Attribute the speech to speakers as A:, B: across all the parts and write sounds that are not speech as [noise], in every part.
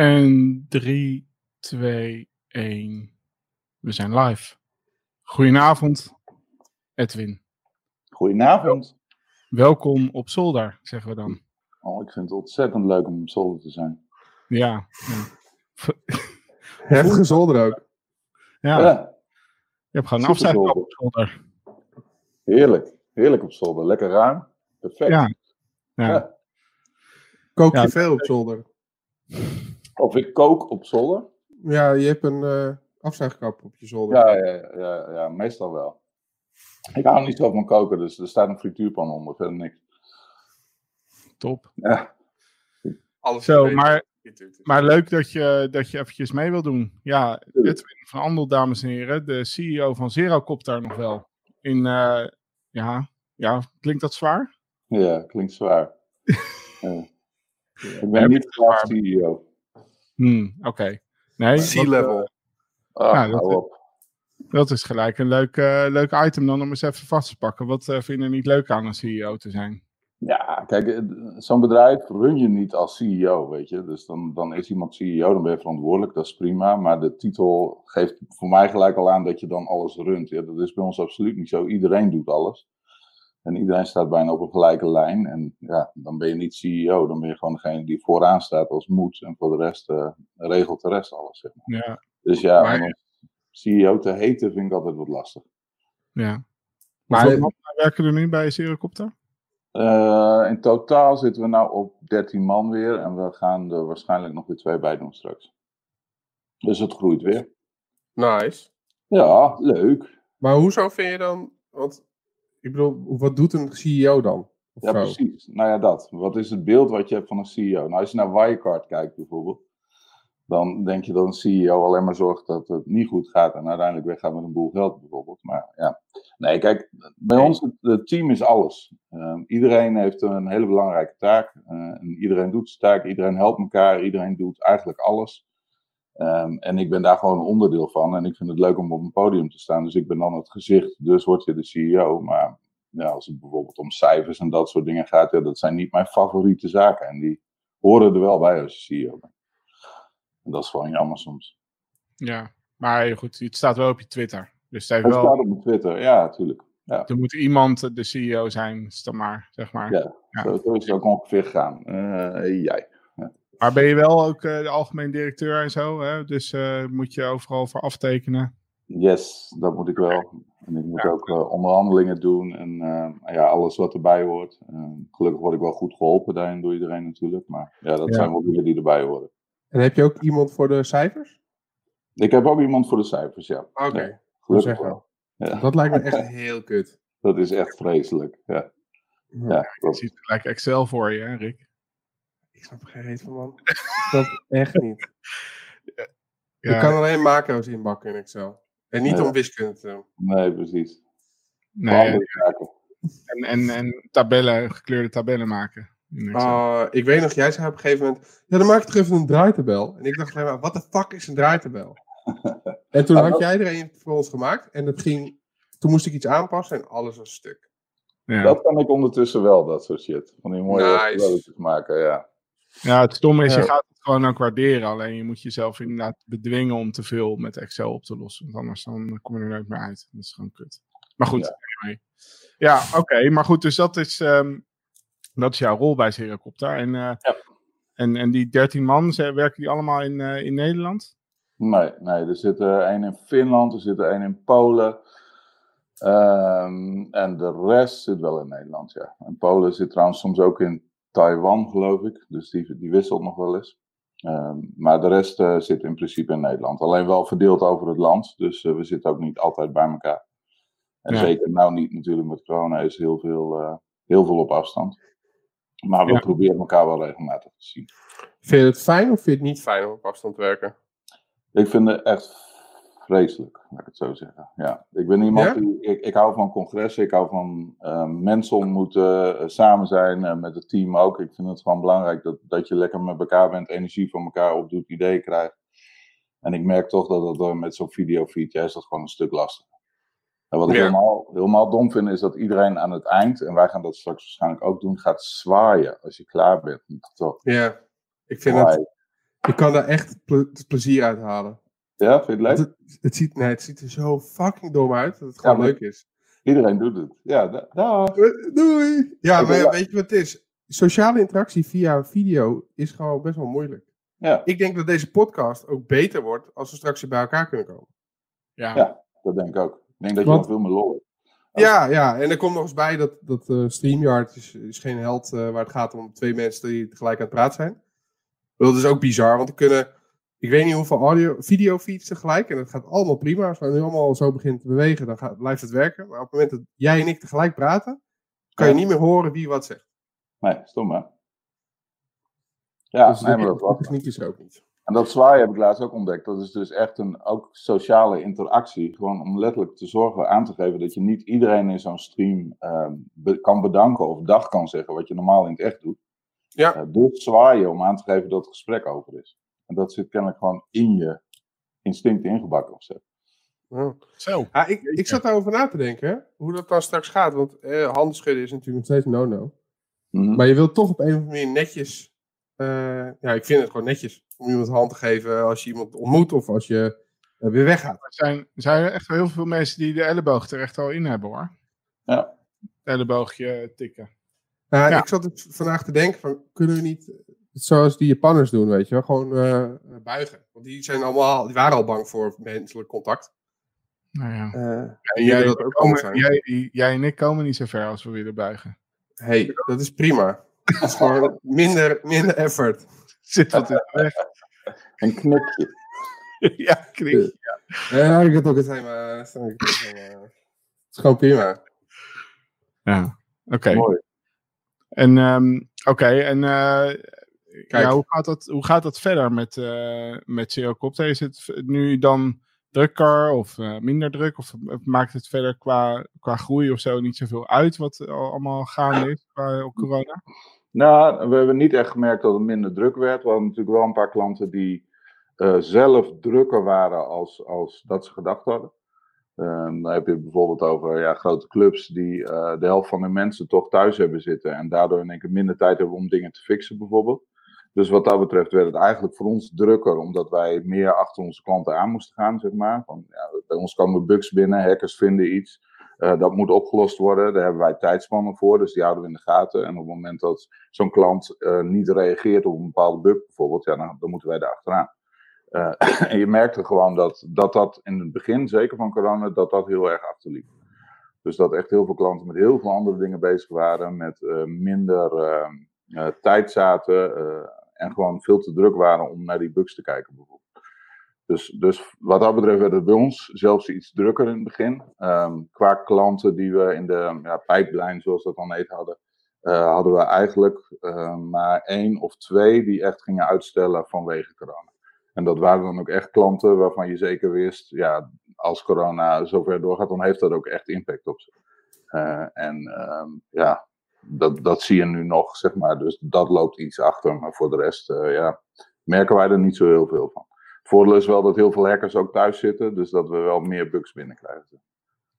A: En 3, 2, 1. We zijn live. Goedenavond, Edwin.
B: Goedenavond.
A: Welkom op zolder, zeggen we dan.
B: Oh, ik vind het ontzettend leuk om op zolder te zijn.
A: Ja. [laughs]
C: Heftige zolder ook.
A: ja.
B: Ja,
A: Je hebt gewoon een op zolder.
B: heerlijk. Heerlijk op zolder. Lekker ruim. Perfect.
A: Ja. Ja.
B: Ja.
C: Kook je
A: Ja.
C: veel op zolder?
B: Of ik kook op zolder?
C: Ja, je hebt een eh afzuigkap op je zolder.
B: Ja, ja, ja, ja, meestal wel. Ik hou niet zo van koken, dus er staat een frituurpan onder. Verder niks.
A: Top.
B: Ja,
C: Alles
A: Zo, maar, maar leuk dat je, dat je eventjes mee wil doen. Ja, Edwin van Andel, dames en heren. De CEO van Zerocopter nog wel. In, eh, ja, ja, klinkt dat zwaar?
B: ja klinkt zwaar. [laughs] Ja. Ik ben niet
A: zwaar.
B: CEO.
A: Hmm, Oké. Nee,
C: Sea-level.
B: Ah,
A: Ja, dat-
B: hou op.
A: Dat is gelijk een leuk, eh, leuk item dan om eens even vast te pakken. Wat eh, vind je er niet leuk aan een CEO te zijn?
B: Ja, kijk, eh, zo'n bedrijf run je niet als CEO, weet je. Dus dan, dan is iemand CEO, dan ben je verantwoordelijk, dat is prima. Maar de titel geeft voor mij gelijk al aan dat je dan alles runt. Ja, dat is bij ons absoluut niet zo. Iedereen doet alles. En iedereen staat bijna op een gelijke lijn. En ja, dan ben je niet CEO, dan ben je gewoon degene die vooraan staat als moet. En voor de rest eh, regelt de rest alles, zeg maar.
A: Ja,
B: Dus ja,
C: Maar-
B: om CEO te heten vind ik altijd wat lastig.
A: ja. Maar
C: Hoeveel-
A: man werken er nu bij Zerocopter?
B: Eh, in totaal zitten we nou op 13 man weer en we gaan er waarschijnlijk nog weer twee bij doen straks. Dus het groeit weer.
C: Nice.
B: Ja, leuk.
C: Maar hoezo vind je dan... Want, ik bedoel, wat doet een CEO dan? Of
B: Ja,
C: zo?
B: precies. Nou ja, dat. Wat is het beeld wat je hebt van een CEO? Nou, als je naar Wirecard kijkt bijvoorbeeld, dan denk je dat een CEO alleen maar zorgt dat het niet goed gaat en uiteindelijk weggaat met een boel geld bijvoorbeeld. Maar ja, nee, kijk, bij ons, het, het team is alles. Ehm, iedereen heeft een hele belangrijke taak. eh, en iedereen doet zijn taak, iedereen helpt elkaar, iedereen doet eigenlijk alles. Ehm, en ik ben daar gewoon een onderdeel van. En ik vind het leuk om op een podium te staan. Dus ik ben dan het gezicht, dus word je de CEO. Maar ja, als het bijvoorbeeld om cijfers en dat soort dingen gaat, ja, dat zijn niet mijn favoriete zaken. En die horen er wel bij als je CEO bent. En dat is gewoon jammer soms.
A: Ja, maar goed, het staat wel op je Twitter. Dus het wel,
B: staat op mijn Twitter, ja, natuurlijk. Ja,
A: er moet iemand de CEO zijn, maar, zeg maar.
B: Ja.
A: Ja.
B: Zo, zo is het ook ongeveer gegaan. Eh, jij.
A: Maar ben je wel ook eh, de algemeen directeur en zo? Hè? Dus eh, moet je overal voor aftekenen.
B: Yes, dat moet ik wel. En ik moet
A: Ja.
B: ook eh, onderhandelingen doen en eh, ja, alles wat erbij hoort. Gelukkig word ik wel goed geholpen daarin door iedereen natuurlijk. Maar ja, dat
A: Ja.
B: zijn wel dingen die erbij horen.
C: En heb je ook iemand voor de cijfers?
B: Ik heb ook iemand voor de cijfers, ja.
C: Oké.
B: Ja, Gelukkig
C: zeggen.
B: wel. Ja,
C: Dat lijkt me echt [laughs] heel kut.
B: dat is echt vreselijk. Ja, ja,
A: Je ziet gelijk Excel voor je, hè, Rick?
C: Ik snap er geen reet van, man. [laughs] Dat echt niet.
A: Ja,
C: Je kan alleen macro's inbakken in Excel. En niet om wiskunde te doen.
B: Nee, precies.
A: nee, en, en, en tabellen, gekleurde tabellen maken. in Excel.
C: Ah, ik weet nog, jij zei op een gegeven moment... Ja, dan maak ik toch even een draaitabel. En ik dacht alleen maar, wat de fuck is een draaitabel? [laughs] En toen had jij er een voor ons gemaakt. En dat ging... Toen moest ik iets aanpassen en alles was stuk.
A: ja.
B: Dat kan ik ondertussen wel, dat soort shit. Van die mooie
C: Nice.
B: maken, ja.
A: Ja, het stomme is, je gaat het gewoon ook waarderen. Alleen je moet jezelf inderdaad bedwingen om te veel met Excel op te lossen. Want anders dan kom je er nooit meer uit. Dat is gewoon kut. Maar goed,
B: Ja.
A: anyway. Ja, oké. maar goed, dus dat is, ehm, dat is jouw rol bij Serocopter. En, eh,
B: Ja.
A: en, en die 13 man, werken die allemaal in, eh, in Nederland?
B: Nee, nee, er zit één in Finland, er zit één in Polen. Ehm, en de rest zit wel in Nederland, ja. En Polen zit trouwens soms ook in Taiwan, geloof ik. Dus die, die wisselt nog wel eens. Ehm, maar de rest eh, zit in principe in Nederland. Alleen wel verdeeld over het land. Dus eh, we zitten ook niet altijd bij elkaar. En
A: Ja.
B: zeker nou niet natuurlijk met corona is heel veel, eh, heel veel op afstand. Maar we
A: Ja.
B: proberen elkaar wel regelmatig te zien.
C: Vind je het fijn of vind je het niet fijn om op afstand te werken?
B: Ik vind het echt vreselijk, laat ik het zo zeggen. Ja, ik ben iemand
C: Ja?
B: die, ik, ik hou van congressen, ik hou van eh, mensen ontmoeten, eh, samen zijn, eh, met het team ook. Ik vind het gewoon belangrijk dat, dat je lekker met elkaar bent, energie van elkaar opdoet, ideeën krijgt. En ik merk toch dat dat door met zo'n videofeed, ja, is dat gewoon een stuk lastiger. En wat ik
C: Ja.
B: helemaal, helemaal dom vind, is dat iedereen aan het eind, en wij gaan dat straks waarschijnlijk ook doen, gaat zwaaien als je klaar bent. Toch,
C: Ja, ik vind het Ik kan daar echt ple- plezier uit halen.
B: Ja, vind je het leuk?
C: Het, het, ziet, nee, het ziet er zo fucking dom uit dat het gewoon leuk is.
B: Iedereen doet het. Ja, da- dag.
C: Eh, Doei! Ja, maar
B: wil-
C: weet je wat het is? Sociale interactie via video is gewoon best wel moeilijk.
B: Ja,
C: Ik denk dat deze podcast ook beter wordt als we straks weer bij elkaar kunnen komen.
A: Ja.
B: Ja. dat denk ik ook. Ik denk dat je nog veel meer lol hebt.
C: Ja, ja, en er komt nog eens bij dat, dat eh, StreamYard is, is geen held eh, waar het gaat om twee mensen die tegelijk aan het praten zijn. Dat is ook bizar, want er kunnen, ik weet niet hoeveel audio, videofeeds tegelijk en dat gaat allemaal prima. Als we nu allemaal zo beginnen te bewegen, dan gaat, blijft het werken. Maar op het moment dat jij en ik tegelijk praten, kan je niet meer horen wie wat zegt.
B: Nee, stom hè? Ja,
C: dus
B: nee, maar dat was.
C: techniek is ook niet.
B: En dat zwaaien heb ik laatst ook ontdekt. Dat is dus echt een ook sociale interactie. Gewoon om letterlijk te zorgen, aan te geven dat je niet iedereen in zo'n stream ehm, be- kan bedanken of dag kan zeggen, wat je normaal in het echt doet.
C: Ja.
B: Dus zwaaien om aan te geven dat het gesprek over is. En dat zit kennelijk gewoon in je instinct ingebakken of zo.
C: Ja.
A: Zo.
C: Ja, ik, ik zat daarover na te denken, hoe dat dan straks gaat. Want eh, handen schudden is natuurlijk nog steeds no-no.
B: Mhm.
C: Maar je wilt toch op een of andere manier netjes. eh, ja, ik vind het gewoon netjes om iemand een hand te geven als je iemand ontmoet of als je eh, weer weggaat.
A: Er zijn, er echt heel veel mensen die de elleboog er echt al in hebben hoor.
B: Ja.
A: Elleboogje tikken.
C: Nou,
A: Ja.
C: Ik zat dus vandaag te denken: van, kunnen we niet zoals die Japanners doen, weet je wel, gewoon eh, buigen? Want die, zijn allemaal, die waren al bang voor menselijk contact.
A: Nou ja.
C: Eh,
A: En jij,
C: dat ook
A: komen- jij, jij en ik komen niet zo ver als we willen buigen.
C: hey, dat is prima. Dat is gewoon minder, minder effort.
A: Zit wat in de weg.
B: Een knikje. [laughs]
A: ja, krik.
C: Ja, ik het ook het helemaal. Het is gewoon prima.
A: Ja, oké.
B: Mooi.
A: En, ehm, oké, en eh,
C: Kijk.
A: ja, hoe, gaat dat, hoe gaat dat verder met, eh met Zerocopter? Is het nu dan drukker of eh, minder druk? Of eh, maakt het verder qua, qua groei of zo niet zoveel uit wat al- allemaal gaande is qua corona?
B: Nou, we hebben niet echt gemerkt dat het minder druk werd. We hadden natuurlijk wel een paar klanten die zelf drukker waren als, als dat ze gedacht hadden. Ehm, dan heb je bijvoorbeeld over ja, grote clubs die de helft van hun mensen toch thuis hebben zitten. En daardoor in één keer minder tijd hebben om dingen te fixen bijvoorbeeld. Dus wat dat betreft werd het eigenlijk voor ons drukker, omdat wij meer achter onze klanten aan moesten gaan, zeg maar. Van, ja, bij ons komen bugs binnen, hackers vinden iets. Eh, dat moet opgelost worden, daar hebben wij tijdspannen voor, dus die houden we in de gaten. En op het moment dat zo'n klant eh, niet reageert op een bepaalde bug bijvoorbeeld, ja, dan, dan moeten wij daar achteraan. Eh, [clears throat] en je merkte gewoon dat, dat dat in het begin, zeker van corona, dat dat heel erg achterliep. Dus dat echt heel veel klanten met heel veel andere dingen bezig waren, met minder eh, eh, tijd zaten en gewoon veel te druk waren om naar die bugs te kijken bijvoorbeeld. Dus, dus wat dat betreft werd het bij ons zelfs iets drukker in het begin. Ehm, qua klanten die we in de ja, pijplijn, zoals dat dan heet, hadden, eh, hadden we eigenlijk eh, maar één of twee die echt gingen uitstellen vanwege corona. En dat waren dan ook echt klanten waarvan je zeker wist, ja, als corona zover doorgaat, dan heeft dat ook echt impact op ze. Eh, en ehm, ja, dat, dat zie je nu nog, zeg maar. Dus dat loopt iets achter. Maar voor de rest, eh, ja, merken wij er niet zo heel veel van. Het voordeel is wel dat heel veel hackers ook thuis zitten, dus dat we wel meer bugs binnenkrijgen.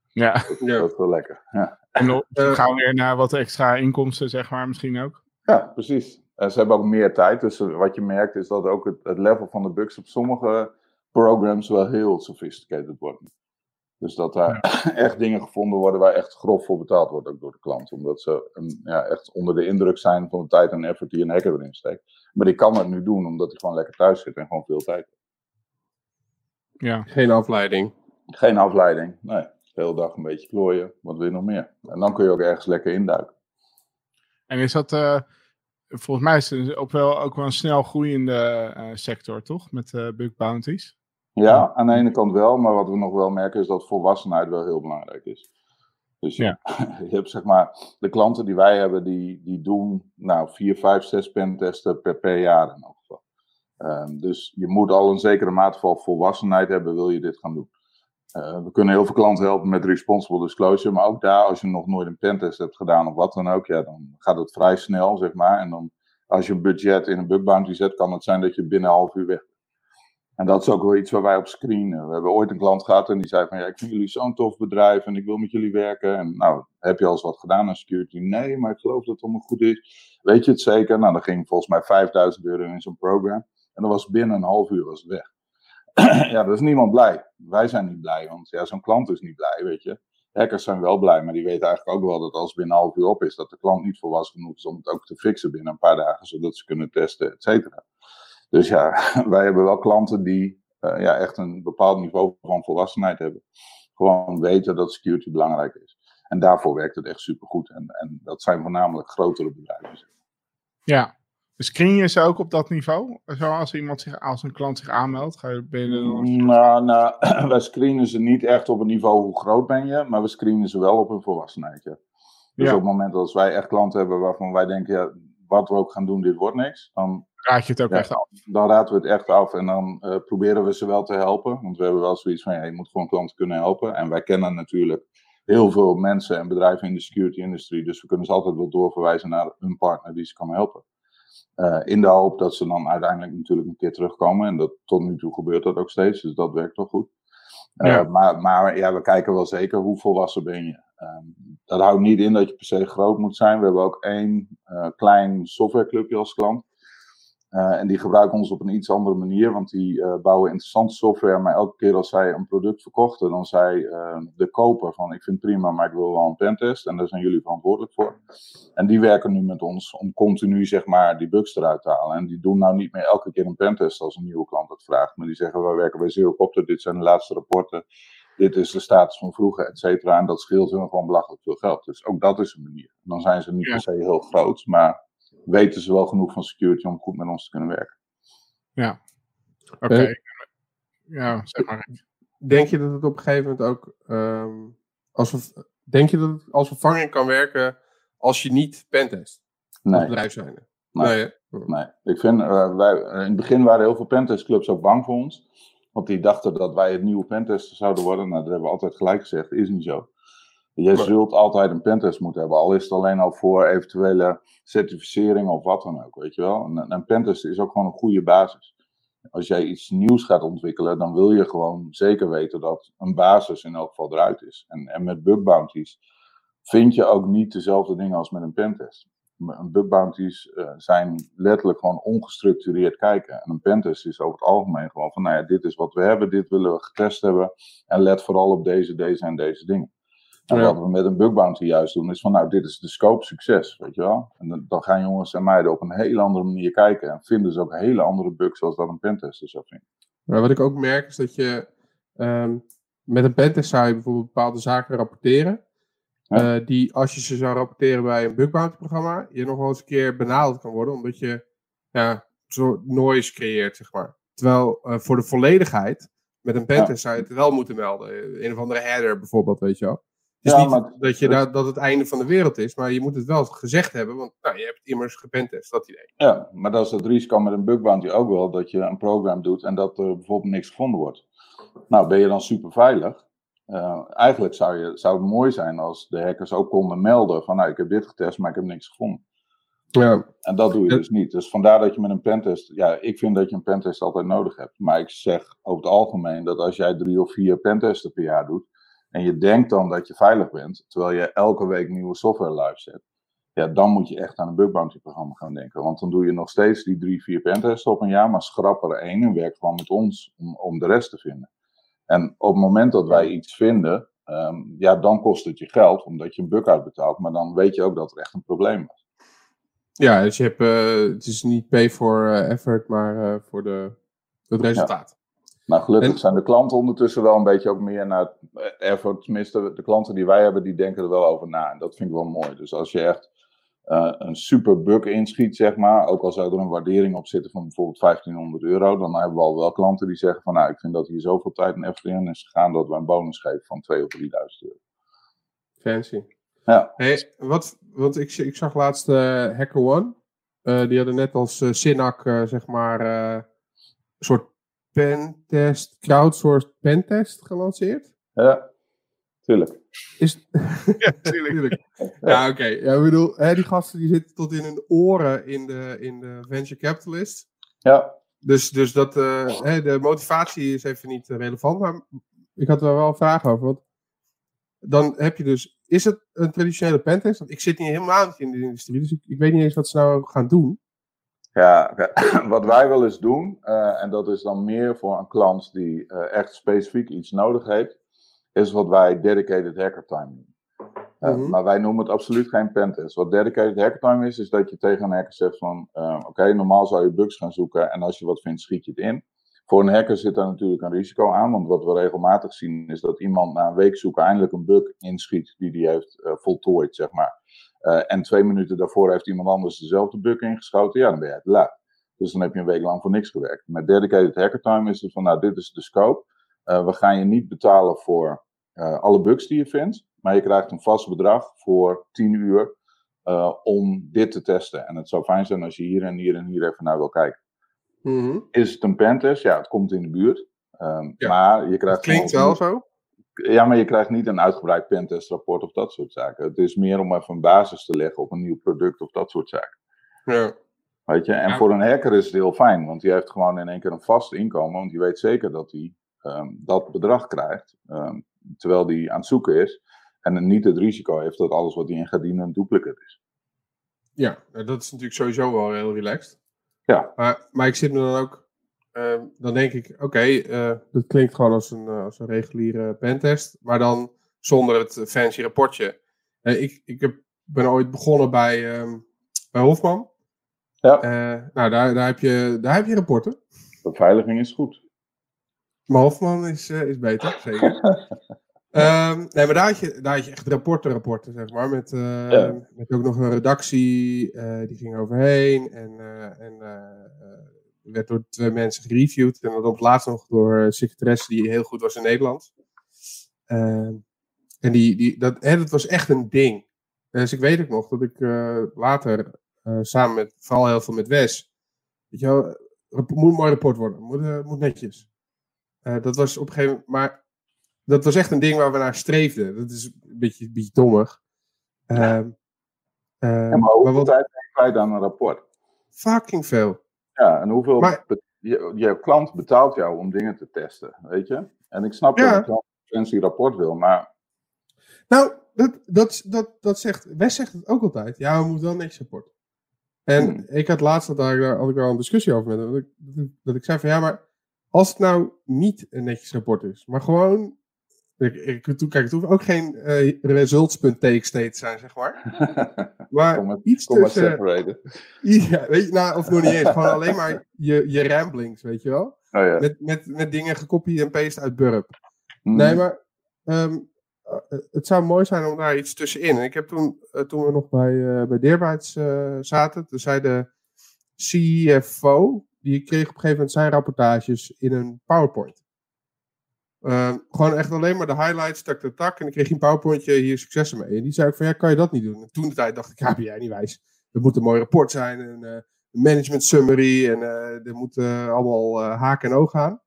A: Ja,
B: Dat,
C: Ja.
B: dat is wel lekker. Ja,
A: en dan
C: Eh,
A: gaan we weer naar wat extra inkomsten, zeg maar, misschien ook.
B: ja precies. En ze hebben ook meer tijd. Dus wat je merkt is dat ook het, het level van de bugs op sommige programs wel heel sophisticated wordt. Dus dat daar [clears throat] echt dingen gevonden worden waar echt grof voor betaald wordt, ook door de klant. Omdat ze een, ja, echt onder de indruk zijn van de tijd en effort die een hacker erin steekt. Maar die kan dat nu doen omdat hij gewoon lekker thuis zit en gewoon veel tijd heeft.
A: Ja,
C: Geen afleiding.
B: Geen afleiding. Nee, de hele dag een beetje klooien. Wat wil je nog meer? En dan kun je ook ergens lekker induiken.
A: en is dat, eh, volgens mij is het ook wel, ook wel een snel groeiende eh, sector, toch? Met eh bug bounties.
B: Ja, aan de ene kant wel, maar wat we nog wel merken is dat volwassenheid wel heel belangrijk is. Dus je,
A: Ja. [laughs]
B: je hebt zeg maar, de klanten die wij hebben, die, die doen nou 4, 5, 6 pentesten per, per jaar in elk geval. Ehm, dus je moet al een zekere mate van volwassenheid hebben, wil je dit gaan doen. Eh, we kunnen heel veel klanten helpen met responsible disclosure, maar ook daar, als je nog nooit een pentest hebt gedaan of wat dan ook, ja, dan gaat het vrij snel, zeg maar. En dan, als je een budget in een bug bounty zet, kan het zijn dat je binnen een half uur weg bent. En dat is ook wel iets waar wij op screenen. We hebben ooit een klant gehad en die zei van ja, ik vind jullie zo'n tof bedrijf en ik wil met jullie werken. En nou, heb je al eens wat gedaan aan security? Nee, maar ik geloof dat het allemaal goed is. Weet je het zeker? Nou, dan ging volgens mij 5000 euro in zo'n program. En dat was binnen een half uur was weg. [clears throat] ja, dat is niemand blij. Wij zijn niet blij, want ja, zo'n klant is niet blij, weet je. Hackers zijn wel blij, maar die weten eigenlijk ook wel dat als het binnen een half uur op is, dat de klant niet volwassen genoeg is om het ook te fixen binnen een paar dagen, zodat ze kunnen testen, et cetera. Dus ja, [laughs] wij hebben wel klanten die uh, ja, echt een bepaald niveau van volwassenheid hebben. Gewoon weten dat security belangrijk is. En daarvoor werkt het echt supergoed. En, en dat zijn voornamelijk grotere bedrijven.
A: Ja, Screen je ze ook op dat niveau? Zoals iemand zich, als een klant zich aanmeldt, ga je binnen.
B: Nou, nou, [clears throat] wij screenen ze niet echt op het niveau hoe groot ben je, maar we screenen ze wel op hun volwassenheid. Ja. Dus op het moment dat wij echt klanten hebben waarvan wij denken, ja, wat we ook gaan doen, dit wordt niks, dan
A: raad je het ook echt af.
B: Dan raden we het echt af en dan uh, proberen we ze wel te helpen. Want we hebben wel zoiets van, ja, je moet gewoon klanten kunnen helpen. En wij kennen natuurlijk heel veel mensen en bedrijven in de security industry, dus we kunnen ze altijd wel doorverwijzen naar een partner die ze kan helpen. Uh, in de hoop dat ze dan uiteindelijk natuurlijk een keer terugkomen. En dat, tot nu toe gebeurt dat ook steeds, dus dat werkt toch goed. Uh, ja. Maar, maar ja, we kijken wel zeker hoe volwassen ben je. Um, dat houdt niet in dat je per se groot moet zijn. We hebben ook één uh, klein softwareclubje als klant. Uh, en die gebruiken ons op een iets andere manier, want die uh, bouwen interessante software. Maar elke keer als zij een product verkochten, dan zei uh, de koper van ik vind het prima, maar ik wil wel een pentest. En daar zijn jullie verantwoordelijk voor. En die werken nu met ons om continu zeg maar die bugs eruit te halen. En die doen nou niet meer elke keer een pentest als een nieuwe klant dat vraagt. Maar die zeggen wij werken bij Zerocopter, dit zijn de laatste rapporten. Dit is de status van vroeger, et cetera. En dat scheelt hun gewoon belachelijk veel geld. Dus ook dat is een manier. Dan zijn ze niet ja. per se heel groot, maar weten ze wel genoeg van security om goed met ons te kunnen werken.
A: Ja, oké. Okay. Ja, zeg maar.
C: Denk je dat het op een gegeven moment ook um, als we, denk je dat het als vervanging kan werken als je niet pentest?
B: Nee.
C: Als bedrijf zijn?
B: Nee. Nee, nee. Ik vind, uh, wij, in het begin waren heel veel pentestclubs ook bang voor ons. Want die dachten dat wij het nieuwe pentester zouden worden. Nou, dat hebben we altijd gelijk gezegd. Is niet zo. Je zult altijd een pentest moeten hebben. Al is het alleen al voor eventuele certificering of wat dan ook, weet je wel. Een, een pentest is ook gewoon een goede basis. Als jij iets nieuws gaat ontwikkelen, dan wil je gewoon zeker weten dat een basis in elk geval eruit is. En, en met bug bounties vind je ook niet dezelfde dingen als met een pentest. Een bug bounties uh, zijn letterlijk gewoon ongestructureerd kijken. En een pentest is over het algemeen gewoon van, nou ja, dit is wat we hebben, dit willen we getest hebben. En let vooral op deze, deze en deze dingen. En wat we met een bug bounty juist doen, is van nou, dit is de scope succes, weet je wel. En dan, dan gaan jongens en meiden op een hele andere manier kijken. En vinden ze ook hele andere bugs zoals dat een pentester zou vinden.
C: Maar wat ik ook merk is dat je um, met een pentest zou je bijvoorbeeld bepaalde zaken rapporteren. Ja. Uh, die als je ze zou rapporteren bij een bug bounty programma, je nog wel eens een keer benaderd kan worden, omdat je ja, zo noise creëert, zeg maar. Terwijl uh, voor de volledigheid, met een pentest ja. zou je het wel moeten melden. Een of andere header bijvoorbeeld, weet je wel. Het is ja, niet maar, dat, je dat, dat het einde van de wereld is, maar je moet het wel gezegd hebben, want nou, je hebt het immers gepentest, dat idee.
B: Ja, maar dat is het risico met een bug bounty ook wel, dat je een program doet en dat er bijvoorbeeld niks gevonden wordt. Nou, ben je dan super veilig? Uh, eigenlijk zou, je, zou het mooi zijn als de hackers ook konden melden van, nou, ik heb dit getest, maar ik heb niks gevonden. Ja. En dat doe je dus niet. Dus vandaar dat je met een pentest, ja, ik vind dat je een pentest altijd nodig hebt. Maar ik zeg over het algemeen dat als jij drie of vier pentesten per jaar doet, en je denkt dan dat je veilig bent, terwijl je elke week nieuwe software live zet, ja, dan moet je echt aan een bug bounty programma gaan denken. Want dan doe je nog steeds die drie, vier pentests op een jaar, maar schrap er één en werk gewoon met ons om, om de rest te vinden. En op het moment dat wij iets vinden, um, ja, dan kost het je geld, omdat je een bug uitbetaalt, maar dan weet je ook dat er echt een probleem is.
C: Ja, dus je hebt, uh, het is niet pay for effort, maar uh, voor de, het resultaat.
B: Maar gelukkig en... zijn de klanten ondertussen wel een beetje ook meer naar effort. Tenminste, de klanten die wij hebben, die denken er wel over na. En dat vind ik wel mooi. Dus als je echt uh, een super bug inschiet, zeg maar, ook al zou er een waardering op zitten van bijvoorbeeld 1500 euro, dan hebben we al wel klanten die zeggen van, nou, ik vind dat hier zoveel tijd en effort in is gegaan dat we een bonus geven van 2 of 3000 euro.
C: Fancy.
B: Ja.
C: Hey, wat, want ik, ik zag laatst uh, Hacker One. Uh, die hadden net als Synac, zeg maar, een soort pentest, crowdsourced pentest gelanceerd?
B: Ja, tuurlijk.
C: Is... [laughs]
A: ja, tuurlijk.
C: ja, oké. Okay. Ja, ik bedoel, hè, die gasten die zitten tot in hun oren in de, in de venture capitalist.
B: Ja.
C: Dus, dus dat, uh, hè, de motivatie is even niet relevant, maar ik had er wel een vraag over. Want dan heb je dus, is het een traditionele pentest? Want ik zit niet helemaal in de industrie, dus ik, ik weet niet eens wat ze nou gaan doen.
B: Ja, [laughs] wat wij wel eens doen, uh, en dat is dan meer voor een klant die uh, echt specifiek iets nodig heeft, is wat wij dedicated hacker time noemen. Uh, mm -hmm. Maar wij noemen het absoluut geen pentest. Wat dedicated hacker time is, is dat je tegen een hacker zegt van, oké, okay, normaal zou je bugs gaan zoeken en als je wat vindt, schiet je het in. Voor een hacker zit daar natuurlijk een risico aan, want wat we regelmatig zien is dat iemand na een week zoeken eindelijk een bug inschiet die die heeft voltooid, zeg maar. Uh, en twee minuten daarvoor heeft iemand anders dezelfde bug ingeschoten, ja, dan ben je laat. Dus dan heb je een week lang voor niks gewerkt. Met dedicated hacker time is het van, nou, dit is de scope. Uh, we gaan je niet betalen voor uh, alle bugs die je vindt, maar je krijgt een vast bedrag voor 10 uur om dit te testen. En het zou fijn zijn als je hier en hier en hier even naar wil kijken.
C: Mm -hmm.
B: Is het een pentest? Ja, het komt in de buurt. Um, ja. Maar je krijgt.
C: Het klinkt wel zo.
B: Ja, maar je krijgt niet een uitgebreid pentestrapport of dat soort zaken. Het is meer om even een basis te leggen op een nieuw product of dat soort zaken.
C: Ja.
B: Weet je, en
C: Ja.
B: voor een hacker is het heel fijn, want die heeft gewoon in één keer een vast inkomen, want die weet zeker dat hij ehm, dat bedrag krijgt, ehm, terwijl die aan het zoeken is. En niet het risico heeft dat alles wat hij in gaat dienen een duplicate is.
C: Ja, dat is natuurlijk sowieso wel heel relaxed.
B: Ja.
C: Maar, maar ik zit me dan ook. Ehm, dan denk ik, oké, eh, dat klinkt gewoon als een, eh, als een reguliere pentest. Maar dan zonder het fancy rapportje. Eh, ik ik heb, ben ooit begonnen bij, ehm, bij Hofman.
B: Ja.
C: Nou, daar, daar, heb je, daar heb je rapporten.
B: Beveiliging is goed.
C: Maar Hofman is, is beter, zeker. [laughs] Ehm, nee, maar daar had, je, daar had je echt rapporten, rapporten, zeg maar. Met,
B: Ja.
C: met ook nog een redactie, die ging overheen. En, en werd door twee mensen gereviewd. En dan op het laatst nog door een secretaresse die heel goed was in Nederland. Ehm, en die, die, dat, hè, dat was echt een ding. Dus ik weet ook nog dat ik eh, later eh, samen met, vooral heel veel met Wes, weet je wel, rap- moet een mooi rapport worden, moet, eh, moet netjes. Dat was op een gegeven moment, maar dat was echt een ding waar we naar streefden. Dat is een beetje, een beetje dommig. Ehm, eh,
B: Ja, maar
C: maar
B: hoeveel
C: wat
B: tijd ben je kwijt aan een rapport?
C: fucking veel.
B: Ja, en hoeveel.
C: Maar-
B: je, je klant betaalt jou om dingen te testen, weet je? En ik snap
C: Ja.
B: dat klant een rapport wil, maar
C: Nou, dat, dat, dat, dat zegt, Wes zegt het ook altijd. Ja, we moeten wel netjes rapport. En
B: Hmm.
C: ik had laatst had, daar, had ik daar een discussie over met hem. Dat ik, dat ik zei van ja, maar als het nou niet een netjes rapport is, maar gewoon. Ik, kijk, het hoeft ook geen eh results.txt te zijn, zeg maar. [laughs] Maar
B: kom
C: iets
B: kom
C: tussen.
B: separaten. [laughs]
C: Ja, weet je, nou, of nog niet eens. Gewoon alleen maar je, je ramblings, weet je wel.
B: Oh ja.
C: Met, met, met dingen gekopie en paste uit Burp.
B: Hmm.
C: Nee, maar ehm, eh, het zou mooi zijn om daar iets tussenin. En ik heb toen, eh, toen we nog bij, eh bij zaten, toen zei de CFO, die kreeg op een gegeven moment zijn rapportages in een PowerPoint. Ehm, gewoon echt alleen maar de highlights, tak, tak, tak. En dan kreeg je een PowerPointje, hier successen mee. En die zei ook van, ja, kan je dat niet doen? En toen de tijd dacht ik, ja, ben jij niet wijs. Het moet een mooi rapport zijn, een eh, management summary. En eh er moet eh, allemaal haken en ogen aan.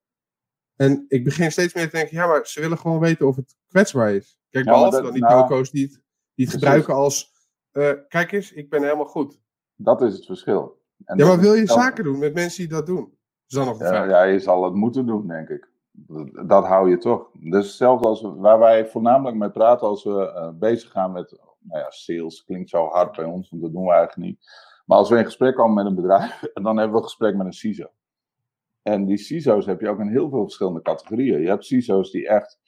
C: En ik begin steeds meer te denken, ja, maar ze willen gewoon weten of het kwetsbaar is. Kijk,
B: Ja,
C: behalve
B: dat-
C: dan die
B: nou,
C: doco's die het, die het gebruiken als, kijk eens, ik ben helemaal goed.
B: Dat is het verschil. En
C: Ja, maar wil je zaken doen met mensen die dat doen? Dat is dan nog de
B: Ja, ja, je zal het moeten doen, denk ik. Dat, hou je toch. Dus hetzelfde als we- waar wij voornamelijk mee praten als we eh, bezig gaan met nou ja, sales. Klinkt zo hard bij ons, want dat doen we eigenlijk niet. Maar als we in gesprek komen met een bedrijf, [laughs] dan hebben we een gesprek met een CISO. En die CISO's heb je ook in heel veel verschillende categorieën. Je hebt CISO's die echt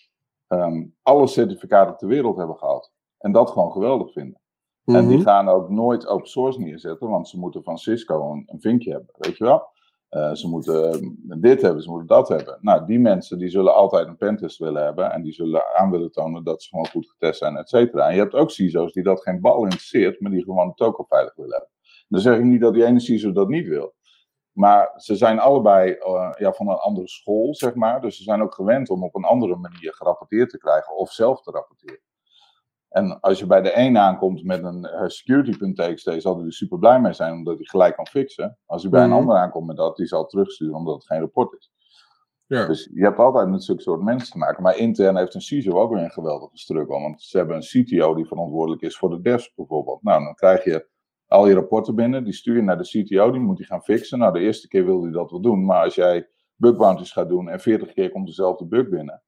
B: ehm, alle certificaten ter wereld hebben gehad. En dat gewoon geweldig vinden. En die
C: Mhm.
B: gaan ook nooit open source neerzetten, want ze moeten van Cisco een, een vinkje hebben, weet je wel. Eh, ze moeten eh, dit hebben, ze moeten dat hebben. Nou, die mensen die zullen altijd een pentest willen hebben en die zullen aan willen tonen dat ze gewoon goed getest zijn, et cetera. En je hebt ook CISO's die dat geen bal interesseert, maar die gewoon het token veilig willen hebben. Dan zeg ik niet dat die ene CISO dat niet wil. Maar ze zijn allebei eh, ja, van een andere school, zeg maar. Dus ze zijn ook gewend om op een andere manier gerapporteerd te krijgen of zelf te rapporteren. En als je bij de een aankomt met een eh, security.txt, zal hij er super blij mee zijn, omdat hij gelijk kan fixen. Als hij bij
C: Mhm.
B: een ander aankomt met dat, die zal terugsturen omdat het geen rapport is.
C: Ja.
B: Dus je hebt altijd met zulke soort mensen te maken. Maar intern heeft een CISO ook weer een geweldige struggle. Want ze hebben een CTO die verantwoordelijk is voor de devs bijvoorbeeld. Nou, dan krijg je al je rapporten binnen, die stuur je naar de CTO, die moet die gaan fixen. Nou, de eerste keer wil hij dat wel doen. Maar als jij bug bounties gaat doen en 40 keer komt dezelfde bug binnen,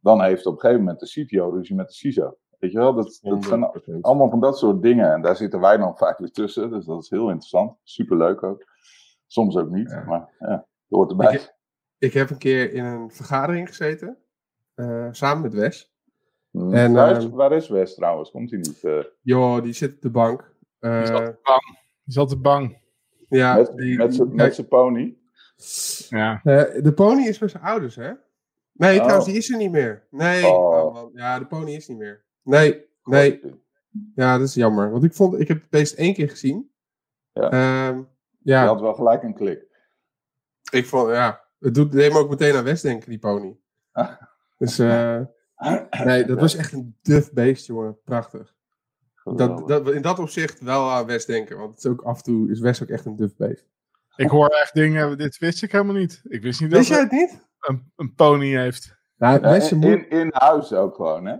B: dan heeft op een gegeven moment de CTO ruzie met de CISO. Weet je wel, dat, dat zijn
C: 100%.
B: allemaal van dat soort dingen. En daar zitten wij dan vaak weer tussen. Dus dat is heel interessant. Superleuk ook. Soms ook niet,
C: Ja.
B: maar ja, het hoort erbij.
C: Ik- Ik heb een keer in een vergadering gezeten. eh, samen met Wes.
B: Hm.
C: en,
B: waar, is,
C: ehm,
B: waar is West trouwens? Komt hij niet? eh,
C: Joh, die zit op de bank.
A: Die
C: Eh,
A: is altijd bang. Die is altijd bang.
C: ja,
B: met
C: die-
B: met
C: die-
B: zijn- met pony?
A: Ja.
C: Eh, de pony is bij zijn ouders, hè? Nee,
B: Oh.
C: trouwens, die is er niet meer. Nee,
B: Oh.
C: oh, ja, de pony is niet meer. Nee, nee, ja, dat is jammer. Want ik vond, ik heb het beest één keer gezien.
B: Ja.
C: Ehm,
B: Je
C: ja,
B: had wel gelijk een klik.
C: ik vond, ja, het doet, deed me ook meteen aan West denken, die pony. [laughs] Dus, eh, nee, dat was echt een duf beest, jongen. Prachtig. Dat, dat, in dat opzicht wel aan West denken, want het is ook af en toe is West ook echt een duf beest.
A: Ik hoor echt dingen, dit wist ik helemaal niet. Ik wist niet dat
C: Wist jij
A: hij
C: het niet?
A: een, een pony heeft.
C: Nou,
B: Ja,
C: moeder-
B: in, in huis ook gewoon, hè?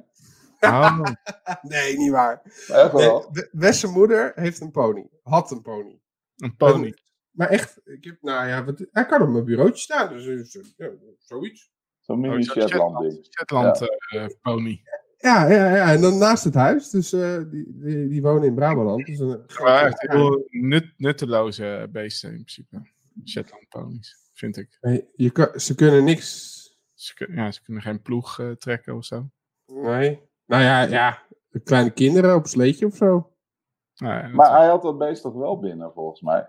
A: Oh, [laughs]
C: Nee, niet waar.
B: Echt wel.
C: Nee, moeder heeft een pony. Had een pony.
A: een pony.
C: Maar echt, ik heb, nou ja, wat, hij kan op mijn bureautje staan, dus eh, zo- ja, zoiets.
B: Zo'n
A: Oh,
B: mini Shetland.
A: Shetland eh, eh, pony.
C: Ja, ja, ja, en dan naast het huis, dus eh, die, die, die wonen in Brabant. Dus
A: echt heel nut, nutteloze beesten in principe. Shetland ponies, vind ik.
C: Je kan, ze kunnen niks.
A: Ze, ja, ze kunnen geen ploeg trekken of zo.
C: Nee. Nou ja, ja, kleine kinderen op een sleetje of zo.
A: Nou, ja,
B: Maar hij had dat beest toch wel binnen, volgens mij.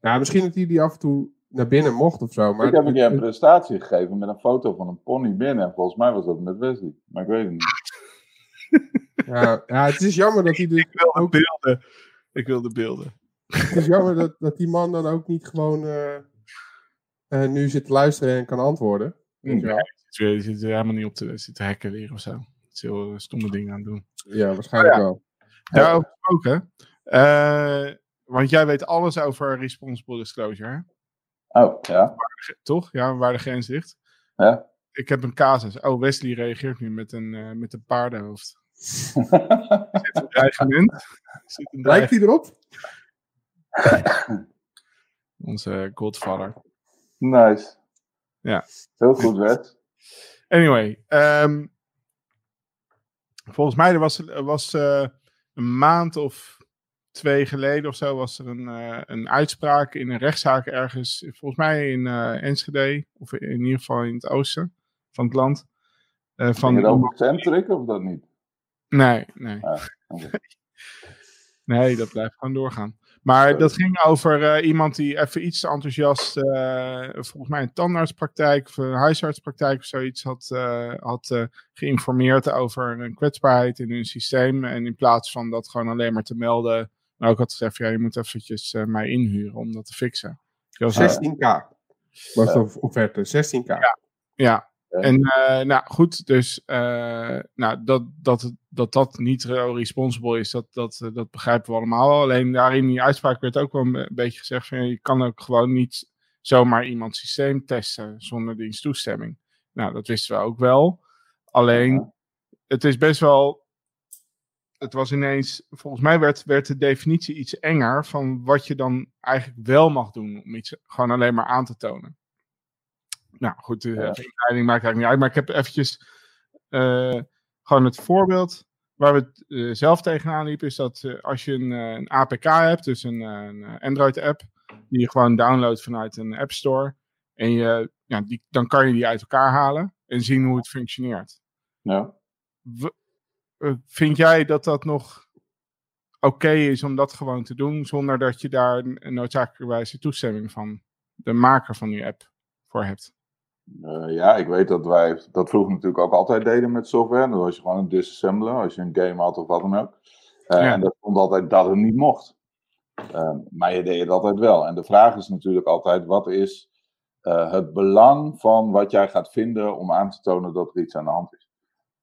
C: Nou, misschien dat hij die af en toe naar binnen mocht of zo. Maar
B: ik heb een keer een presentatie gegeven met een foto van een pony binnen. En volgens mij was dat met Wesley. Maar ik weet het niet. [laughs]
C: ja, ja, het is jammer dat hij dus
A: ik wil de
C: ook
A: beelden. Ik wil de beelden.
C: Het is jammer dat, dat die man dan ook niet gewoon eh, eh, nu zit te luisteren en kan antwoorden.
A: Nee, zit weer- zit er helemaal niet op te, zit te hacken weer of zo. Heel eh, stomme dingen aan het doen.
C: Ja, waarschijnlijk
A: Oh
C: wel.
A: Daarover gesproken. eh, want jij weet alles over responsible disclosure, hè?
B: Oh, ja.
A: Toch? Ja, waar de grens ligt.
B: ja.
A: Ik heb een casus. Oh, Wesley reageert nu met een, eh, met een paardenhoofd. [laughs] Een dreigement. Zit een
C: Lijkt hij erop? [coughs]
A: Onze godfather.
B: nice.
A: Ja.
B: Heel goed, Wes.
A: Anyway, ehm, volgens mij er was, er was eh, een maand of twee geleden of zo was er een, eh, een uitspraak in een rechtszaak ergens, volgens mij in eh, Enschede, of in ieder geval in het oosten van het land. eh,
B: Van je over Centric of dat niet?
A: Nee, nee.
B: Ah. [laughs]
A: Nee, dat blijft gewoon doorgaan. Maar dat ging over eh, iemand die even iets te enthousiast, eh, volgens mij een tandartspraktijk of een huisartspraktijk of zoiets, had, eh, had geïnformeerd over een kwetsbaarheid in hun systeem. En in plaats van dat gewoon alleen maar te melden, nou, ik had gezegd, ja, je moet eventjes mij inhuren om dat te fixen. Je was
C: 16k. Was de offerte, 16k.
A: Ja,
B: Ja.
A: En eh, nou goed, dus eh, nou, dat, dat, dat dat niet responsible is, dat, dat, eh, dat begrijpen we allemaal. Alleen daarin die uitspraak werd ook wel een be- beetje gezegd van je kan ook gewoon niet zomaar iemands systeem testen zonder diens toestemming. Nou, dat wisten we ook wel. Alleen,
B: Ja.
A: het is best wel. Het was ineens, volgens mij werd, werd de definitie iets enger van wat je dan eigenlijk wel mag doen om iets gewoon alleen maar aan te tonen. Nou goed, de
B: Ja.
A: inleiding maakt eigenlijk niet uit, maar ik heb eventjes eh, gewoon het voorbeeld waar we het, eh, zelf tegenaan liepen, is dat eh, als je een, eh, een APK hebt, dus een, eh, een Android-app, die je gewoon downloadt vanuit een App Store, en je, ja, die, dan kan je die uit elkaar halen en zien hoe het functioneert.
B: Ja.
A: W- eh, vind jij dat dat nog oké is om dat gewoon te doen, zonder dat je daar een noodzakelijkerwijze toestemming van de maker van die app voor hebt?
B: Eh, ja, ik weet dat wij dat vroeger natuurlijk ook altijd deden met software. Dan was je gewoon een disassembler als je een game had of wat dan ook. Eh,
A: Ja.
B: En dat stond altijd dat het niet mocht. Eh, maar je deed het altijd wel. En de vraag is natuurlijk altijd: wat is eh, het belang van wat jij gaat vinden om aan te tonen dat er iets aan de hand is?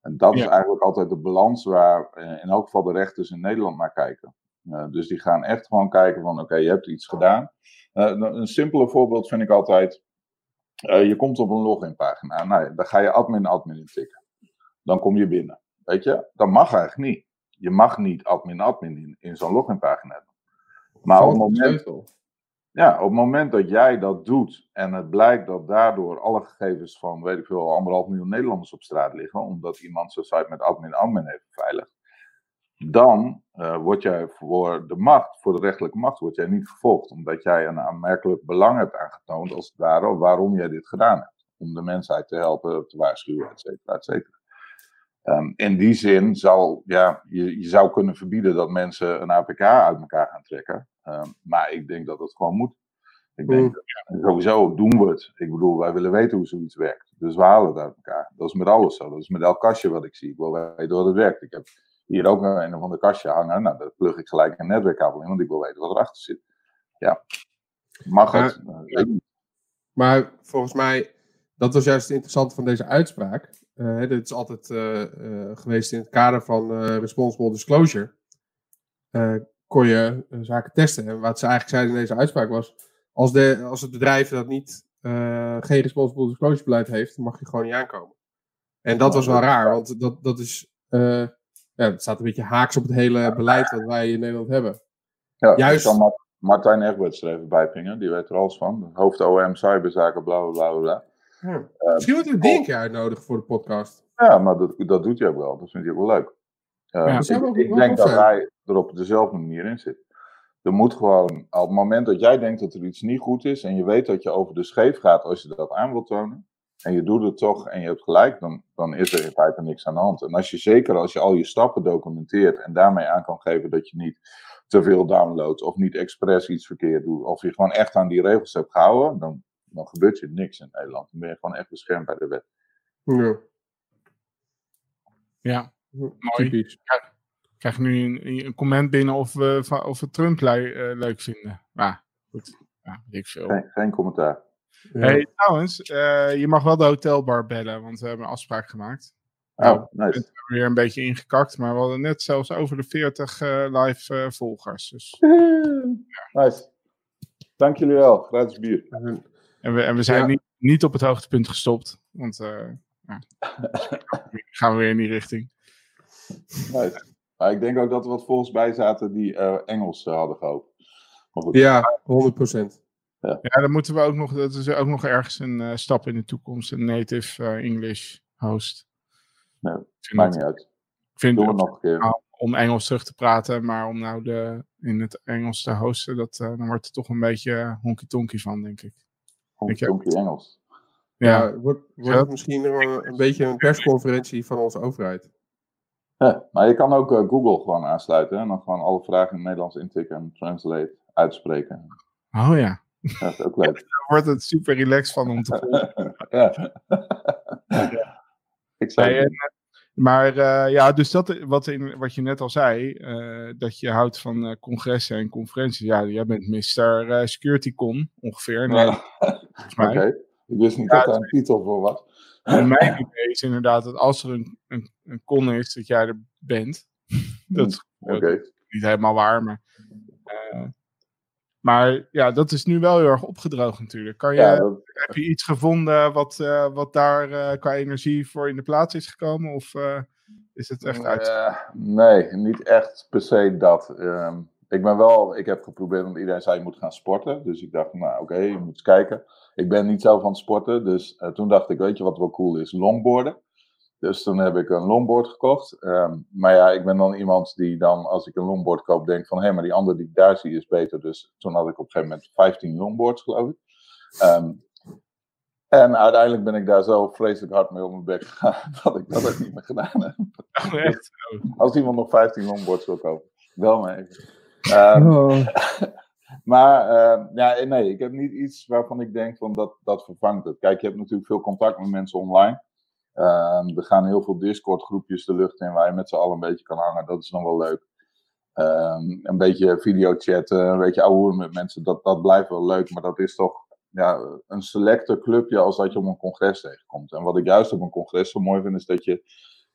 B: En dat is eigenlijk altijd de balans waar in elk geval de rechters in Nederland naar kijken. Dus die gaan echt gewoon kijken van oké, je hebt iets gedaan. Een simpele voorbeeld vind ik altijd. Eh, je komt op een loginpagina. Nou, ja, dan ga je admin admin intikken. Dan kom je binnen. Weet je, dat mag eigenlijk niet. Je mag niet admin admin in, in zo'n loginpagina doen. Maar op het, moment, ja, op het moment dat jij dat doet en het blijkt dat daardoor alle gegevens van, weet ik veel, anderhalf miljoen Nederlanders op straat liggen, omdat iemand zijn site met admin admin heeft beveiligd, dan uh, word jij voor de macht, voor de rechterlijke macht, word jij niet vervolgd. Omdat jij een aanmerkelijk belang hebt aangetoond, als het ware, waarom jij dit gedaan hebt. Om de mensheid te helpen, te waarschuwen, et cetera, et cetera. Um, in die zin zal, ja, je, je zou kunnen verbieden dat mensen een APK uit elkaar gaan trekken. Um, maar ik denk dat het gewoon moet. Ik denk, mm. sowieso doen we het. Ik bedoel, wij willen weten hoe zoiets werkt. Dus we halen het uit elkaar. Dat is met alles zo. Dat is met elk kastje wat ik zie. Ik wil weten hoe het werkt. Ik heb hier ook een of ander kastje hangen. Nou, daar plug ik gelijk een netwerkkabel in, want ik wil weten wat erachter zit. Ja, mag het.
C: Maar, maar volgens mij, dat was juist het interessante van deze uitspraak. Uh, dit is altijd uh, uh, geweest in het kader van responsible disclosure. kon je zaken testen. En wat ze eigenlijk zeiden in deze uitspraak was: als, de, als het bedrijf dat niet, geen responsible disclosure beleid heeft, mag je gewoon niet aankomen. En dat was wel raar, want dat, dat is ja, het staat een beetje haaks op het hele beleid wat wij in Nederland hebben.
B: Ja, Juist... kan Martijn Egberts er even bijpingen, die weet er alles van. Hoofd OM, cyberzaken, bla bla bla. bla.
C: Ja. Uh, Misschien keer uitnodigen voor de podcast.
B: Ja, maar dat, dat doet hij ook wel. Dat vind hij ook wel leuk. Uh, ja, ik, ik denk dat hij er op dezelfde manier in zit. Er moet gewoon, op het moment dat jij denkt dat er iets niet goed is en je weet dat je over de scheef gaat als je dat aan wilt tonen, en je doet het toch en je hebt gelijk, dan, dan is er in feite niks aan de hand. En als je zeker als je al je stappen documenteert en daarmee aan kan geven dat je niet te veel downloadt of niet expres iets verkeerd doet, of je gewoon echt aan die regels hebt gehouden, dan, dan gebeurt je niks in Nederland. Dan ben je gewoon echt beschermd bij de wet.
A: Ja. Ja, mooi. Ik krijg nu een, een, comment binnen of we, of we Trump le uh, leuk vinden. Maar goed, ja, ik veel.
B: Geen, geen commentaar.
A: Hey, trouwens, uh, je mag wel de hotelbar bellen, want we hebben een afspraak gemaakt.
B: Oh, nou, nice. We
A: weer een beetje ingekakt, maar we hadden net zelfs over de 40 uh, eh, live uh, volgers. Dus,
B: ja. Nice. Dank jullie wel. Gratis bier.
A: En we, en we zijn ja. niet, niet op het hoogtepunt gestopt, want ja. [laughs] gaan we weer in die richting.
B: Nice. Maar ik denk ook dat er wat volgens bij zaten die Engels hadden gehoopt.
C: Ja, 100%.
A: Ja. ja, dan moeten we ook nog, dat is ook nog ergens een uh, stap in de toekomst, een native uh, English host.
B: Nee, maakt niet uit.
A: Ik vind Doe het nog een keer. Om Engels terug te praten, maar om nou de, in het Engels te hosten, dat, uh, dan wordt er toch een beetje honky-tonky van, denk ik.
B: Honky-tonky Engels.
C: Ja, ja wordt, wordt het misschien een, een beetje een persconferentie van onze overheid.
B: Ja, maar je kan ook Google gewoon aansluiten en dan gewoon alle vragen in het Nederlands intikken en translate uitspreken.
A: Oh ja.
B: Dat is ook leuk. [laughs]
A: Daar wordt het super relaxed van om te [laughs] volgen. ja.
B: ja. Ik zei
A: hey, maar uh, ja, dus dat wat, in, wat je net al zei, uh, dat je houdt van uh, congressen en conferenties. Ja, jij bent Mr. SecurityCon ongeveer. Nee, [laughs]
B: Oké, okay. ik wist niet ja, dat daar een titel voor was.
A: mijn idee is inderdaad dat als er een, een, een con is, dat jij er bent. dat is
B: okay.
A: niet helemaal waar, maar maar ja, dat is nu wel heel erg opgedroogd natuurlijk. Kan je, Heb je iets gevonden wat, uh, wat daar uh, qua energie voor in de plaats is gekomen? Of uh, is het echt uit?
B: nee, niet echt per se dat. Um, ik ben wel, ik heb geprobeerd, want iedereen zei je moet gaan sporten. Dus ik dacht, nou oké, okay, je moet eens kijken. Ik ben niet zelf van het sporten, dus toen dacht ik, weet je wat wel cool is? Longboarden. Dus toen heb ik een longboard gekocht. Um, maar ja, ik ben dan iemand die dan, als ik een longboard koop, denk van hé, hey, maar die andere die ik daar zie is beter. Dus toen had ik op een gegeven moment 15 longboards, geloof ik. Um, en uiteindelijk ben ik daar zo vreselijk hard mee op mijn bek gegaan [laughs] dat ik dat ook niet meer gedaan heb.
A: Oh, echt? [laughs]
B: als iemand nog 15 longboards wil kopen, wel mee. Um, oh. [laughs] maar ja, nee, ik heb niet iets waarvan ik denk van dat, dat vervangt het. Kijk, je hebt natuurlijk veel contact met mensen online. Um, er gaan heel veel Discord-groepjes de lucht in waar je met z'n allen een beetje kan hangen. Dat is dan wel leuk. Um, een beetje videochatten, een beetje ouwe met mensen, dat, dat blijft wel leuk. Maar dat is toch ja, een selecte clubje als dat je op een congres tegenkomt. En wat ik juist op een congres zo mooi vind, is dat je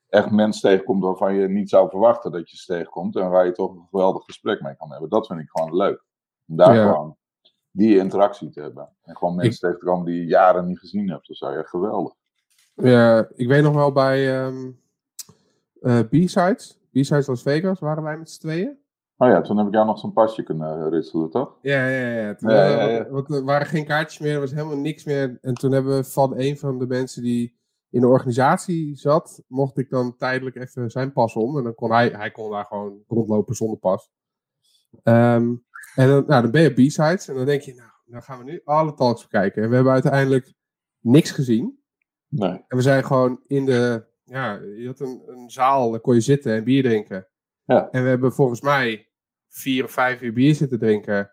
B: echt mensen tegenkomt waarvan je niet zou verwachten dat je ze tegenkomt. En waar je toch een geweldig gesprek mee kan hebben. Dat vind ik gewoon leuk. Om daar gewoon die interactie te hebben. En gewoon mensen tegen te komen die je jaren niet gezien hebt. Dat zou je geweldig.
C: Ja, ik weet nog wel bij um, uh, B-Sides, B-Sides Las Vegas, waren wij met z'n tweeën.
B: Oh ja, toen heb ik jou nog zo'n pasje kunnen ritselen, toch?
C: Ja, ja, ja. Toen, ja, ja, Want, er waren geen kaartjes meer, er was helemaal niks meer. En toen hebben we van een van de mensen die in de organisatie zat, mocht ik dan tijdelijk even zijn pas om. En dan kon hij, hij kon daar gewoon rondlopen zonder pas. Ehm, en dan, nou, dan ben je op B-sides en dan denk je, nou, dan gaan we nu alle talks bekijken. En we hebben uiteindelijk niks gezien.
B: Nee.
C: En we zijn gewoon in de, ja, je had een, een zaal, daar kon je zitten en bier drinken.
B: Ja.
C: En we hebben volgens mij vier of vijf uur bier zitten drinken.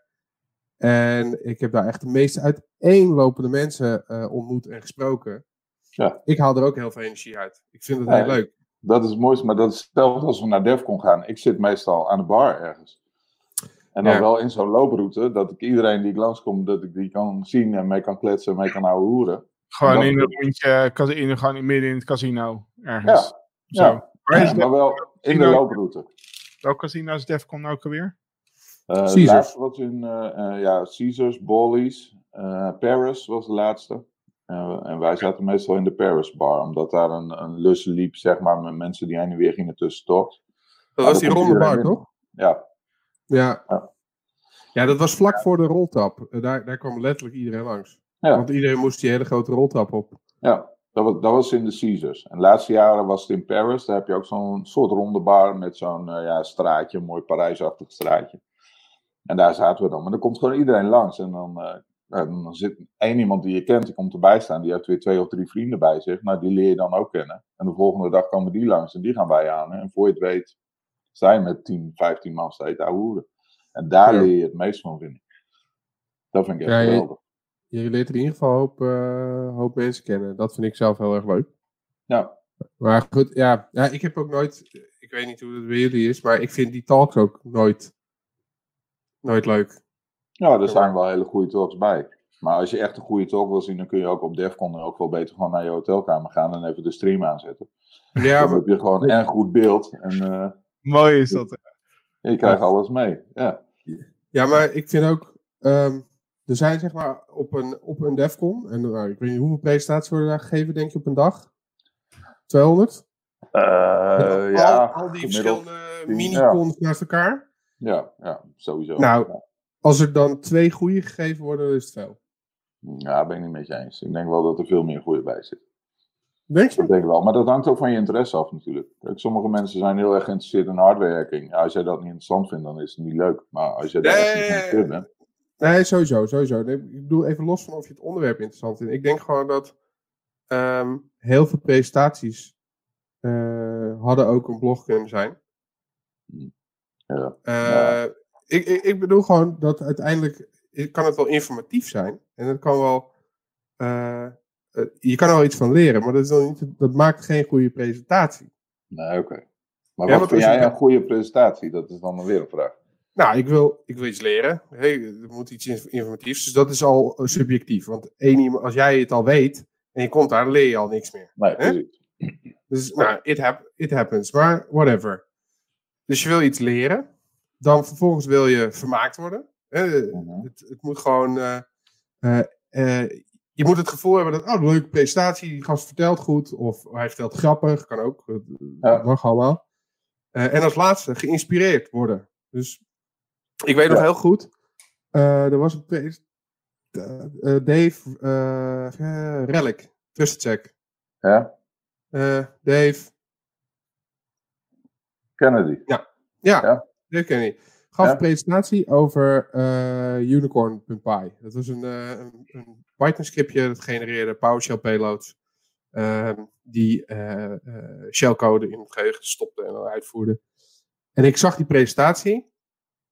C: En ik heb daar echt de meest uiteenlopende mensen eh, ontmoet en gesproken.
B: Ja.
C: Ik haal er ook heel veel energie uit. Ik vind het
B: Ja,
C: heel leuk.
B: Dat is het mooiste, maar dat is hetzelfde als we naar Defcon gaan. Ik zit meestal aan de bar ergens. En dan
C: Ja.
B: wel in zo'n looproute, dat ik iedereen die ik langskom, dat ik die kan zien en mee kan kletsen en mee kan ouwe hoeren.
A: Gewoon in een rondje, in, gewoon in midden in het casino ergens.
B: Ja,
A: Zo.
B: ja. Ja, maar wel in de looproute.
A: Welk casino is Defcon ook alweer?
B: Eh de
C: Caesars.
B: was in eh, eh, ja, Caesars, Ballies, eh, Paris was de laatste. Eh, en wij zaten meestal in de Paris bar, omdat daar een, een lus liep, zeg maar, met mensen die heen en weer gingen tussen.
C: Dat was die ronde bar, toch?
B: Ja,
C: Ja.
B: Ja.
C: Ja, dat was vlak voor de roltrap. Eh, Daar, daar kwam letterlijk iedereen langs.
B: Ja.
C: Want iedereen moest die hele grote roltrap op.
B: Ja, dat was, dat was in de Caesars. En de laatste jaren was het in Paris. Daar heb je ook zo'n soort ronde bar met zo'n eh, ja, straatje, een mooi Parijsachtig straatje. En daar zaten we dan. Maar dan komt gewoon iedereen langs. En dan, eh, dan zit één iemand die je kent, die komt erbij staan. Die heeft weer twee of drie vrienden bij zich. Nou, die leer je dan ook kennen. En de volgende dag komen die langs en die gaan wij aan. En voor je het weet, sta je met 10, 15 man steeds hoeren. En daar
C: Ja.
B: leer je het meest van, vind ik. Dat vind ik echt
C: Ja, je-
B: geweldig.
C: Je leert er in ieder geval een hoop, eh, hoop mensen kennen. Dat vind ik zelf heel erg leuk.
B: Ja,
C: Maar goed, ja, ja, ik heb ook nooit, ik weet niet hoe het bij jullie is, maar ik vind die talks ook nooit, nooit leuk.
B: Ja, er zijn wel hele goede talks bij. Maar als je echt een goede talk wil zien, dan kun je ook op Defcon ook wel beter gewoon naar je hotelkamer gaan en even de stream aanzetten.
C: Ja,
B: dan
C: maar,
B: heb je gewoon en goed beeld en eh,
A: Mooi is dat. hè?
B: je krijgt alles mee. Ja.
C: ja, maar ik vind ook, ehm, er zijn zeg maar op een, op een Defcon, en nou, ik weet niet hoeveel presentaties worden daar gegeven, denk je op een dag? 200?
B: Eh,
C: al,
B: ja,
C: al die verschillende mini-cons naast elkaar.
B: ja, ja, sowieso.
C: Nou.
B: Ja.
C: Als er dan twee goede gegeven worden, dan is het veel.
B: Ja, ben ik niet met je eens. Ik denk wel dat er veel meer goede bij zit.
C: Denk je?
B: Dat denk ik wel. Maar dat hangt ook van je interesse af natuurlijk. Kijk, sommige mensen zijn heel erg geïnteresseerd in hardwerking. Ja, als jij dat niet interessant vindt, dan is het niet leuk. Maar als jij daar echt niet
C: Nee.
B: geïnteresseerd bent.
C: Nee, sowieso, sowieso. Ik bedoel even los van of je het onderwerp interessant vindt. Ik denk gewoon dat ehm, heel veel presentaties eh, hadden ook een blog kunnen zijn.
B: Ja.
C: Eh, ik, ik, ik bedoel gewoon dat uiteindelijk kan het wel informatief zijn. En het kan wel. eh, eh, je kan er wel iets van leren, maar dat, is dan niet, dat maakt geen goede presentatie.
B: Nee, oké. Maar
C: Ja,
B: wat vind jij een goede presentatie? Dat is dan een vraag.
C: Nou, ik wil, ik wil iets leren. Hey, er moet iets inf- informatiefs. Dus dat is al eh, subjectief. Want één iemand, als jij het al weet en je komt daar, dan leer je al niks meer.
B: Nee,
C: Hè? Dus nou, it, hap it happens. Maar whatever. Dus je wil iets leren. Dan vervolgens wil je vermaakt worden. Hè?
B: Mhm.
C: het, het moet gewoon... eh, eh, eh, je moet het gevoel hebben dat... Oh, een leuke presentatie. Die gast vertelt goed. Of hij vertelt grappig. Kan ook. Dat
B: Ja.
C: mag allemaal. Eh, en als laatste, geïnspireerd worden. Dus ik weet nog heel goed. eh, er was een eh, eh, Dave eh eh, Relic. Trust check.
B: Ja?
C: Eh, Dave.
B: Kennedy.
C: Ja,
B: Ja.
C: Dave Kenny. Gaf
B: Ja.
C: een presentatie over eh Unicorn.py. Dat was een, een, een Python scriptje dat genereerde PowerShell payloads. ehm, die eh, eh, shellcode in het geheugen stopte en dan uitvoerde. En ik zag die presentatie.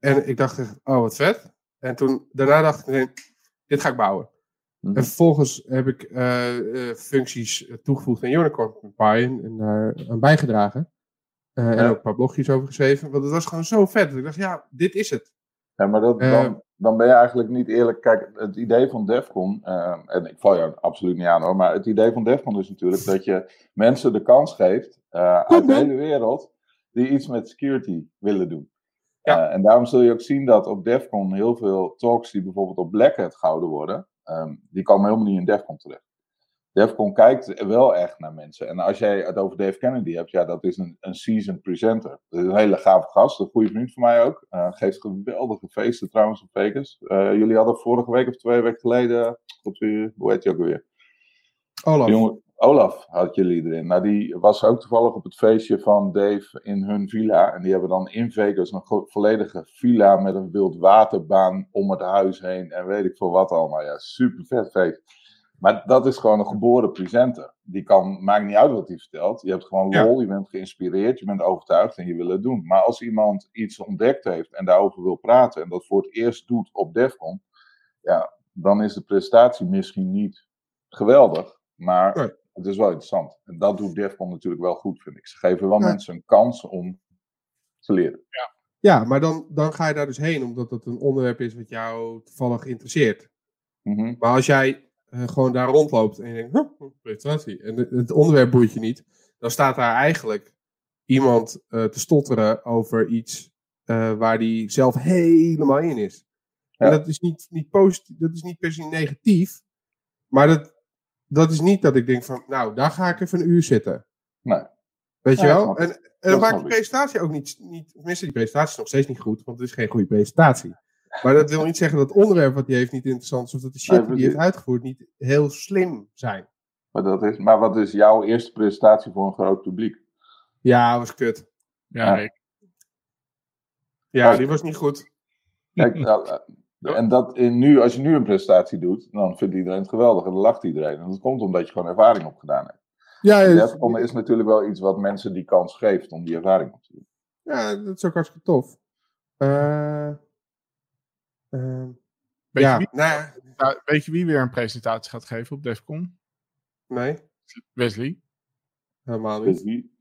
C: En ik dacht, echt, oh wat vet. En toen, daarna dacht ik, meteen, dit ga ik bouwen.
B: Mhm.
C: En vervolgens heb ik eh, eh, functies toegevoegd aan Unicorn.py en, en daar aan bijgedragen. Eh, En ook een paar blogjes over geschreven. Want het was gewoon zo vet. dat Ik dacht, ja, dit is het.
B: Ja, maar dat, dan, dan ben je eigenlijk niet eerlijk. Kijk, het idee van Defcon, en ik val jou absoluut niet aan hoor, maar het idee van Defcon is natuurlijk dat je mensen de kans geeft uit [laughs] de hele wereld die iets met security willen doen.
C: Ja.
B: Eh, en daarom zul je ook zien dat op Defcon heel veel talks die bijvoorbeeld op Black Hat gehouden worden, ehm, die komen helemaal niet in Defcon terecht. Defcon kijkt wel echt naar mensen. En als jij het over Dave Kennedy hebt, ja, dat is een, een seasoned presenter. Dat is een hele gave gast, een goede vriend van mij ook. Eh, geeft geweldige feesten trouwens op Vegas. Eh, jullie hadden vorige week of twee weken geleden, hoe heet hij ook alweer?
C: Olaf.
B: Jongen, Olaf had jullie erin. Nou, die was ook toevallig op het feestje van Dave in hun villa. En die hebben dan in Vegas een volledige villa met een wildwaterbaan om het huis heen. En weet ik veel wat allemaal. Ja, super vet feest. Maar dat is gewoon een geboren presenter. Die kan, maakt niet uit wat hij vertelt. Je hebt gewoon
A: Ja.
B: lol, je bent geïnspireerd, je bent overtuigd en je wil het doen. Maar als iemand iets ontdekt heeft en daarover wil praten en dat voor het eerst doet op Defcon, ja, dan is de prestatie misschien niet geweldig, maar. Het is wel interessant. En dat doet Defcon natuurlijk wel goed, vind ik. Ze geven wel
C: Ja.
B: mensen een kans om te leren.
C: Ja, maar dan, dan ga je daar dus heen, omdat het een onderwerp is wat jou toevallig interesseert.
B: Mhm.
C: Maar als jij eh, gewoon daar rondloopt en je denkt, huh, presentatie, en het, het onderwerp boeit je niet, dan staat daar eigenlijk iemand eh, te stotteren over iets eh, waar die zelf helemaal in is. En
B: Ja.
C: dat is niet, niet positief, dat is niet per se negatief, maar dat, dat is niet dat ik denk van, nou, daar ga ik even een uur zitten.
B: Nee.
C: Weet je wel?
B: snap
C: En, en dan
B: Dat
C: maakt de presentatie ook niet, niet. Tenminste, die presentatie is nog steeds niet goed, want het is geen goede presentatie. Maar dat wil niet zeggen dat het onderwerp wat hij heeft niet interessant is, of dat de shit
B: Nee,
C: die hij heeft uitgevoerd niet heel slim zijn.
B: Maar, dat is, maar wat is jouw eerste presentatie voor een groot publiek?
C: Ja, was kut.
A: Ja,
B: Ja.
A: ik,
C: Ja,
B: Ja.
C: die was niet goed.
B: Kijk, nou, en dat in nu, als je nu een presentatie doet, dan vindt iedereen het geweldig en dan lacht iedereen. En dat komt omdat je gewoon ervaring opgedaan hebt.
C: Ja, ja,
B: Defcon is natuurlijk wel iets wat mensen die kans geeft om die ervaring op te doen.
C: ja dat is ook hartstikke tof. Eh, ehm,
A: weet,
C: ja,
A: je wie,
C: nou ja,
A: nou, weet je wie weer een presentatie gaat geven op Defcon?
C: nee,
A: Wesley.
C: helemaal niet.
B: wie-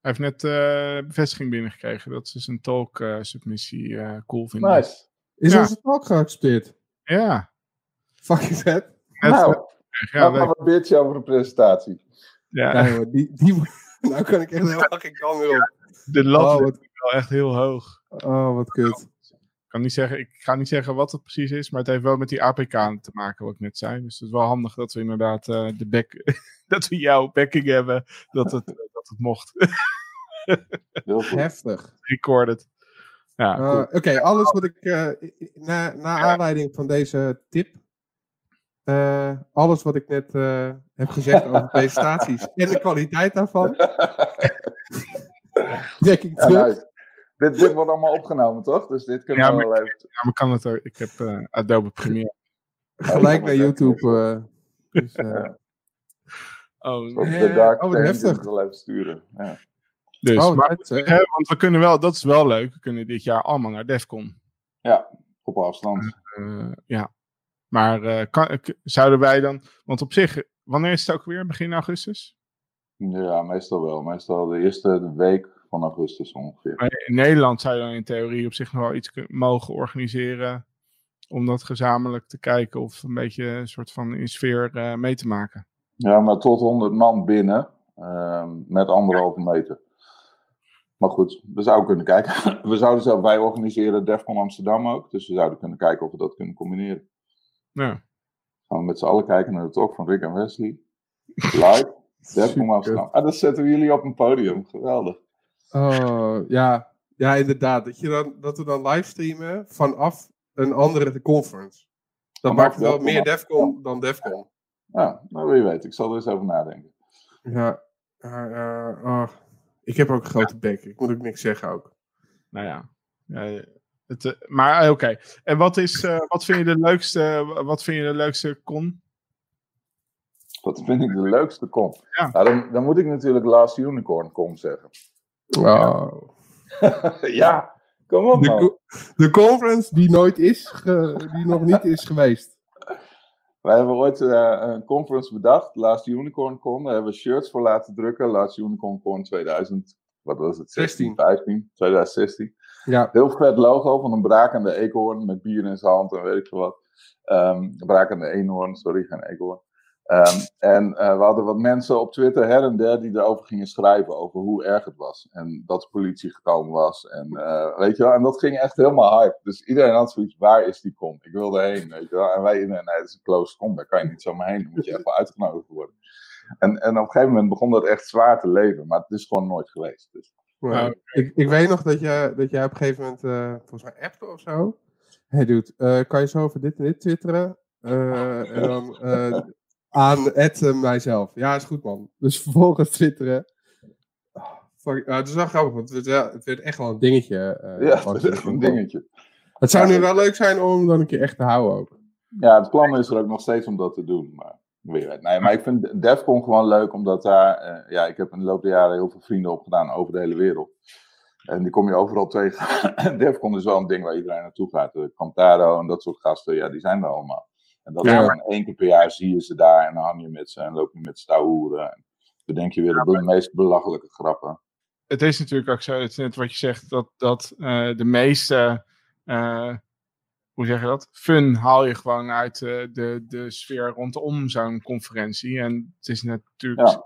A: Hij heeft net eh, bevestiging binnengekregen dat ze zijn talk-submissie eh, cool vinden.
B: Nice.
C: Is
A: Ja.
C: onze talk geaccepteerd?
A: Ja.
C: Fucking vet.
B: Nou,
A: ja,
B: nou, wat bitje over de presentatie.
A: ja,
C: jongen, die, die, [laughs] nou kan ik echt helemaal geen kant meer op.
A: de lat
C: Oh,
A: ligt
C: wat,
A: wel echt heel hoog.
C: oh, wat kut.
A: Ik, kan niet zeggen, ik ga niet zeggen wat het precies is, maar het heeft wel met die APK te maken, wat ik net zei. Dus het is wel handig dat we inderdaad eh, de back, [laughs] dat we jouw backing hebben, dat het, dat het mocht.
B: Heel goed.
C: Heftig.
A: Recorded. Ja,
C: Uh,
A: cool.
C: Oké, alles wat ik eh, na, na aanleiding van deze tip, eh, alles wat ik net eh, heb gezegd over [laughs] presentaties en de kwaliteit daarvan, [laughs] trek ik
B: Ja,
C: terug.
B: nice. dit, dit wordt allemaal opgenomen, toch? Dus dit kunnen
A: Ja,
B: we
A: maar-
B: wel even...
A: Ja, maar kan het er? Ik heb eh, Adobe Premiere.
C: Gelijk naar YouTube. eh, dus, eh,
A: Oh,
B: Op
C: Eh,
B: de dark
C: oh, heftig.
B: wel even sturen. Ja.
A: Dus,
C: oh,
A: maar,
C: nice, hè?
A: want we kunnen wel, dat is wel leuk, we kunnen dit jaar allemaal naar Defcon.
B: ja, op afstand.
A: Eh, ja. Maar eh, kan, k- zouden wij dan, want op zich, wanneer is het ook weer? Begin augustus?
B: Ja, meestal wel. Meestal de eerste week van augustus ongeveer.
A: Maar in Nederland zou je dan in theorie op zich nog wel iets mogen organiseren. Om dat gezamenlijk te kijken of een beetje een soort van in sfeer eh, mee te maken.
B: Ja, maar tot 100 man binnen. ehm, met anderhalve meter. Maar goed, we zouden kunnen kijken. [laughs] We zouden zelf, wij organiseren Defcon Amsterdam ook. Dus we zouden kunnen kijken of we dat kunnen combineren.
A: Ja.
B: Gaan we met z'n allen kijken naar de talk van Rick en Wesley. Live. [laughs] Defcon. Amsterdam. Ah, dat zetten we jullie op een podium. Geweldig.
C: Oh, ja. ja, inderdaad. Dat, je dan, dat we dan livestreamen vanaf een andere conference. Dat
B: Vanaf
C: maakt wel
B: Defcon
C: meer. Defcon dan Defcon.
B: Ja, nou wie weet. Ik zal er eens over nadenken.
C: Ja, eh, oh. Ik heb ook een grote bek. Ik moet ook niks zeggen ook.
A: Nou ja. ja het, eh, maar eh, oké. En wat, is, eh, wat vind je de leukste, wat vind je de leukste con?
B: Wat vind ik de leukste kom?
A: Ja.
B: Nou, dan, dan moet ik natuurlijk Last Unicorn kom zeggen.
C: Oh. [laughs]
B: ja, kom op
C: De,
B: man.
C: co- de conference die nooit is, ge- die nog niet is geweest.
B: Wij hebben ooit eh, een conference bedacht, Last Unicorn Con. Daar hebben we shirts voor laten drukken. Last Unicorn Con 2000, wat was het? 16,
C: 16.
B: 15, 2016.
C: Ja,
B: Heel vet logo van een brakende eekhoorn met bier in zijn hand en weet ik veel wat. Een brakende eenhoorn, sorry, geen eekhoorn. Ehm, en eh, we hadden wat mensen op Twitter her en der die erover gingen schrijven over hoe erg het was. En dat de politie gekomen was. En eh, weet je wel, en dat ging echt helemaal hype. Dus iedereen had zoiets, waar is die kom? Ik wil erheen, weet je wel. En wij, nee, nee, het is een close kom, daar kan je niet zomaar heen. Dan moet je [laughs] echt wel uitgenodigd worden. En, en op een gegeven moment begon dat echt zwaar te leven. Maar het is gewoon nooit geweest. Dus.
A: Oh,
C: ik, ik weet nog dat jij, dat jij op een gegeven moment, eh, volgens mij appte of zo. Hey dude, eh, kan je zo over dit en dit twitteren? Eh, en dan, eh, aan Ed eh, mijzelf. Ja, is goed man. Dus vervolgens twitteren. Oh, fuck, ja, het is wel grappig, want het werd, het werd echt wel een dingetje. eh,
B: Ja, echt een dingetje.
C: Het zou nu wel leuk zijn om dan een keer echt te houden ook.
B: Ja, het plan is er ook nog steeds om dat te doen. Maar, weet. nee, maar ik vind Defcon gewoon leuk, omdat daar... eh, ja, ik heb in de loop der jaren heel veel vrienden opgedaan over de hele wereld. En die kom je overal tegen. [laughs] Defcon is wel een ding waar iedereen naartoe gaat. Cantaro en dat soort gasten, ja, die zijn er allemaal. En dat
C: Ja.
B: één keer per jaar zie je ze daar en dan hang je met ze en loop je met hoeren. En bedenk je weer de meest belachelijke grappen.
A: het is natuurlijk ook zo, het is net wat je zegt, dat, dat eh, de meeste, eh, hoe zeg je dat? Fun haal je gewoon uit eh, de, de sfeer rondom zo'n conferentie. En het is natuurlijk,
B: Ja.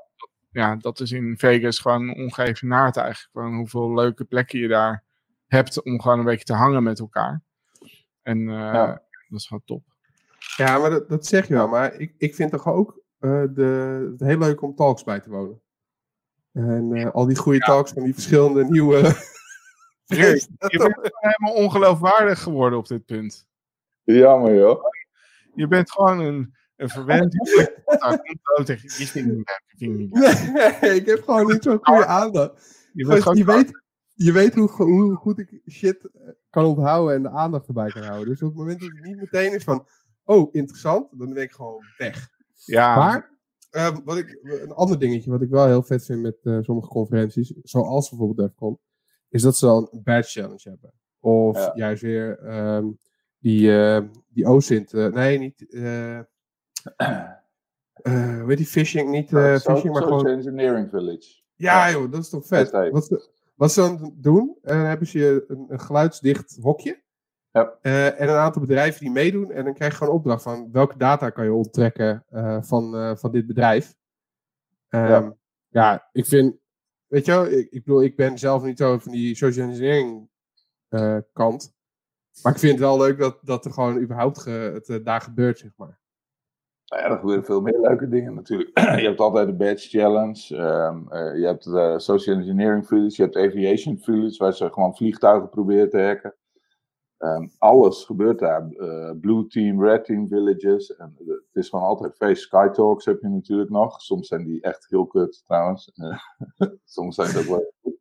A: ja. dat is in Vegas gewoon ongeëvenaard eigenlijk. Gewoon hoeveel leuke plekken je daar hebt om gewoon een beetje te hangen met elkaar. En
B: Ja.
A: dat is gewoon top.
C: Ja, maar dat, dat zeg je wel. Maar ik, ik vind toch ook eh, de, het heel leuk om talks bij te wonen. En eh, al die goede talks van die verschillende nieuwe... [laughs]
A: Rick, [laughs] je bent helemaal ongeloofwaardig geworden op dit punt.
B: Jammer joh.
A: Je bent gewoon een, een verwend. [laughs] Nou, ik.
C: Nee, heb gewoon niet zo'n goede aandacht.
A: Je bent
C: Gast,
A: gewoon
C: je, weet, je weet hoe, hoe goed ik shit eh, kan onthouden en de aandacht erbij kan houden. Dus op het moment dat het niet meteen is van, oh, interessant, dan ben ik gewoon weg.
A: Ja,
C: Maar, eh, wat ik, een ander dingetje wat ik wel heel vet vind met eh, sommige conferenties, zoals bijvoorbeeld DEFCON, is dat ze dan een badge challenge hebben. Of
B: Ja.
C: juist weer ehm, die, eh die OSINT, eh, nee, niet, eh [clears throat] eh, heet die phishing, niet eh,
B: So-
C: phishing, maar
B: Social
C: gewoon
B: Engineering Village.
C: ja, joh, dat is toch vet. Wat ze, wat ze dan doen, dan hebben ze een, een geluidsdicht hokje.
B: Ja.
C: Eh, en een aantal bedrijven die meedoen. En dan krijg je gewoon een opdracht van welke data kan je onttrekken eh, van, eh, van dit bedrijf. Ehm,
B: Ja.
C: ja. ik vind, weet je wel, ik, ik bedoel, ik ben zelf niet zo van die social engineering kant. Maar ik vind het wel leuk dat, dat er gewoon überhaupt ge- het daar gebeurt, zeg maar.
B: Nou ja, er gebeuren veel meer leuke dingen natuurlijk. [clears throat] je hebt altijd de Badge Challenge. ehm, eh, je hebt de Social Engineering Village. Je hebt Aviation Village, waar ze gewoon vliegtuigen proberen te hacken. Ehm, alles gebeurt daar. Eh, Blue Team, Red Team Villages. En, eh, het is gewoon altijd feest. Sky Talks heb je natuurlijk nog. Soms zijn die echt heel kut trouwens. Eh, [laughs] Soms zijn ze ook wel goed.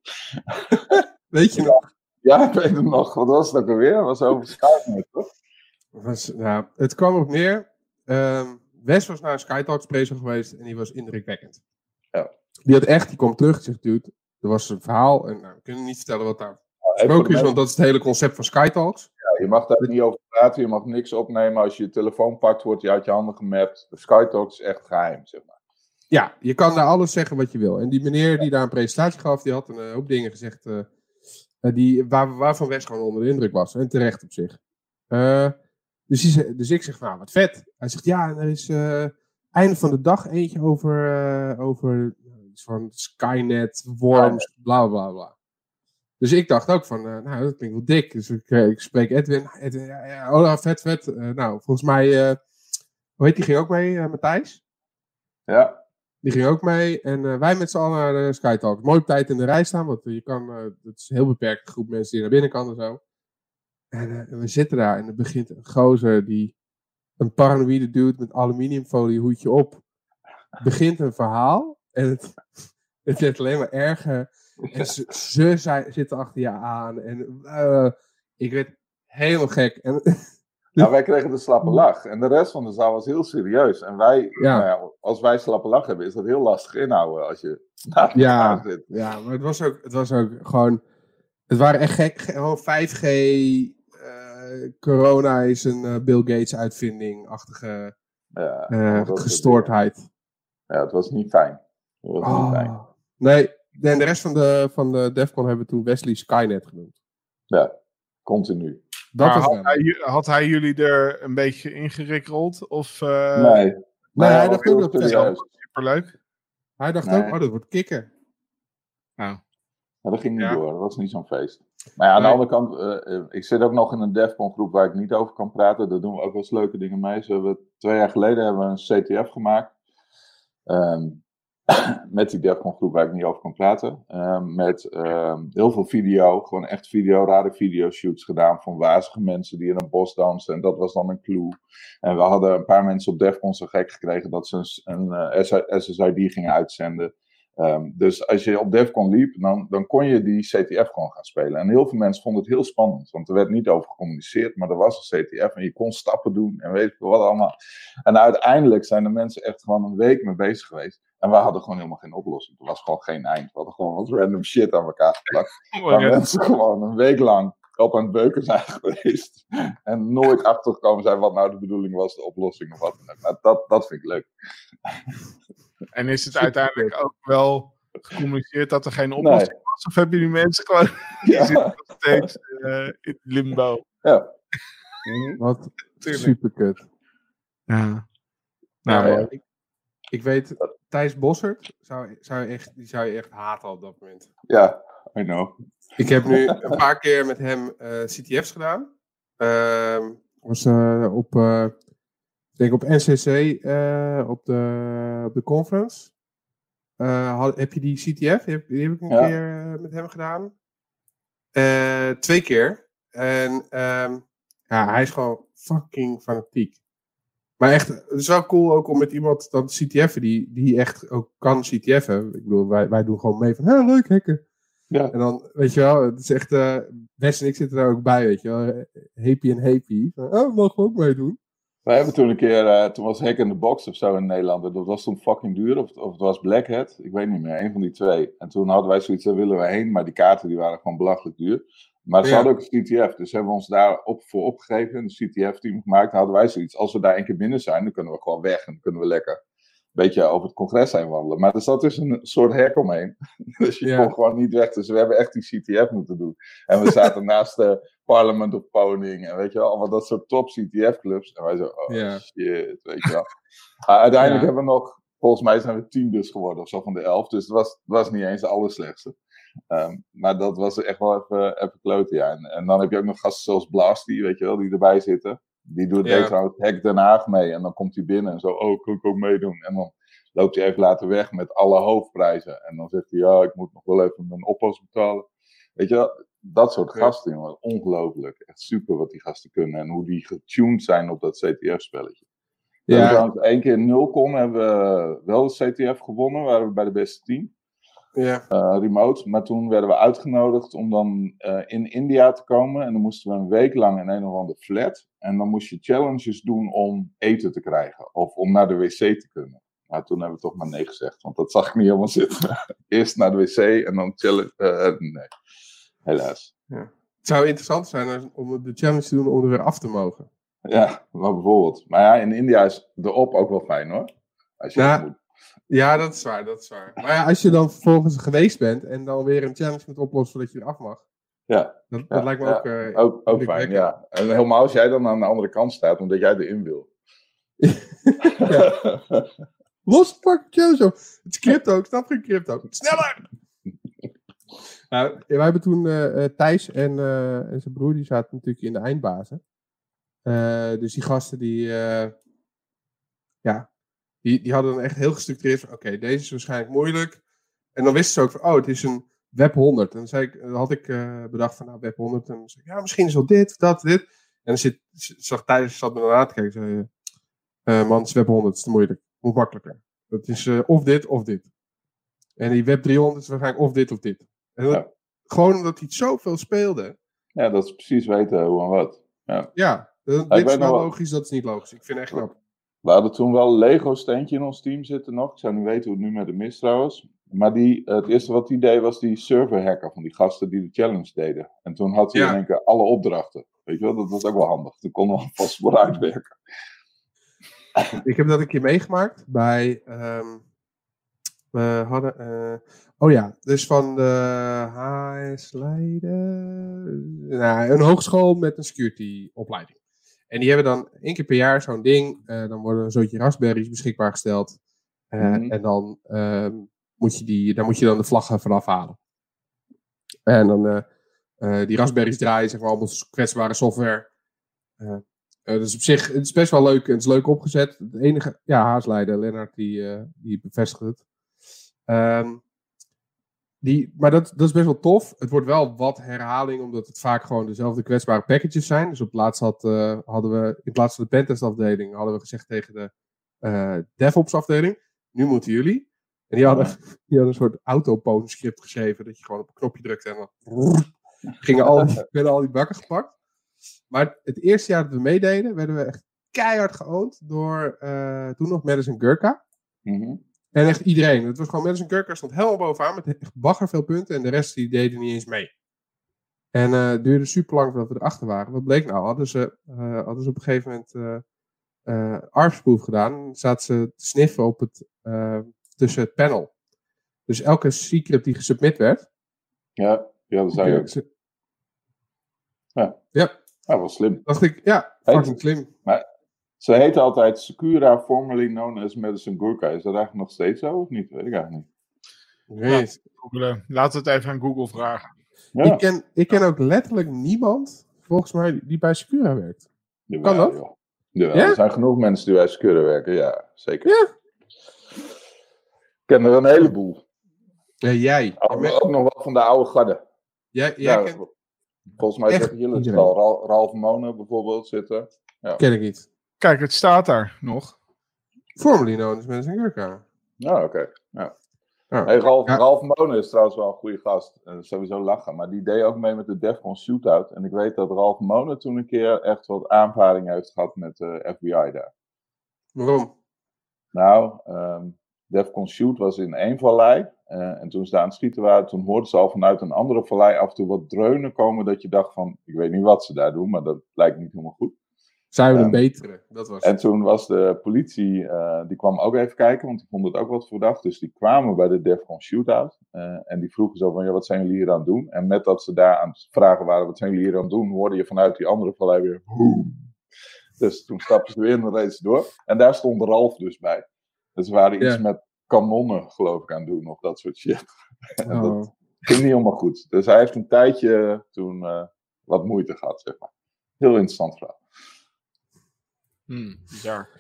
B: [laughs]
C: Weet je nog?
B: Ja, ik weet het nog. Wat was ook alweer? Dat was over Skynet, toch?
C: Was, nou, het kwam op neer. ehm, Wes was naar een Skytalks prezo geweest en die was indrukwekkend.
B: Ja.
C: Die had echt, die kwam terug en zegt, dude, er was een verhaal en nou, we kunnen niet vertellen wat daar
B: De
C: want dat is het hele concept van Skytalks.
B: Ja, je mag daar niet over praten, je mag niks opnemen. Als je je telefoon pakt, wordt die uit je handen gemapt. De SkyTalk is echt geheim, zeg maar.
C: Ja, je kan daar alles zeggen wat je wil. En die meneer die daar een presentatie gaf, die had een eh, hoop dingen gezegd eh, eh, die, waar, waarvan Wes gewoon onder de indruk was. En terecht op zich. Dus, die dus ik zeg, nou, wat vet. Hij zegt, ja, er is einde van de dag eentje over, over iets van Skynet, worms, bla bla bla. Dus ik dacht ook van, eh, nou, dat klinkt wel dik. Dus ik, eh, ik spreek Edwin. Edwin ja, ja, oh, vet, vet. Eh, nou, volgens mij, hoe heet die, ging ook mee, Matthijs?
B: Ja,
C: Die ging ook mee. En wij met z'n allen naar de Skytalk. Mooi op tijd in de rij staan, want je kan, het is een heel beperkte groep mensen die naar binnen kan en zo. En, en we zitten daar en er begint een gozer die, een paranoïde dude met aluminiumfolie hoedje op, begint een verhaal. En het, [laughs] het werd alleen maar erger. En ze, zitten achter je aan. En eh, ik werd helemaal gek. En, [laughs]
B: nou, wij kregen de slappe lach. En de rest van de zaal was heel serieus. En wij,
C: Ja.
B: nou ja, als wij slappe lach hebben, is dat heel lastig inhouden als je
C: Ja.
B: zit.
C: Ja, maar het was ook, het was ook gewoon. Het waren echt gek. ge- Gewoon 5G. eh, corona is een eh, Bill Gates uitvinding-achtige
B: Ja,
C: gestoordheid.
B: Ja, het was niet fijn. Het was niet fijn.
C: Oh. Nee, en de rest van de, van de Defcon hebben we toen Wesley Skynet genoemd.
B: Ja, continu.
C: Dat
A: had,
C: wel-
A: hij, had hij jullie er een beetje ingerikkeld? Of uh,
B: nee.
C: Nee,
B: Maar
C: hij dacht ook dat het
A: superleuk?
C: Hij dacht
B: Nee.
C: ook, oh, dat wordt kicken.
A: Nou,
B: Maar dat ging niet
A: Ja.
B: door, dat was niet zo'n feest. Maar ja, aan de andere kant, eh, eh, ik zit ook nog in een DEFCON groep waar ik niet over kan praten. Daar doen we ook wel eens leuke dingen mee. Zo hebben we, twee jaar geleden hebben we een CTF gemaakt. Ehm, [coughs] met die Defcon groep waar ik niet over kan praten. Ehm, met ehm, heel veel video, gewoon echt video, rare videoshoots gedaan van wazige mensen die in een bos dansen. En dat was dan een clue. En we hadden een paar mensen op Defcon zo gek gekregen dat ze een, een uh, SSID gingen uitzenden. Um, dus als je op Defcon liep, dan, dan kon je die CTF gewoon gaan spelen. En heel veel mensen vonden het heel spannend, want er werd niet over gecommuniceerd, maar er was een CTF en je kon stappen doen en weet ik wat allemaal. En uiteindelijk zijn de mensen echt gewoon een week mee bezig geweest. En we hadden gewoon helemaal geen oplossing. Er was gewoon geen eind. We hadden gewoon wat random shit aan elkaar geplakt. Waar mensen gewoon een week lang op aan het beuken zijn [laughs] geweest. En nooit achtergekomen zijn wat nou de bedoeling was, de oplossing of wat dan ook. Nou, dat, dat vind ik leuk.
A: En is het uiteindelijk ook wel gecommuniceerd dat er geen oplossing nee. was? Of hebben jullie mensen gewoon [laughs] ja. die nog steeds uh, in limbo?
B: Ja.
C: Wat super kut.
A: Ja.
C: Nou, ja. Ik, ik, weet, Thijs Bossert zou, zou echt, die zou je echt haten op dat moment.
B: Ja, I know.
C: Ik heb nu een paar keer met hem uh, CTF's gedaan. Uh, was uh, op ik denk op NCC, op, de, op de conference. Had, heb je die CTF? Die heb, die heb ik een
B: ja.
C: keer met hem gedaan. twee keer. En um, ja, hij is gewoon fucking fanatiek. Maar echt, het is wel cool ook om met iemand dan CTF'en die, die echt ook kan CTF'en. Ik bedoel, wij, wij doen gewoon mee van, hé, leuk hacken.
B: Ja.
C: En dan, weet je wel, het is echt, uh, Wes en ik zitten daar ook bij, weet je wel. Happy en happy. Oh, mogen we ook meedoen?
B: Wij hebben toen een keer, uh, toen was Hack in the Box of zo in Nederland. Dat was toen fucking duur. Of, of het was Black Hat. Ik weet niet meer. Een van die twee. En toen hadden wij zoiets, daar willen we heen. Maar die kaarten die waren gewoon belachelijk duur. Maar ze ja. hadden ook een CTF. Dus hebben we ons daar op, voor opgegeven. Een CTF-team gemaakt. Dan hadden wij zoiets. Als we daar een keer binnen zijn, dan kunnen we gewoon weg. En dan kunnen we lekker beetje over het congres heen wandelen. Maar er zat dus een soort hek omheen. [laughs] Dus je ja. kon gewoon niet weg. Dus we hebben echt die CTF moeten doen. En we zaten [laughs] naast de Parliament of Poning. En weet je wel, allemaal dat soort top CTF-clubs. En wij zo, oh
C: ja.
B: shit, weet je wel. uh, uiteindelijk hebben we nog, volgens mij zijn we tien dus geworden of zo van de elf. Dus het was, het was niet eens de allerslechtste. Um, maar dat was echt wel even, even kloten, ja. En, en, dan heb je ook nog gasten zoals Blasty, weet je wel, die erbij zitten. Die doet ja. trouwens Hek Den Haag mee. En dan komt hij binnen en zo, oh, kan ik ook meedoen. En dan loopt hij even later weg met alle hoofdprijzen. En dan zegt hij, ja, ik moet nog wel even mijn oppas betalen. Weet je dat soort ja. gasten, jongen. Ongelooflijk. Echt super wat die gasten kunnen. En hoe die getuned zijn op dat CTF-spelletje. Ja. trouwens één keer in 0 hebben we wel de CTF gewonnen. Waren we bij de beste team.
C: Ja.
B: Uh, remote. Maar toen werden we uitgenodigd om dan uh, in India te komen. En dan moesten we een week lang in een of andere flat. En dan moest je challenges doen om eten te krijgen. Of om naar de wc te kunnen. Maar toen hebben we toch maar nee gezegd. Want dat zag ik niet helemaal zitten. [laughs] Eerst naar de wc en dan challenge. Uh, nee. Helaas.
C: Ja. Het zou interessant zijn om de challenge te doen om er weer af te mogen.
B: Ja, maar bijvoorbeeld. Maar ja, in India is de op ook wel fijn hoor. Als je
C: ja, moet. Ja, dat is waar, dat is waar. Maar ja, als je dan vervolgens geweest bent en dan weer een challenge moet oplossen zodat je er af mag.
B: Ja.
C: Dat,
B: ja,
C: lijkt me
B: ja,
C: ook, uh,
B: ook, ook fijn, ja. En helemaal als jij dan aan de andere kant staat, omdat jij erin wil. [laughs]
C: Lospakken, challenge. Het is crypto, ik snap geen crypto. Sneller! [laughs] Nou, wij hebben toen uh, Thijs en, uh, en zijn broer, die zaten natuurlijk in de eindbazen. Dus die gasten die, ja, die, die hadden dan echt heel gestructureerd van, oké, okay, deze is waarschijnlijk moeilijk. En dan wisten ze ook van, oh, het is een Web 100. En dan, zei ik, dan had ik bedacht van, nou, Web 100. En dan zei ik, ja, misschien is wel dit, dat, dit. En dan zit, zag Thijs, zat me dan aan te kijken. Zei, man, het is Web 100, het is te moeilijk. Moet makkelijker. Het is of dit, of dit. En die Web 300 is waarschijnlijk of dit, of dit. En dat, ja. Gewoon omdat hij zoveel speelde.
B: Ja, dat is precies weten hoe en wat. Ja,
C: ja dat, dit is wel logisch, dat is niet logisch. Ik vind het echt knap.
B: We hadden toen wel een Lego-steentje in ons team zitten nog. Ik zou niet weten hoe het nu met de mis trouwens. Maar die, het eerste wat hij deed was die server-hacker van die gasten die de challenge deden. En toen had hij
C: Ja.
B: in één keer alle opdrachten. Weet je wel, dat was ook wel handig. Toen konden we alvast vooruit werken.
C: Ik heb dat een keer meegemaakt bij. ehm, we hadden. eh, oh ja, dus van de HS Leiden. Nou, een hogeschool met een security opleiding. En die hebben dan één keer per jaar zo'n ding. eh, dan worden een zootje raspberries beschikbaar gesteld. Eh,
B: Mhm.
C: En dan, ehm, moet je die, daar moet je dan de vlaggen vanaf halen. En dan eh, eh, die raspberries draaien, zeg maar, allemaal kwetsbare software. Eh, eh, dus op zich, het is best wel leuk. Het is leuk opgezet. Het enige, ja, Haasleider, Lennart, die, eh, die bevestigt het. Ehm, die, maar dat, dat is best wel tof. Het wordt wel wat herhaling, omdat het vaak gewoon dezelfde kwetsbare packages zijn. Dus op laatst had, eh, hadden we, in plaats van de pentest afdeling, hadden we gezegd tegen de eh, DevOps afdeling, nu moeten jullie. En die hadden, die hadden een soort autopone script geschreven, dat je gewoon op een knopje drukte en dan [laughs] gingen al die, werden al die bakken gepakt. Maar het eerste jaar dat we meededen, werden we echt keihard geoond door eh, toen nog Madison Gurka.
B: Mhm.
C: En echt iedereen. Het was gewoon Madison Gurka stond helemaal bovenaan met echt bagger veel punten. En de rest die deden niet eens mee. En eh, het duurde super lang voordat we erachter waren. Wat bleek nou? Hadden ze, eh, hadden ze op een gegeven moment eh, ARPS-proof gedaan. En zaten ze te sniffen op het, tussen het panel. Dus elke secret die gesubmit werd.
B: Ja, ja, dat zei je ook.
C: ze-
B: Ja, wel slim.
C: dacht ik, ja, fucking slim.
B: Ze heette altijd Secura, formerly known as Medicine Gurkha. Is dat eigenlijk nog steeds zo of niet? Weet ik eigenlijk niet.
C: Weet.
A: Googelen. Laten we het even aan Google vragen.
B: Ja,
C: Ik, ken, ik ken ook letterlijk niemand, volgens mij, die- bij Secura werkt.
B: jawel,
C: kan dat?
B: joh. Jawel,
C: Ja?
B: Er zijn genoeg mensen die bij Secura werken, ja, zeker.
C: Ja.
B: Ik ken er een heleboel.
C: Ja, jij.
B: Ook, ook nog wel van de oude garde.
C: Jij, jij
B: Ja,
C: kent,
B: Volgens mij zeggen jullie het al. Ra- Ralf Monen bijvoorbeeld zitten.
C: ken ik niet.
A: Kijk, het staat daar nog.
C: Formerly known as Madison Gurka.
B: Ja, oké. Ja.
C: Ja.
B: Hey, Ralf,
C: Ja.
B: Ralf Monen is trouwens wel een goede gast. Eh, sowieso lachen. Maar die deed ook mee met de Defcon Shootout. En ik weet dat Ralf Monen toen een keer echt wat aanvaring heeft gehad met de FBI daar.
C: Waarom?
B: Nou, ehm Defcon Shoot was in één vallei. eh, en toen ze daar aan het schieten waren, toen hoorden ze al vanuit een andere vallei af en toe wat dreunen komen. Dat je dacht van, ik weet niet wat ze daar doen, maar dat lijkt niet helemaal goed.
C: Zijn we een betere? Dat was
B: En
C: het.
B: toen was de politie, eh, die kwam ook even kijken, want die vonden het ook wat verdacht. Dus die kwamen bij de Defcon Shootout. eh, en die vroegen zo van, ja, wat zijn jullie hier aan het doen? En met dat ze daar aan het vragen waren, wat zijn jullie hier aan het doen? Hoorde je vanuit die andere vallei weer, boem. Dus toen stapten ze weer en dan reden ze door. En daar stond Ralf dus bij. Dus ze waren iets
C: Ja.
B: met kanonnen, geloof ik, aan het doen, of dat soort shit. [laughs] En
C: Oh.
B: dat ging niet helemaal goed. Dus hij heeft een tijdje toen eh, wat moeite gehad, zeg maar. Heel interessant verhaal.
A: Hmm.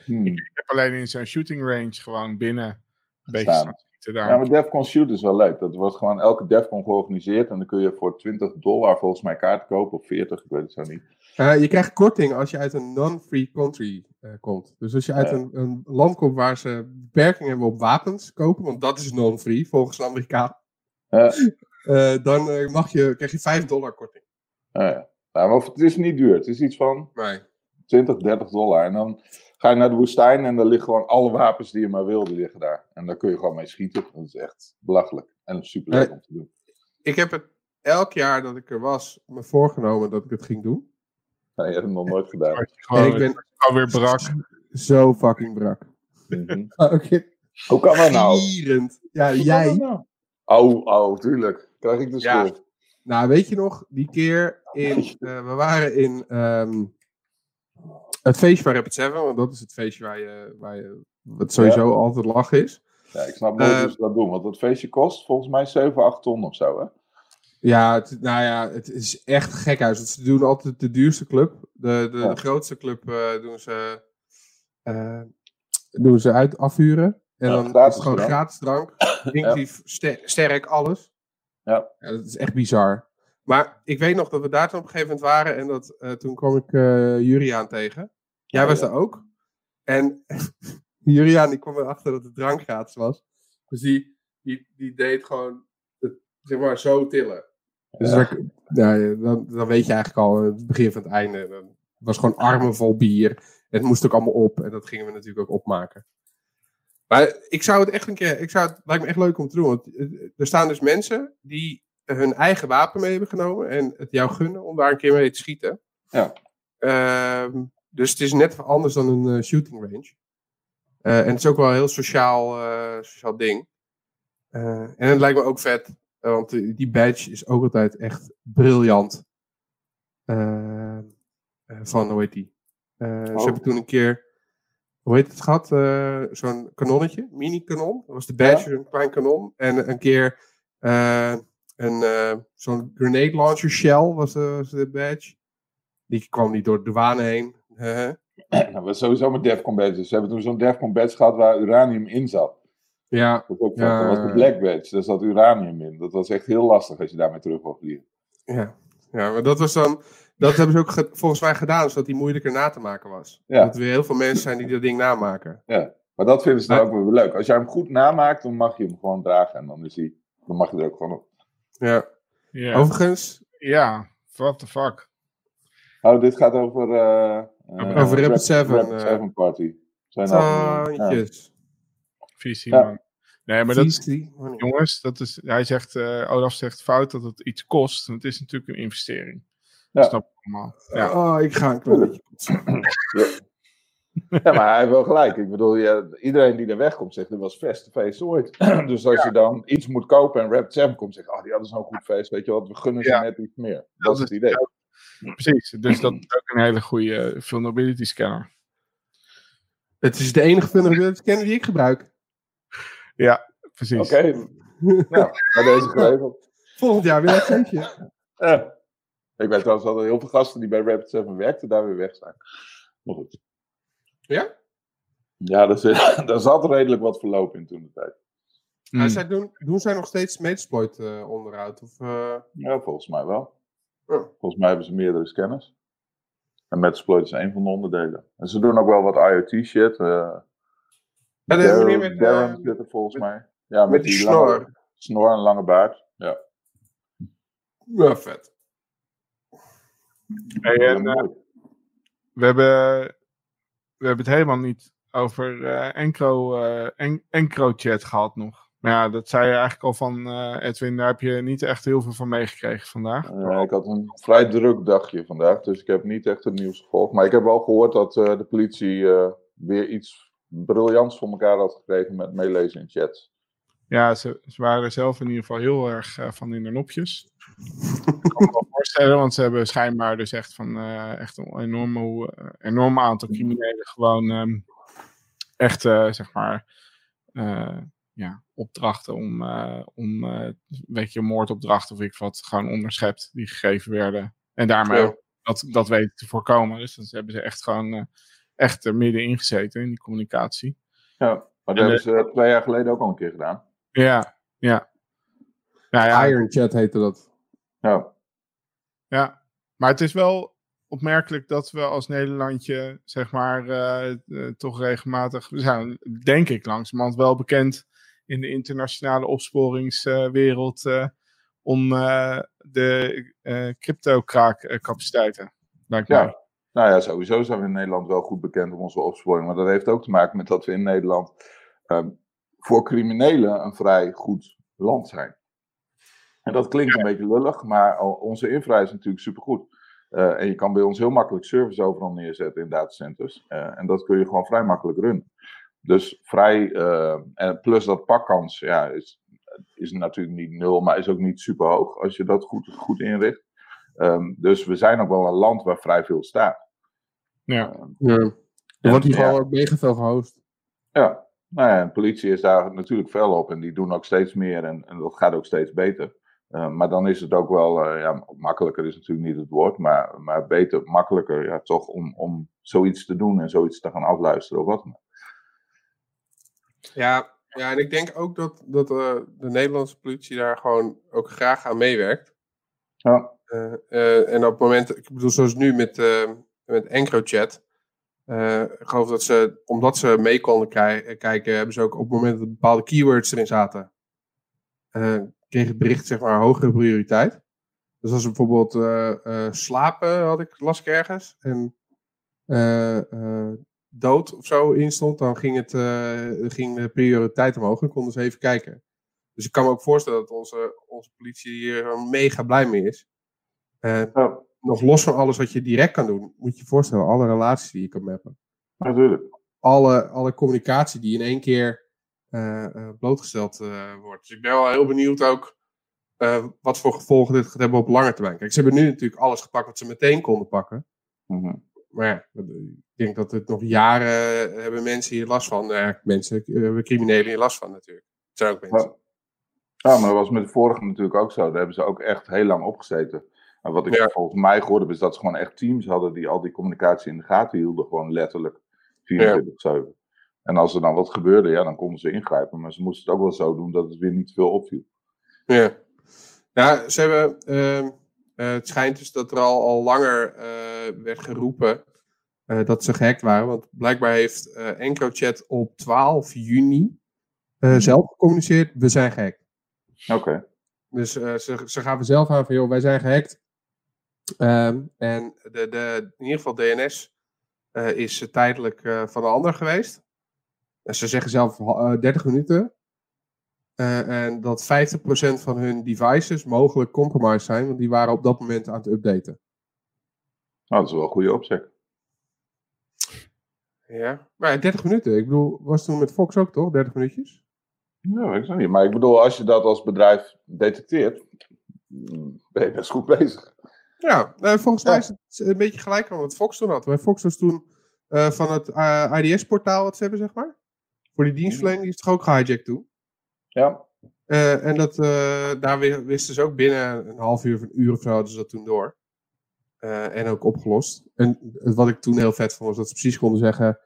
B: Hmm.
A: Ik heb alleen in zo'n shooting range gewoon binnen een beetje
B: Staan.
A: daar.
B: Ja, maar Defcon Shoot is wel leuk. Dat wordt gewoon elke Defcon georganiseerd. En dan kun je voor 20 dollar volgens mij kaart kopen. Of 40, ik weet het zo niet.
C: Eh, je krijgt korting als je uit een non-free country eh, komt. Dus als je uit
B: Ja.
C: een, een land komt waar ze beperkingen hebben op wapens kopen, want dat is non-free volgens de Amerikaan, [laughs] eh, dan mag je, krijg je 5 dollar korting.
B: Nou, maar het is niet duur. Het is iets van
C: Nee.
B: 20, 30 dollar. En dan ga je naar de woestijn en dan liggen gewoon alle wapens die je maar wilde liggen daar. En daar kun je gewoon mee schieten. Dat is echt belachelijk. En super leuk
C: Nee.
B: om te doen.
C: Ik heb het elk jaar dat ik er was me voorgenomen dat ik het ging doen.
B: Ja, je hebt het nog nooit gedaan.
A: Gewoon,
C: en ik ben
A: gewoon weer brak.
C: zo fucking brak.
B: Mhm. [laughs]
C: Oké.
B: Hoe kan dat nou?
C: Gierend. Ja,
B: Hoe
C: jij.
B: nou? Oh, oh, tuurlijk. Krijg ik de
C: Ja.
B: schuld.
C: Nou, weet je nog, die keer in. [laughs] eh, we waren in. ehm, het feestje van Rapid 7, want dat is het feestje waar je. Waar je wat sowieso altijd lachen is.
B: Ja, ik snap nooit
C: Eh,
B: hoe ze dat doen. Want dat feestje kost volgens mij 7, 8 ton of zo, hè?
C: Ja, het, nou ja, het is echt gek uit. Ze doen altijd de duurste club. De, de,
B: Ja.
C: de grootste club eh, doen ze. eh, doen ze uit afhuren. En
B: Ja,
C: dan is het gewoon gratis drank. [coughs] Inclusief ster- sterk, alles.
B: Ja.
C: Dat is echt bizar. Maar ik weet nog dat we daar toen op een gegeven moment waren. En dat, toen kwam ik eh Juriaan tegen. Jij
B: Oh,
C: was daar ook. En [laughs] Juriaan die kwam erachter dat de drank gratis was. Dus die, die, die deed gewoon het, zeg maar zo tillen. Dus
B: Ja.
C: dan, ja, dan, dan weet je eigenlijk al het begin van het einde. Dan het was gewoon armen vol bier. Het moest ook allemaal op. En dat gingen we natuurlijk ook opmaken. Maar ik zou het echt een keer. Ik zou het lijkt me echt leuk om te doen. Want eh, er staan dus mensen die hun eigen wapen mee hebben genomen. En het jou gunnen om daar een keer mee te schieten.
B: Ja.
C: Ehm, dus het is net anders dan een eh, shooting range. Eh, en het is ook wel een heel sociaal, eh, sociaal ding. En het lijkt me ook vet. want die badge is ook altijd echt briljant. Van, hoe heet die? Eh,
B: Oh.
C: Ze hebben toen een keer, hoe heet het gehad? Eh, Zo'n kanonnetje, mini-kanon. Dat was de badge, een klein kanon. En een keer een, zo'n grenade launcher shell was de, was de badge. Die kwam niet door de douane heen.
B: Nou, we sowieso met Defcon badges. Ze hebben toen zo'n Defcon badge gehad waar uranium in zat.
C: Ja,
B: Dat, ook.
C: Ja.
B: dat was de Black Badge, daar zat uranium in. Dat was echt heel lastig als je daarmee terug wil vliegen.
C: ja. ja, maar dat was dan... Dat hebben ze ook ge- volgens mij gedaan, zodat die moeilijker na te maken was.
B: Ja.
C: Dat er weer heel veel mensen zijn die dat ding namaken.
B: Maar dat vinden ze dan
C: Maar-
B: ook weer leuk. Als jij hem goed namaakt, dan mag je hem gewoon dragen. En dan, is hij, dan mag je er ook gewoon op.
C: Ja.
A: Ja,
C: Overigens,
A: ja what the fuck.
B: Oh, dit gaat over... eh, eh,
C: Over Rapid Seven,
B: Rapid
C: eh.
B: Seven Party. Zijn
C: taantjes.
A: Visie,
B: Ja.
A: man. Nee, maar dat, jongens, dat is, hij zegt, eh, Olaf zegt fout dat het iets kost. Het is natuurlijk een investering.
B: Ja.
A: Dat snap ik allemaal. Ja.
C: Oh, ik ga een klein.
B: Ja, maar hij heeft wel gelijk. Ik bedoel, ja, iedereen die er wegkomt zegt, dit was het beste feest ooit. [clears throat] dus als je dan iets moet kopen en Rapid Seven komt, zegt, oh, die hadden zo'n goed feest. Weet je wat, we gunnen ze net iets meer. Dat is het idee.
A: Precies, dus dat is ook een hele goede vulnerability scanner.
C: Het is de enige vulnerability scanner die ik gebruik.
A: Precies.
B: Oké, [laughs] nou, bij deze geregeld.
C: Volgend jaar weer een feestje.
B: Ja. Ik weet trouwens dat er heel veel gasten die bij Rapid 7 werkten, daar weer weg zijn. Maar goed.
C: Ja?
B: Ja, daar, zit, [laughs] daar zat redelijk wat verloop in toen de tijd.
A: Mm.
C: Maar zij doen, doen zij nog steeds Metasploit eh, onderhoud? Of, eh,
B: Ja, volgens mij wel.
C: Ja.
B: Volgens mij hebben ze meerdere scanners. En Metasploit is een van de onderdelen. En ze doen ook wel wat IoT shit. eh
C: de
B: Darren-
C: meneer met,
B: Darren
C: eh,
B: zit er volgens
C: met-
B: mij. Ja, met,
C: met die
B: lange
C: snor.
B: snor en lange baard. Ja.
C: Ja, vet.
A: Hey, en, eh, we, hebben, we hebben het helemaal niet over eh Encro, eh, En- EncroChat gehad nog. Maar ja, dat zei je eigenlijk al van eh, Edwin, daar heb je niet echt heel veel van meegekregen vandaag.
B: Eh, ik had een vrij druk dagje vandaag, dus ik heb niet echt het nieuws gevolgd. Maar ik heb wel gehoord dat eh, de politie eh, weer iets briljants voor elkaar had gekregen met meelezen in chats.
A: Ja, ze, ze waren zelf in ieder geval heel erg van in de nopjes. ik kan me wel voorstellen, want ze hebben schijnbaar dus echt van echt een enorme, enorm aantal criminelen gewoon ehm, echt, zeg maar, ja, opdrachten om, eh, om eh, weet je, moordopdrachten of ik wat, gewoon onderschept die gegeven werden. En daarmee dat, dat weten te voorkomen. Dus dan hebben ze echt gewoon eh, echt er middenin gezeten in die communicatie.
B: Ja, maar dat
A: En,
B: hebben ze twee jaar geleden ook al een keer gedaan.
A: Ja, ja. Nou ja,
C: Iron Chat heette dat.
B: Ja,
A: Ja, maar het is wel opmerkelijk dat we als Nederlandje, zeg maar, toch regelmatig, we zijn denk ik langzamerhand wel bekend in de internationale opsporingswereld eh, om eh, de eh crypto-kraakcapaciteiten. Lijkt mij.
B: ja. Nou ja, sowieso zijn we in Nederland wel goed bekend om onze opsporing. Maar dat heeft ook te maken met dat we in Nederland ehm, voor criminelen een vrij goed land zijn. En dat klinkt een beetje lullig, maar onze infra is natuurlijk supergoed. Eh en je kan bij ons heel makkelijk service overal neerzetten in datacenters. En dat kun je gewoon vrij makkelijk runnen. Dus vrij, eh, en plus dat pakkans ja, is, is natuurlijk niet nul, maar is ook niet super hoog als je dat goed, goed inricht. Ehm, dus we zijn ook wel een land waar vrij veel staat.
A: Ja.
B: Ehm,
C: Ja. Er wordt hier
B: ja,
C: gewoon mega veel gehost.
B: ja, nou ja, en de politie is daar natuurlijk fel op en die doen ook steeds meer en, en dat gaat ook steeds beter. Eh, maar dan is het ook wel, eh, ja, makkelijker is natuurlijk niet het woord, maar, maar beter, makkelijker, ja, toch om, om zoiets te doen en zoiets te gaan afluisteren of wat dan ook.
C: Ja, ja, en ik denk ook dat, dat eh, de Nederlandse politie daar gewoon ook graag aan meewerkt.
B: Ja,
C: Eh, eh, en op het moment, ik bedoel, zoals nu met, met EncroChat. ik geloof dat ze, omdat ze mee konden kijken, hebben ze ook op het moment dat bepaalde keywords erin zaten, kreeg het bericht zeg maar hogere prioriteit. Dus als er bijvoorbeeld slapen had ik, las ik ergens, en dood of zo in stond, dan ging, het, eh, ging de prioriteit omhoog en konden ze even kijken. Dus ik kan me ook voorstellen dat onze, onze politie hier mega blij mee is. Eh,
B: ja
C: nog los van alles wat je direct kan doen, moet je je voorstellen, alle relaties die je kan mappen.
B: natuurlijk.
C: Alle, alle communicatie die in één keer eh, blootgesteld wordt. Dus ik ben wel heel benieuwd ook wat voor gevolgen dit gaat hebben op lange termijn. Kijk, ze hebben nu natuurlijk alles gepakt wat ze meteen konden pakken.
B: Mhm.
C: Maar ja, ik denk dat het nog jaren eh, hebben mensen hier last van. Nou ja, mensen, eh, hebben criminelen hier last van natuurlijk. Het zijn ook mensen.
B: Ja. Maar dat was met de vorige natuurlijk ook zo. Daar hebben ze ook echt heel lang opgezeten. En wat ik
C: Ja.
B: volgens mij gehoord heb, is dat ze gewoon echt teams hadden die al die communicatie in de gaten hielden. Gewoon letterlijk 24-7. En als er dan wat gebeurde, ja, dan konden ze ingrijpen. Maar ze moesten het ook wel zo doen dat het weer niet veel opviel.
C: Ja, ja ze hebben, ehm, eh, het schijnt dus dat er al, al langer eh, werd geroepen eh, dat ze gehackt waren. Want blijkbaar heeft eh EncroChat op 12 juni eh, zelf gecommuniceerd, we zijn gehackt.
B: Oké.
C: Dus ze, ze gaven zelf aan van, joh, wij zijn gehackt. Ehm, en de, de, in ieder geval DNS is tijdelijk van een ander geweest. En ze zeggen zelf eh 30 minuten. En dat 50% van hun devices mogelijk compromised zijn, want die waren op dat moment aan het updaten.
B: Nou, dat is wel een goede opzet.
C: Ja. Maar ja, 30 minuten, ik bedoel, was toen met Fox ook toch? 30 minuutjes?
B: Ja, ik weet niet. Maar ik bedoel, als je dat als bedrijf detecteert, ben je best goed bezig.
C: Ja, eh, volgens mij is het een beetje gelijk aan wat Fox toen had. Bij Fox was toen eh, van het IDS-portaal wat ze hebben, zeg maar. Voor die dienstverlening, die is toch ook gehijacked toen?
B: Ja.
C: Eh, en dat, eh, daar wi- wisten ze ook binnen een half uur of een uur of zo hadden ze dat toen door. Eh, en ook opgelost. En wat ik toen heel vet vond, was dat ze precies konden zeggen: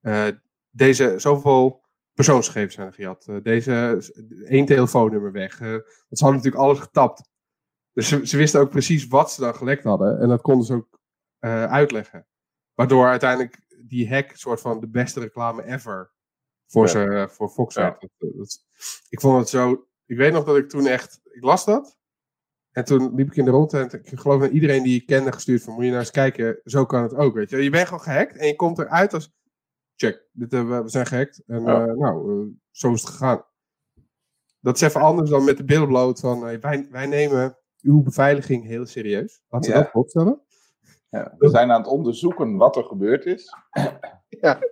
C: eh, deze zoveel persoonsgegevens zijn er gejat. Eh, deze één telefoonnummer weg. Want ze hadden natuurlijk alles getapt. Dus ze, ze wisten ook precies wat ze dan gelekt hadden. En dat konden ze ook uitleggen. Waardoor uiteindelijk die hack soort van de beste reclame ever voor,
B: Ja.
C: ze, voor Fox
B: Ja.
C: dat- ik vond het zo. Ik weet nog dat ik toen echt. Ik las dat. En toen liep ik in de rondte en ik geloof naar iedereen die ik kende gestuurd van moet je nou eens kijken, zo kan het ook, weet je. Je bent gewoon gehackt en je komt eruit als check, dit, hebben we we zijn gehackt en
B: Ja.
C: eh, nou, eh, zo is het gegaan. Dat is even anders dan met de bloot van eh, wij, wij nemen uw beveiliging heel serieus. Laten we
B: Ja.
C: dat opstellen.
B: Ja. We zijn aan het onderzoeken wat er gebeurd is. [laughs]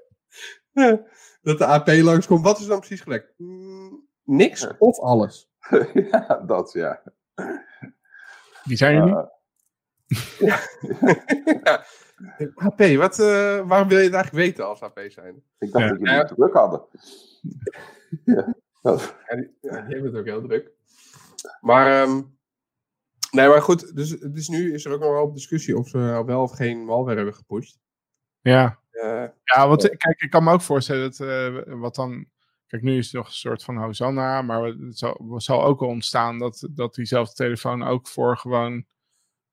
B: [laughs]
C: Dat de AP langskomt, wat is dan precies gelekt? Mm, niks of alles. [laughs]
B: ja, dat ja.
A: Wie zijn jullie?
B: Uh, [laughs]
C: ja. AP, wat, eh, waarom wil je het eigenlijk weten als AP zijn?
B: ik dacht
A: Ja.
B: dat jullie
C: Ja.
B: het druk hadden. ja.
C: Ja, die, ja, die hebben het ook heel druk. Maar, ehm, nee, maar goed, dus, dus nu is er ook nog wel op discussie of ze nou wel of geen malware hebben gepusht.
A: Ja.
C: Eh,
A: Ja, want kijk, ik kan me ook voorstellen dat eh, wat dan. Kijk, nu is het nog een soort van Hosanna, maar het zal, het zal ook ontstaan dat, dat diezelfde telefoon ook voor gewoon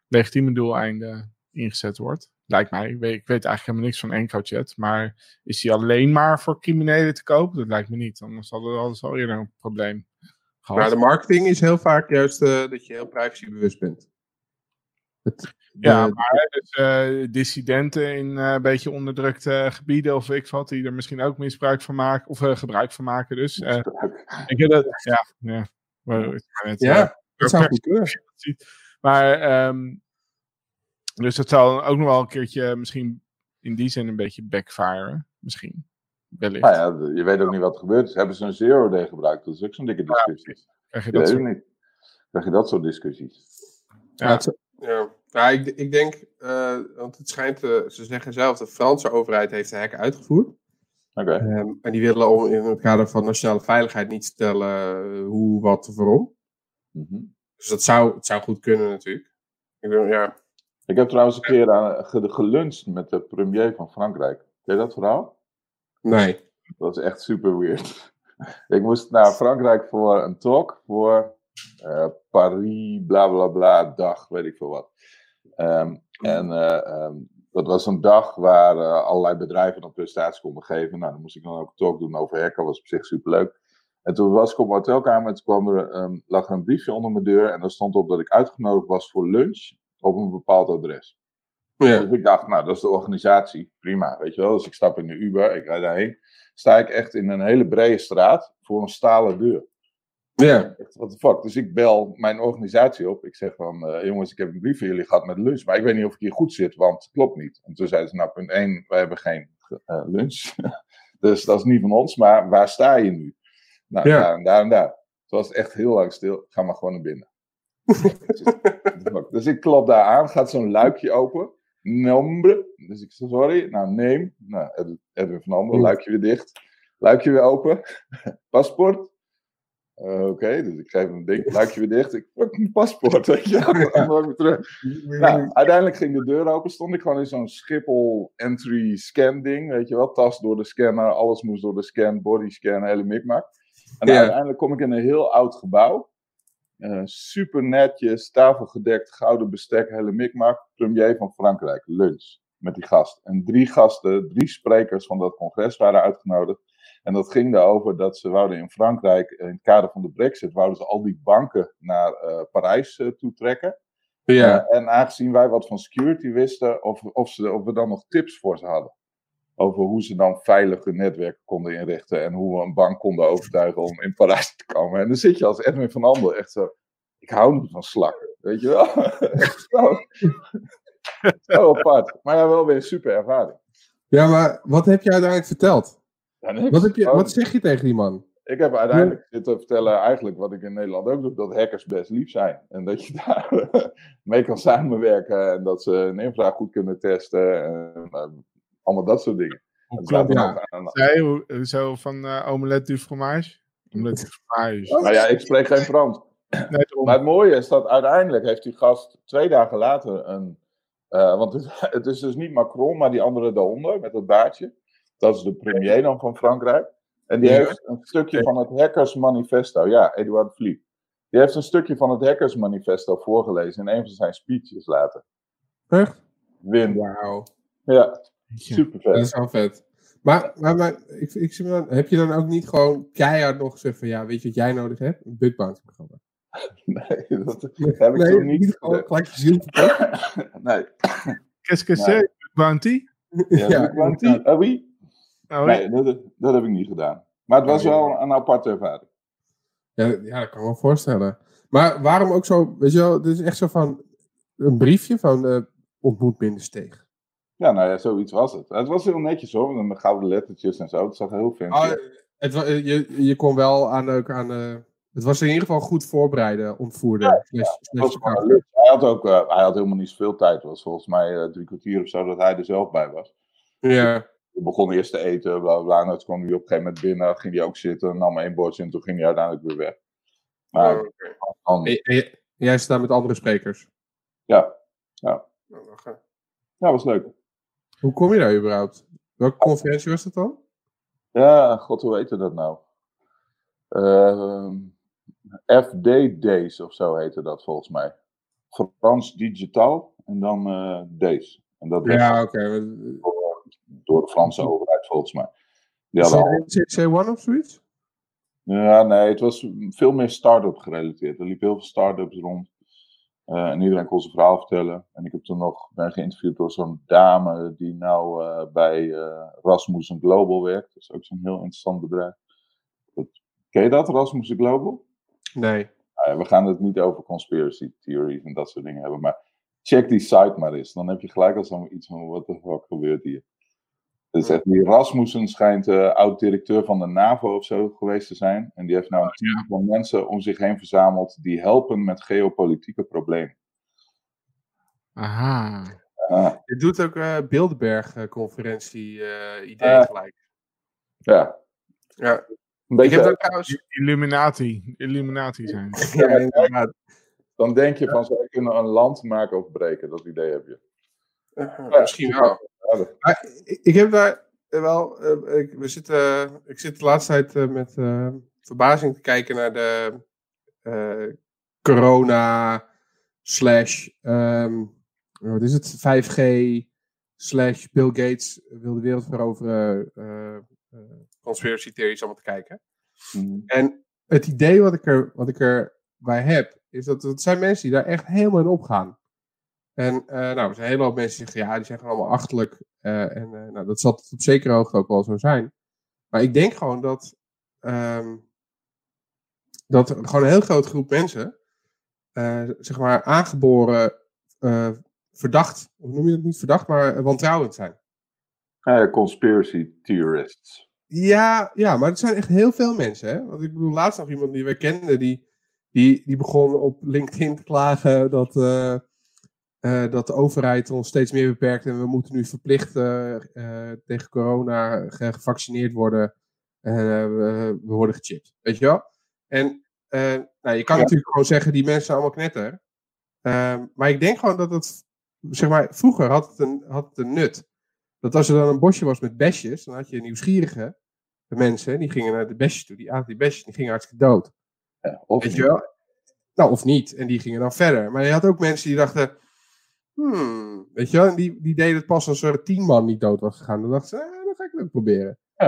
A: legitieme doeleinden ingezet wordt. Lijkt mij. Ik weet, eigenlijk helemaal niks van EncroChat, maar is die alleen maar voor criminelen te koop? Dat lijkt me niet. Anders hadden we al- al eerder een probleem gehad.
C: maar de marketing is heel vaak juist eh, dat je heel privacybewust bent. Het,
A: Ja,
C: de-
A: maar dus, eh, dissidenten in eh, een beetje onderdrukte gebieden of ik wat, die er misschien ook misbruik van maken, of eh, gebruik van maken. Dus eh, ik denk dat, ja, ja. Maar, net, eh,
C: ja, dat zou goed kunnen.
A: Maar, ehm, dus dat zal ook nog wel een keertje misschien in die zin een beetje backfiren. Misschien. Wellicht.
B: Nou ja, je weet ook niet wat er gebeurd is. Hebben ze een zero day gebruikt? Dat is ook zo'n dikke discussie.
A: Krijg je
B: Je
A: dat
B: weet
A: soort-
B: niet. Krijg je dat soort discussies?
C: Ja, het ja. ja ik, ik denk, eh, want het schijnt, eh, ze zeggen zelf, de Franse overheid heeft de hack uitgevoerd.
B: Oké.
C: Ehm, en die willen in het kader van nationale veiligheid niet vertellen eh, hoe, wat waarom.
B: Mhm.
C: Dus dat zou, het zou goed kunnen natuurlijk. Ik bedoel, ja.
B: Ik heb trouwens een keer aan, ge- geluncht met de premier van Frankrijk. Ken je dat verhaal?
C: Nee.
B: Dat is echt super weird. [laughs] ik moest naar Frankrijk voor een talk voor eh, Paris, bla bla bla, dag, weet ik veel wat. Ehm, en eh, ehm, dat was een dag waar eh, allerlei bedrijven een presentatie konden geven. Nou, dan moest ik dan ook een talk doen over hacken, was op zich super leuk. En toen was ik op mijn hotelkamer en toen kwam er, ehm, lag er een briefje onder mijn deur. En daar stond op dat ik uitgenodigd was voor lunch op een bepaald adres.
C: Ja.
B: Dus ik dacht, nou, dat is de organisatie. Prima, weet je wel. Dus ik stap in de Uber, ik rijd daarheen. Sta ik echt in een hele brede straat voor een stalen deur.
C: Ja.
B: Echt, what the fuck. Dus ik bel mijn organisatie op. Ik zeg van, eh, jongens, ik heb een brief van jullie gehad met lunch. Maar ik weet niet of ik hier goed zit, want het klopt niet. En toen zeiden ze, nou, punt 1, wij hebben geen eh, lunch. [laughs] dus dat is niet van ons, maar waar sta je nu? Nou,
C: Ja.
B: daar en daar en daar. Toen was het echt heel lang stil. Ga maar gewoon naar binnen. [laughs] dus ik klop daar aan, gaat zo'n luikje open. Nombre. Dus ik zeg, sorry. Nou, neem. Nou, Edwin- Edwin van Andel, luikje weer dicht. Luikje weer open. [laughs] Paspoort. Uh, Oké, dus ik geef hem een ding, luikje weer dicht. Ik pak mijn paspoort, weet je. [laughs] Dan mag ik terug. Nou, uiteindelijk ging de deur open, stond ik gewoon in zo'n Schiphol entry scan ding, weet je wel. Tas door de scanner, alles moest door de scan, body scan, hele mikmak. En
C: Ja.
B: uiteindelijk kom ik in een heel oud gebouw. Eh, super netjes, tafelgedekt, gouden bestek, hele mikmak. Premier van Frankrijk, lunch met die gast. En drie gasten, drie sprekers van dat congres waren uitgenodigd. En dat ging erover dat ze wouden in Frankrijk, in het kader van de brexit, wouden ze al die banken naar eh, Parijs eh, toe trekken.
C: Ja.
B: Eh, en aangezien wij wat van security wisten, of, of, ze, of we dan nog tips voor ze hadden. Over hoe ze dan veilige netwerken konden inrichten. En hoe we een bank konden overtuigen om in Parijs te komen. En dan zit je als Edwin van Andel echt zo. Ik hou niet van slakken. Weet je wel? [laughs] Zo, zo apart. Maar ja, wel weer een super ervaring.
C: ja, maar wat heb je uiteindelijk verteld?
B: Ja.
C: Wat, heb je, wat zeg je tegen die man?
B: Ik heb uiteindelijk zitten vertellen, eigenlijk wat ik in Nederland ook doe, dat hackers best lief zijn. En dat je [laughs] daar mee kan samenwerken en dat ze een infra goed kunnen testen. En, eh, allemaal dat soort dingen.
A: Hoe klopt
B: staat
C: ja.
B: aan-
A: zij? Hoe- Zo van eh omelet du fromage? Omelet du fromage.
B: Maar ja, ik spreek geen Frans.
A: Nee.
B: Maar het mooie is dat uiteindelijk heeft die gast twee dagen later een. eh, want het, [laughs] het is dus niet Macron, maar die andere daaronder met dat baardje. Dat is de premier dan van Frankrijk. En die
C: Ja.
B: heeft een stukje van het Hackers Manifesto. Ja, Edouard Philippe. Die heeft een stukje van het Hackers Manifesto voorgelezen in een van zijn speeches later.
C: Echt?
B: Win.
C: Wauw.
B: Ja, super
C: Dat
B: vet.
C: is wel vet. Maar, maar, maar ik, ik, zie me dan, heb je dan ook niet gewoon keihard nog gezegd van ja, weet je wat jij nodig hebt? Een bug bounty programma. [laughs]
B: Nee, dat heb ik
C: nee,
B: toen niet
C: niet gewoon gelijk je ziel verkocht. [laughs]
B: Nee.
A: Qu'est-ce que
B: Nee.
A: c'est? Bounty?
B: Ja, [laughs]
C: Ja,
B: Bounty? Ah, oui?
A: Oh,
B: Nee, dat, dat heb ik niet gedaan. Maar het was
C: Oh, ja.
B: wel een aparte ervaring.
C: Ja, ja, dat kan ik me voorstellen. Maar waarom ook zo, weet je wel, dit is echt zo van een briefje van eh ontmoet Binnensteeg.
B: Ja, nou ja, zoiets was het. Het was heel netjes hoor, met gouden lettertjes en zo. Het zag er heel fancy
C: Oh,
B: uit.
C: het, wa- je, je kon wel aan, ook aan eh, het was in ieder geval goed voorbereiden, ontvoerder.
B: Het
C: slash verkoper.
B: leuk. Hij had ook eh, hij had helemaal niet zoveel tijd. Het was volgens mij eh, drie kwartier of zo dat hij er zelf bij was.
C: Ja,
B: We begonnen eerst te eten, bla bla. En toen kwam hij op een gegeven moment binnen, ging hij ook zitten, nam één bordje en toen ging hij uiteindelijk weer weg. Maar
C: Oh, oké.
B: dan-
C: En- en jij- staat met andere sprekers.
B: ja, ja, was leuk.
C: Hoe kom je daar überhaupt? Welke conferentie was dat dan?
B: Ja, god, hoe heette dat nou? Ehm, FD Days of zo heette dat volgens mij. Frans Digitaal en dan eh Days. En dat was
C: Ja, oké.
B: door, door de Franse overheid volgens mij. Die hadden al,
C: C1 of zoiets?
B: ja, nee, het was veel meer start-up gerelateerd. Er liepen heel veel start-ups rond. Eh, en iedereen kon zijn verhaal vertellen. En ik heb toen nog ben geïnterviewd door zo'n dame die nou eh, bij eh, Rasmussen Global werkt. Dat is ook zo'n heel interessant bedrijf. Dat, ken je dat, Rasmussen Global?
C: Nee.
B: Nou we gaan het niet over conspiracy theories en dat soort dingen hebben. Maar check die site maar eens. Dan heb je gelijk al zo'n iets van, wat de fuck gebeurt hier? Het echt, die Rasmussen schijnt eh, oud-directeur van de NAVO of zo geweest te zijn. En die heeft nou een team van mensen om zich heen verzameld die helpen met geopolitieke problemen.
A: Aha.
B: Ah,
C: Je doet ook eh Bilderberg-conferentie eh idee
B: Ja.
C: gelijk.
B: ja,
C: Ja.
B: een
C: Ik
B: beetje,
C: heb ook trouwens...
A: Illuminati. Illuminati zijn. [laughs]
C: Ja,
B: dan denk je van, zij kunnen een land maken of breken. Dat idee heb je.
C: Eh, Misschien wel.
B: Ja, dat-
C: Maar ik, ik heb daar eh, wel. eh, ik, we zitten, ik zit de laatste tijd eh, met eh, verbazing te kijken naar de eh, corona slash. ehm, wat is het? 5G slash Bill Gates wil de wereld veroveren. eh eh conspiracy theories allemaal te kijken.
B: Mhm.
C: En het idee wat ik, er, wat ik erbij heb, is dat het zijn mensen die daar echt helemaal in opgaan. En eh, nou, er zijn een hele hoop mensen die zeggen, ja, die zijn gewoon allemaal achterlijk. eh, en eh, nou, dat zal tot op zekere hoogte ook wel zo zijn. Maar ik denk gewoon dat, ehm, dat gewoon een heel grote groep mensen, zeg maar, aangeboren verdacht, hoe noem je dat niet verdacht, maar wantrouwend zijn.
B: Conspiracy theorists.
C: Ja, ja, maar er zijn echt heel veel mensen. Hè? Want ik bedoel, laatst nog iemand die we kenden, die, die, die begon op LinkedIn te klagen dat, eh, dat de overheid ons steeds meer beperkt en we moeten nu verplicht eh, eh, tegen corona ge- gevaccineerd worden. En we, we worden gechipt. Weet je wel? En nou, je kan natuurlijk gewoon zeggen, die mensen zijn allemaal knetter. Ehm, maar ik denk gewoon dat het, zeg maar, vroeger had het, een, had het een nut. Dat als er dan een bosje was met besjes, dan had je nieuwsgierige mensen, die gingen naar de besjes toe, die aten die besjes, die gingen hartstikke dood.
B: Ja, of
C: Weet je wel? Nou, of niet. En die gingen dan verder. Maar je had ook mensen die dachten, hmm, weet je wel, die, die deden het pas als er tien man niet dood was gegaan. Dan dachten ze, eh, dan ga ik het ook proberen.
B: Maar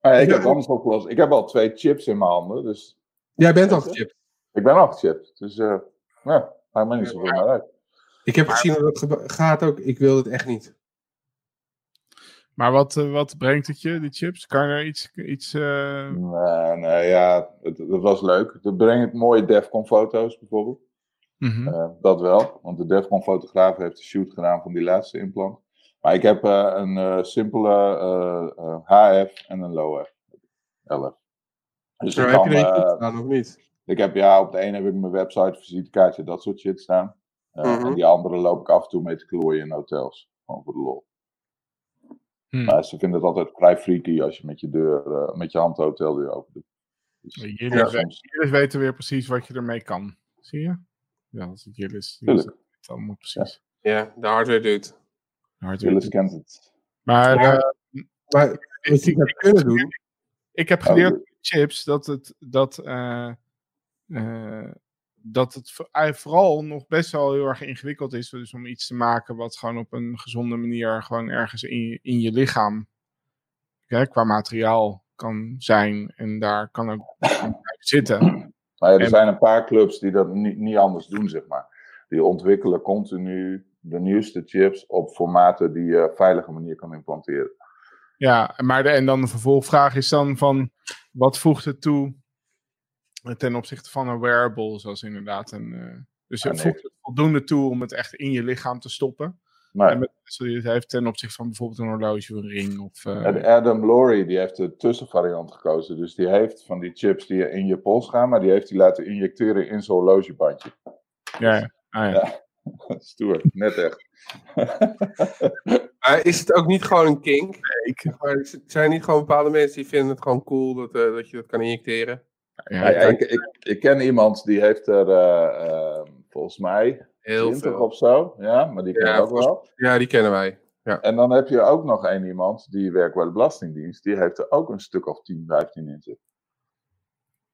B: ja, ik
C: Ja.
B: heb het anders opgelost. Ik heb al twee chips in mijn handen, dus
C: Jij bent al gechipt.
B: ik ben al gechipt. Dus eh ja, maakt me niet zoveel meer uit.
C: Ik heb gezien dat het gaat ook. Ik wil het echt niet.
A: Maar wat, eh, wat brengt het je, die chips? Kan je er iets... iets eh,
B: Nee, nee, ja, het, het was leuk. Het brengt mooie Defcon foto's bijvoorbeeld.
A: Mhm.
B: Eh, dat wel, want de Defcon fotograaf heeft de shoot gedaan van die laatste implant. Maar ik heb eh, een eh, simpele HF en een low F. 11. Dus
C: Zo
B: ik,
C: heb
B: kan,
C: je er of niet?
B: ik heb ja, op de ene heb ik mijn website, visitekaartje, dat soort shit staan.
C: Mhm.
B: En die andere loop ik af en toe mee te klooien in hotels. Gewoon voor de lol.
A: Hm.
B: Maar ze vinden het altijd vrij freaky als je met je deur, met je hand de hoteldeur open doet. Dus,
A: Jullie,
B: ja,
A: we-
B: soms.
A: jullie weten weer precies wat je ermee kan. Zie je? Ja, dat is het. Het allemaal precies.
C: Ja, de hardware doet.
A: Hardware.
B: Kent het.
A: Maar
C: Ja.
A: eh,
C: Maar wat je hebt kunnen doen.
A: ik heb
B: Oh,
A: geleerd met chips dat het, dat, eh, eh, dat het voor- vooral nog best wel heel erg ingewikkeld is. Dus om iets te maken wat gewoon op een gezonde manier gewoon ergens in, je- in je lichaam hè, qua materiaal kan zijn. En daar kan ook [laughs] zitten.
B: Maar ja, er
A: En-
B: zijn een paar clubs die dat niet, niet anders doen, zeg maar. Die ontwikkelen continu de nieuwste chips op formaten die je op veilige manier kan implanteren.
A: Ja, maar de, en dan de vervolgvraag is dan van, wat voegt het toe ten opzichte van een wearable, zoals inderdaad een... eh, dus
B: Ah,
A: het
B: nee.
A: voegt het voldoende toe om het echt in je lichaam te stoppen.
B: Maar
A: En met, zoals je het heeft ten opzichte van bijvoorbeeld een horloge of een ring. Of, eh,
B: en Adam Laurie die heeft de tussenvariant gekozen. Dus die heeft van die chips die in je pols gaan, maar die heeft hij laten injecteren in zijn horlogebandje.
A: ja, ja. Ah, ja. [laughs]
B: Stoer, net echt.
C: Maar is het ook niet gewoon een kink?
A: Ik,
C: Maar er zijn niet gewoon bepaalde mensen die vinden het gewoon cool dat, eh, dat je dat kan injecteren?
A: ja,
B: ik, ik, ik ken iemand die heeft er eh, eh, volgens mij
C: Heel
B: 20
C: veel.
B: of zo. Ja, maar die ken
C: Ja,
B: ik ook wel.
C: Ja, die kennen wij.
B: En dan heb je ook nog één iemand, die werkt bij de Belastingdienst. Die heeft er ook een stuk of 10, 15 in zitten.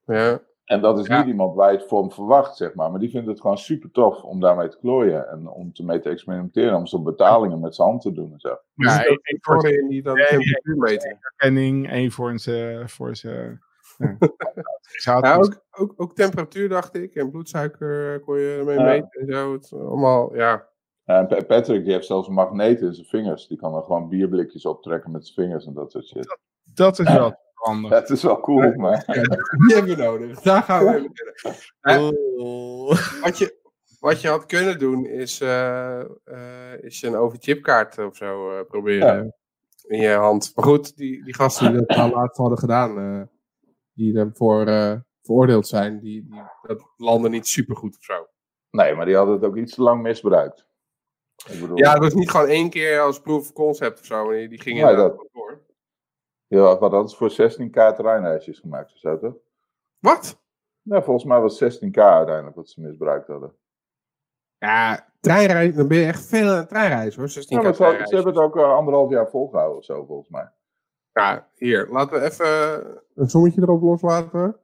C: Ja.
B: En dat is
C: Ja.
B: niet iemand waar je het voor hem verwacht, zeg maar. Maar die vindt het gewoon super tof om daarmee te klooien. En om te mee te experimenteren. Om zo'n betalingen met zijn hand te doen en zo.
A: Ja, één voor
C: in die
A: Nee, herkenning, één voor zijn... Ja. [laughs]
C: Ook, ook, ook temperatuur dacht ik. En bloedsuiker eh, kon je ermee
B: Ja.
C: meten en zo. Het allemaal, ja.
B: En Patrick die heeft zelfs een magneet in zijn vingers. Die kan dan gewoon bierblikjes optrekken met zijn vingers en dat soort shit.
A: Dat is wel [laughs] handig.
B: Het is wel cool, maar...
C: ja die hebben we nodig. Daar gaan we even verder. Wat je, wat je had kunnen doen is, eh, eh, is een overchipkaart of zo eh, proberen in je hand. Maar goed, die, die gasten die dat al laatst hadden gedaan, eh, die daarvoor eh veroordeeld zijn, die, die, dat landen niet super goed of zo.
B: Nee, maar die hadden het ook iets te lang misbruikt. Ik bedoel,
C: Ja, dat was niet gewoon één keer als proof of concept of zo. Die, die gingen
B: Nee, dat-
C: door.
B: ja, wat hadden ze voor 16k terreinreisjes gemaakt of zo, toch?
C: Wat?
B: Ja, volgens mij was 16k uiteindelijk wat ze misbruikt hadden.
C: Ja, treinreis, dan ben je echt veel aan het treinreizen hoor. 16
B: Ja, ze, ze hebben het ook eh, anderhalf jaar volgehouden of zo, volgens mij.
C: Ja, hier, laten we even een sommetje erop loslaten.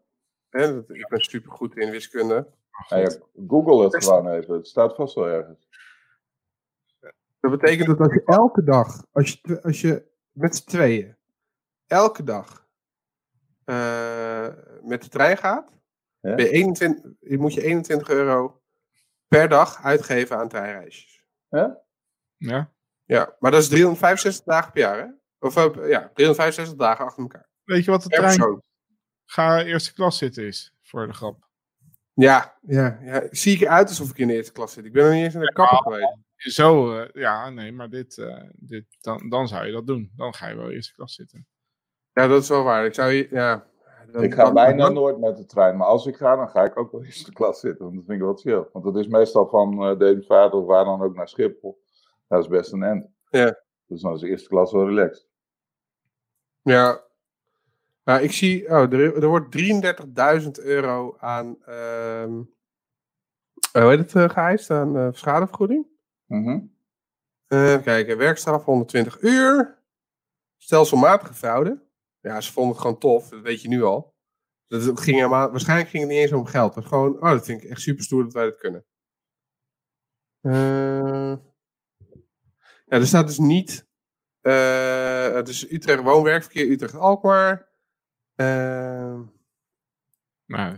C: Hè, dat- ik ben super goed in wiskunde.
B: Ja, ja, Google het gewoon even, het staat vast wel ergens.
C: Dat betekent dat als je elke dag, als je, als je met z'n tweeën, elke dag eh, met de trein gaat,
B: Ja.
C: ben je 21, je moet je 21 euro per dag uitgeven aan treinreisjes.
B: Ja?
A: Ja?
C: Ja, maar dat is 365 dagen per jaar, hè? Of eh, ja, 365 dagen achter elkaar.
A: Weet je wat de trein ga eerste klas zitten is? Voor de grap.
C: Ja, ja, ja, zie ik eruit alsof ik in de eerste klas zit. Ik ben nog niet eens in de kapper geweest.
A: Zo, eh, ja, nee, maar dit, eh, dit dan, dan zou je dat doen. Dan ga je wel eerste klas zitten.
C: Ja, dat is wel waar. Ik zou ja. dan-
B: Ik ga
C: dan-
B: bijna
C: dan-
B: nooit met de trein, maar als ik ga, dan ga ik ook wel eerste klas zitten. Want dat vind ik wel chill. Want dat is meestal van uh, Devenvaart of waar dan ook naar Schiphol. Dat is best een end.
C: Ja.
B: Dus dan is de eerste klas wel relaxed.
C: Ja. Nou, ik zie, oh, er, er wordt 33.000 euro aan, ehm eh, hoe heet het, uh, geëist? Aan uh, schadevergoeding.
B: Mhm.
C: Eh, kijk, werkstraf 120 uur. Stelselmatige fraude. Ja, ze vonden het gewoon tof, dat weet je nu al. Dat ging helemaal, waarschijnlijk ging het niet eens om geld. Was gewoon, oh, dat vind ik echt super stoer dat wij dat kunnen. Eh, ja, er staat dus niet. eh, het is Utrecht woonwerkverkeer, Utrecht Alkmaar.
A: Nou,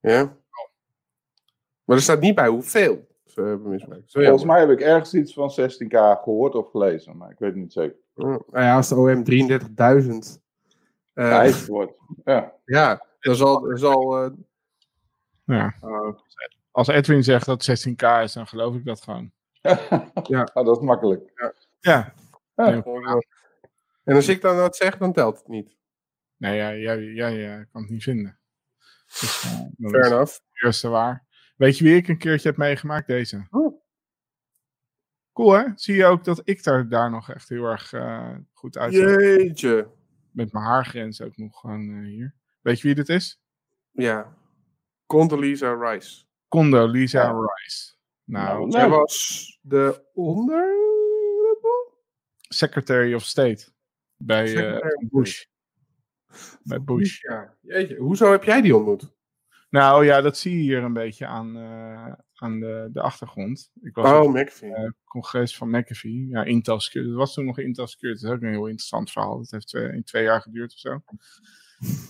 C: ja. Maar er staat niet bij hoeveel ze hebben misbruikt. Zo
B: Volgens mij heb ik ergens iets van 16k gehoord of gelezen, maar ik weet het niet zeker.
C: Nou ja, als de OM 33.000. eh,
B: Geëist wordt. Ja.
C: ja, dan zal. Dan zal eh,
A: ja.
C: oh,
A: Als Edwin zegt dat 16k is, dan geloof ik dat gewoon. [laughs]
C: Ja.
B: Oh, dat is makkelijk.
A: Ja.
B: Ja.
C: en als ik dan wat zeg, dan telt het niet.
A: Nee, ja, jij, jij eh, kan het niet vinden. Dus, dan
C: Fair enough.
A: het eerste waar. Weet je wie ik een keertje heb meegemaakt? Deze.
C: Oh.
A: Cool hè? Zie je ook dat ik daar, daar nog echt heel erg eh, goed uitzag.
C: Jeetje.
A: Met mijn haargrens ook nog gewoon eh, hier. Weet je wie dit is?
C: Ja. Condoleezza Rice.
A: Condoleezza
B: Ja.
A: Rice. Nou,
B: Nou,
C: Zij was de onder.
A: Secretary of State. Bij eh, Bush. Bij Bush.
C: Ja. Jeetje, hoezo heb jij die ontmoet?
A: Nou ja, dat zie je hier een beetje aan, eh, aan de, de achtergrond. Ik was
C: Oh, McAfee.
A: het congres van McAfee. Ja, Intel Security. Dat was toen nog Intel Security. Dat is ook een heel interessant verhaal. Dat heeft twee, in twee jaar geduurd of zo.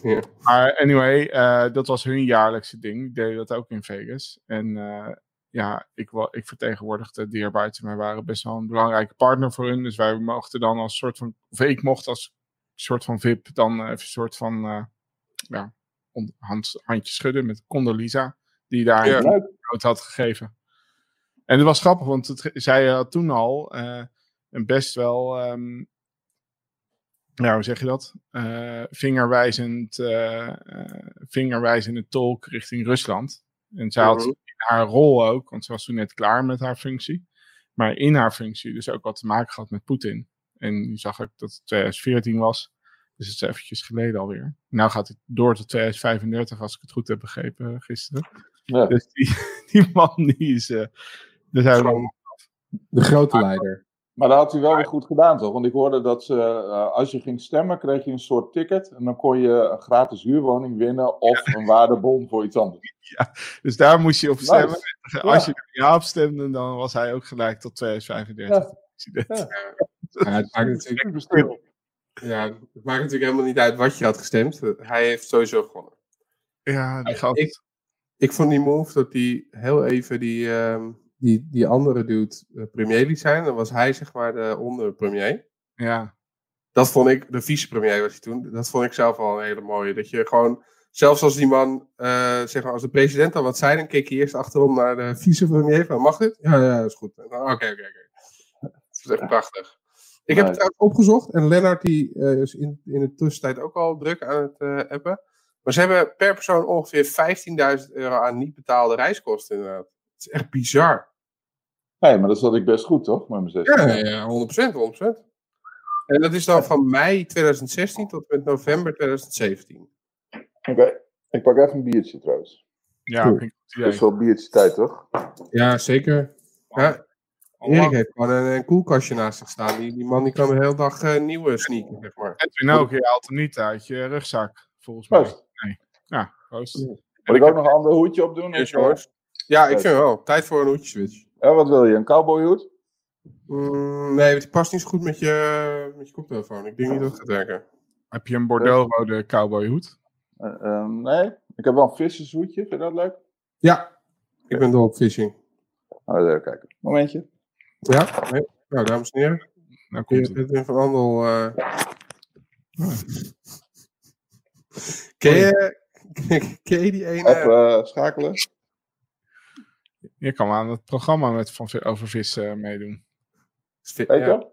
C: Ja.
A: Maar anyway, eh, dat was hun jaarlijkse ding. Ik deed dat ook in Vegas. En eh, ja, ik, ik vertegenwoordigde die buiten. Wij waren best wel een belangrijke partner voor hun. Dus wij mochten dan als soort van... Of ik mocht als soort van VIP dan even een soort van... eh, ja, hand, handje schudden met Condoleezza. Die daar
C: Ja.
A: een noot had gegeven. En het was grappig, want het, zij had toen al eh, een best wel, ehm, ja, hoe zeg je dat? Eh, vingerwijzend, vingerwijzende tolk richting Rusland. En zij had
C: Mhm.
A: Haar rol ook, want ze was toen net klaar met haar functie. Maar in haar functie dus ook wat te maken gehad met Poetin. En nu zag ik dat het 2014 was. Dus het is eventjes geleden alweer. Nou gaat het door tot 2035, als ik het goed heb begrepen gisteren.
B: Ja.
A: Dus die, [laughs] die man, die is... eh daar zijn we
C: de grote leider.
B: Maar dat had hij wel weer goed gedaan, toch? Want ik hoorde dat ze, eh, als je ging stemmen, kreeg je een soort ticket. En dan kon je een gratis huurwoning winnen of een waardebon voor iets anders. [laughs]
A: Dus daar moest je op
B: Nice.
A: stemmen. Als je ja op stemde, dan was hij ook gelijk tot 2035.
B: Ja. [laughs]
C: Ja, het, maakt natuurlijk, ja, het maakt natuurlijk helemaal niet uit wat je had gestemd. Hij heeft sowieso gewonnen.
A: Ja, die gast.
C: Ik- Ik vond die move dat hij heel even die, ehm, die, die andere dude eh, premier liet zijn. Dan was hij zeg maar de onderpremier.
A: Ja,
C: Dat vond ik, de vicepremier was hij toen. Dat vond ik zelf wel een hele mooie. Dat je gewoon, zelfs als die man, eh, zeg maar, als de president dan wat zei, dan keek je eerst achterom naar de vicepremier van, mag dit? Ja, ja, dat is goed. Oké, oké, oké. Dat is echt prachtig. Ik heb het trouwens opgezocht en Lennart die eh, is in, in de tussentijd ook al druk aan het eh appen. Maar ze hebben per persoon ongeveer 15.000 euro aan niet betaalde reiskosten inderdaad. Het is echt bizar.
B: Nee, maar dat zat ik best goed, toch? Met mijn 16.
C: Ja, ja, 100%, 100%. En dat is dan van mei 2016 tot met november 2017.
B: Oké, ik pak even een biertje trouwens.
A: ja ik
B: Het is wel biertje tijd, toch?
C: Ja, zeker. Ja, Erik
A: lang.
C: heeft gewoon een, een koelkastje naast zich staan. Die, die man die kan de hele dag eh, nieuwe sneaken, zeg maar.
A: Edwin ook, je haalt hem niet uit je rugzak, volgens mij.
B: Proost.
A: Ja, proost.
B: Moet ik ook nog een ander hoedje opdoen?
C: Jongens. Ja, ik vind wel. Tijd voor een hoedje switch.
B: Ja, wat wil je? Een cowboyhoed?
C: Mm, nee, het past niet zo goed met je, met je koptelefoon. Ik denk niet dat het gaat werken.
A: Heb je een Bordeaux-rode cowboyhoed?
B: Eh, ehm, nee, ik heb wel een vissershoedje. Vind je dat leuk?
C: Ja, ik ben dol op phishing.
B: Oh, even kijken. Momentje.
C: Ja? Nee? Nou, dames en heren.
A: Nou komt het.
C: zit van Andel. eh. Ken, je, [laughs] ken je die ene?
B: Even eh, schakelen.
A: Je kan aan het programma met van, over vissen meedoen.
B: Weet
C: ja.
B: je?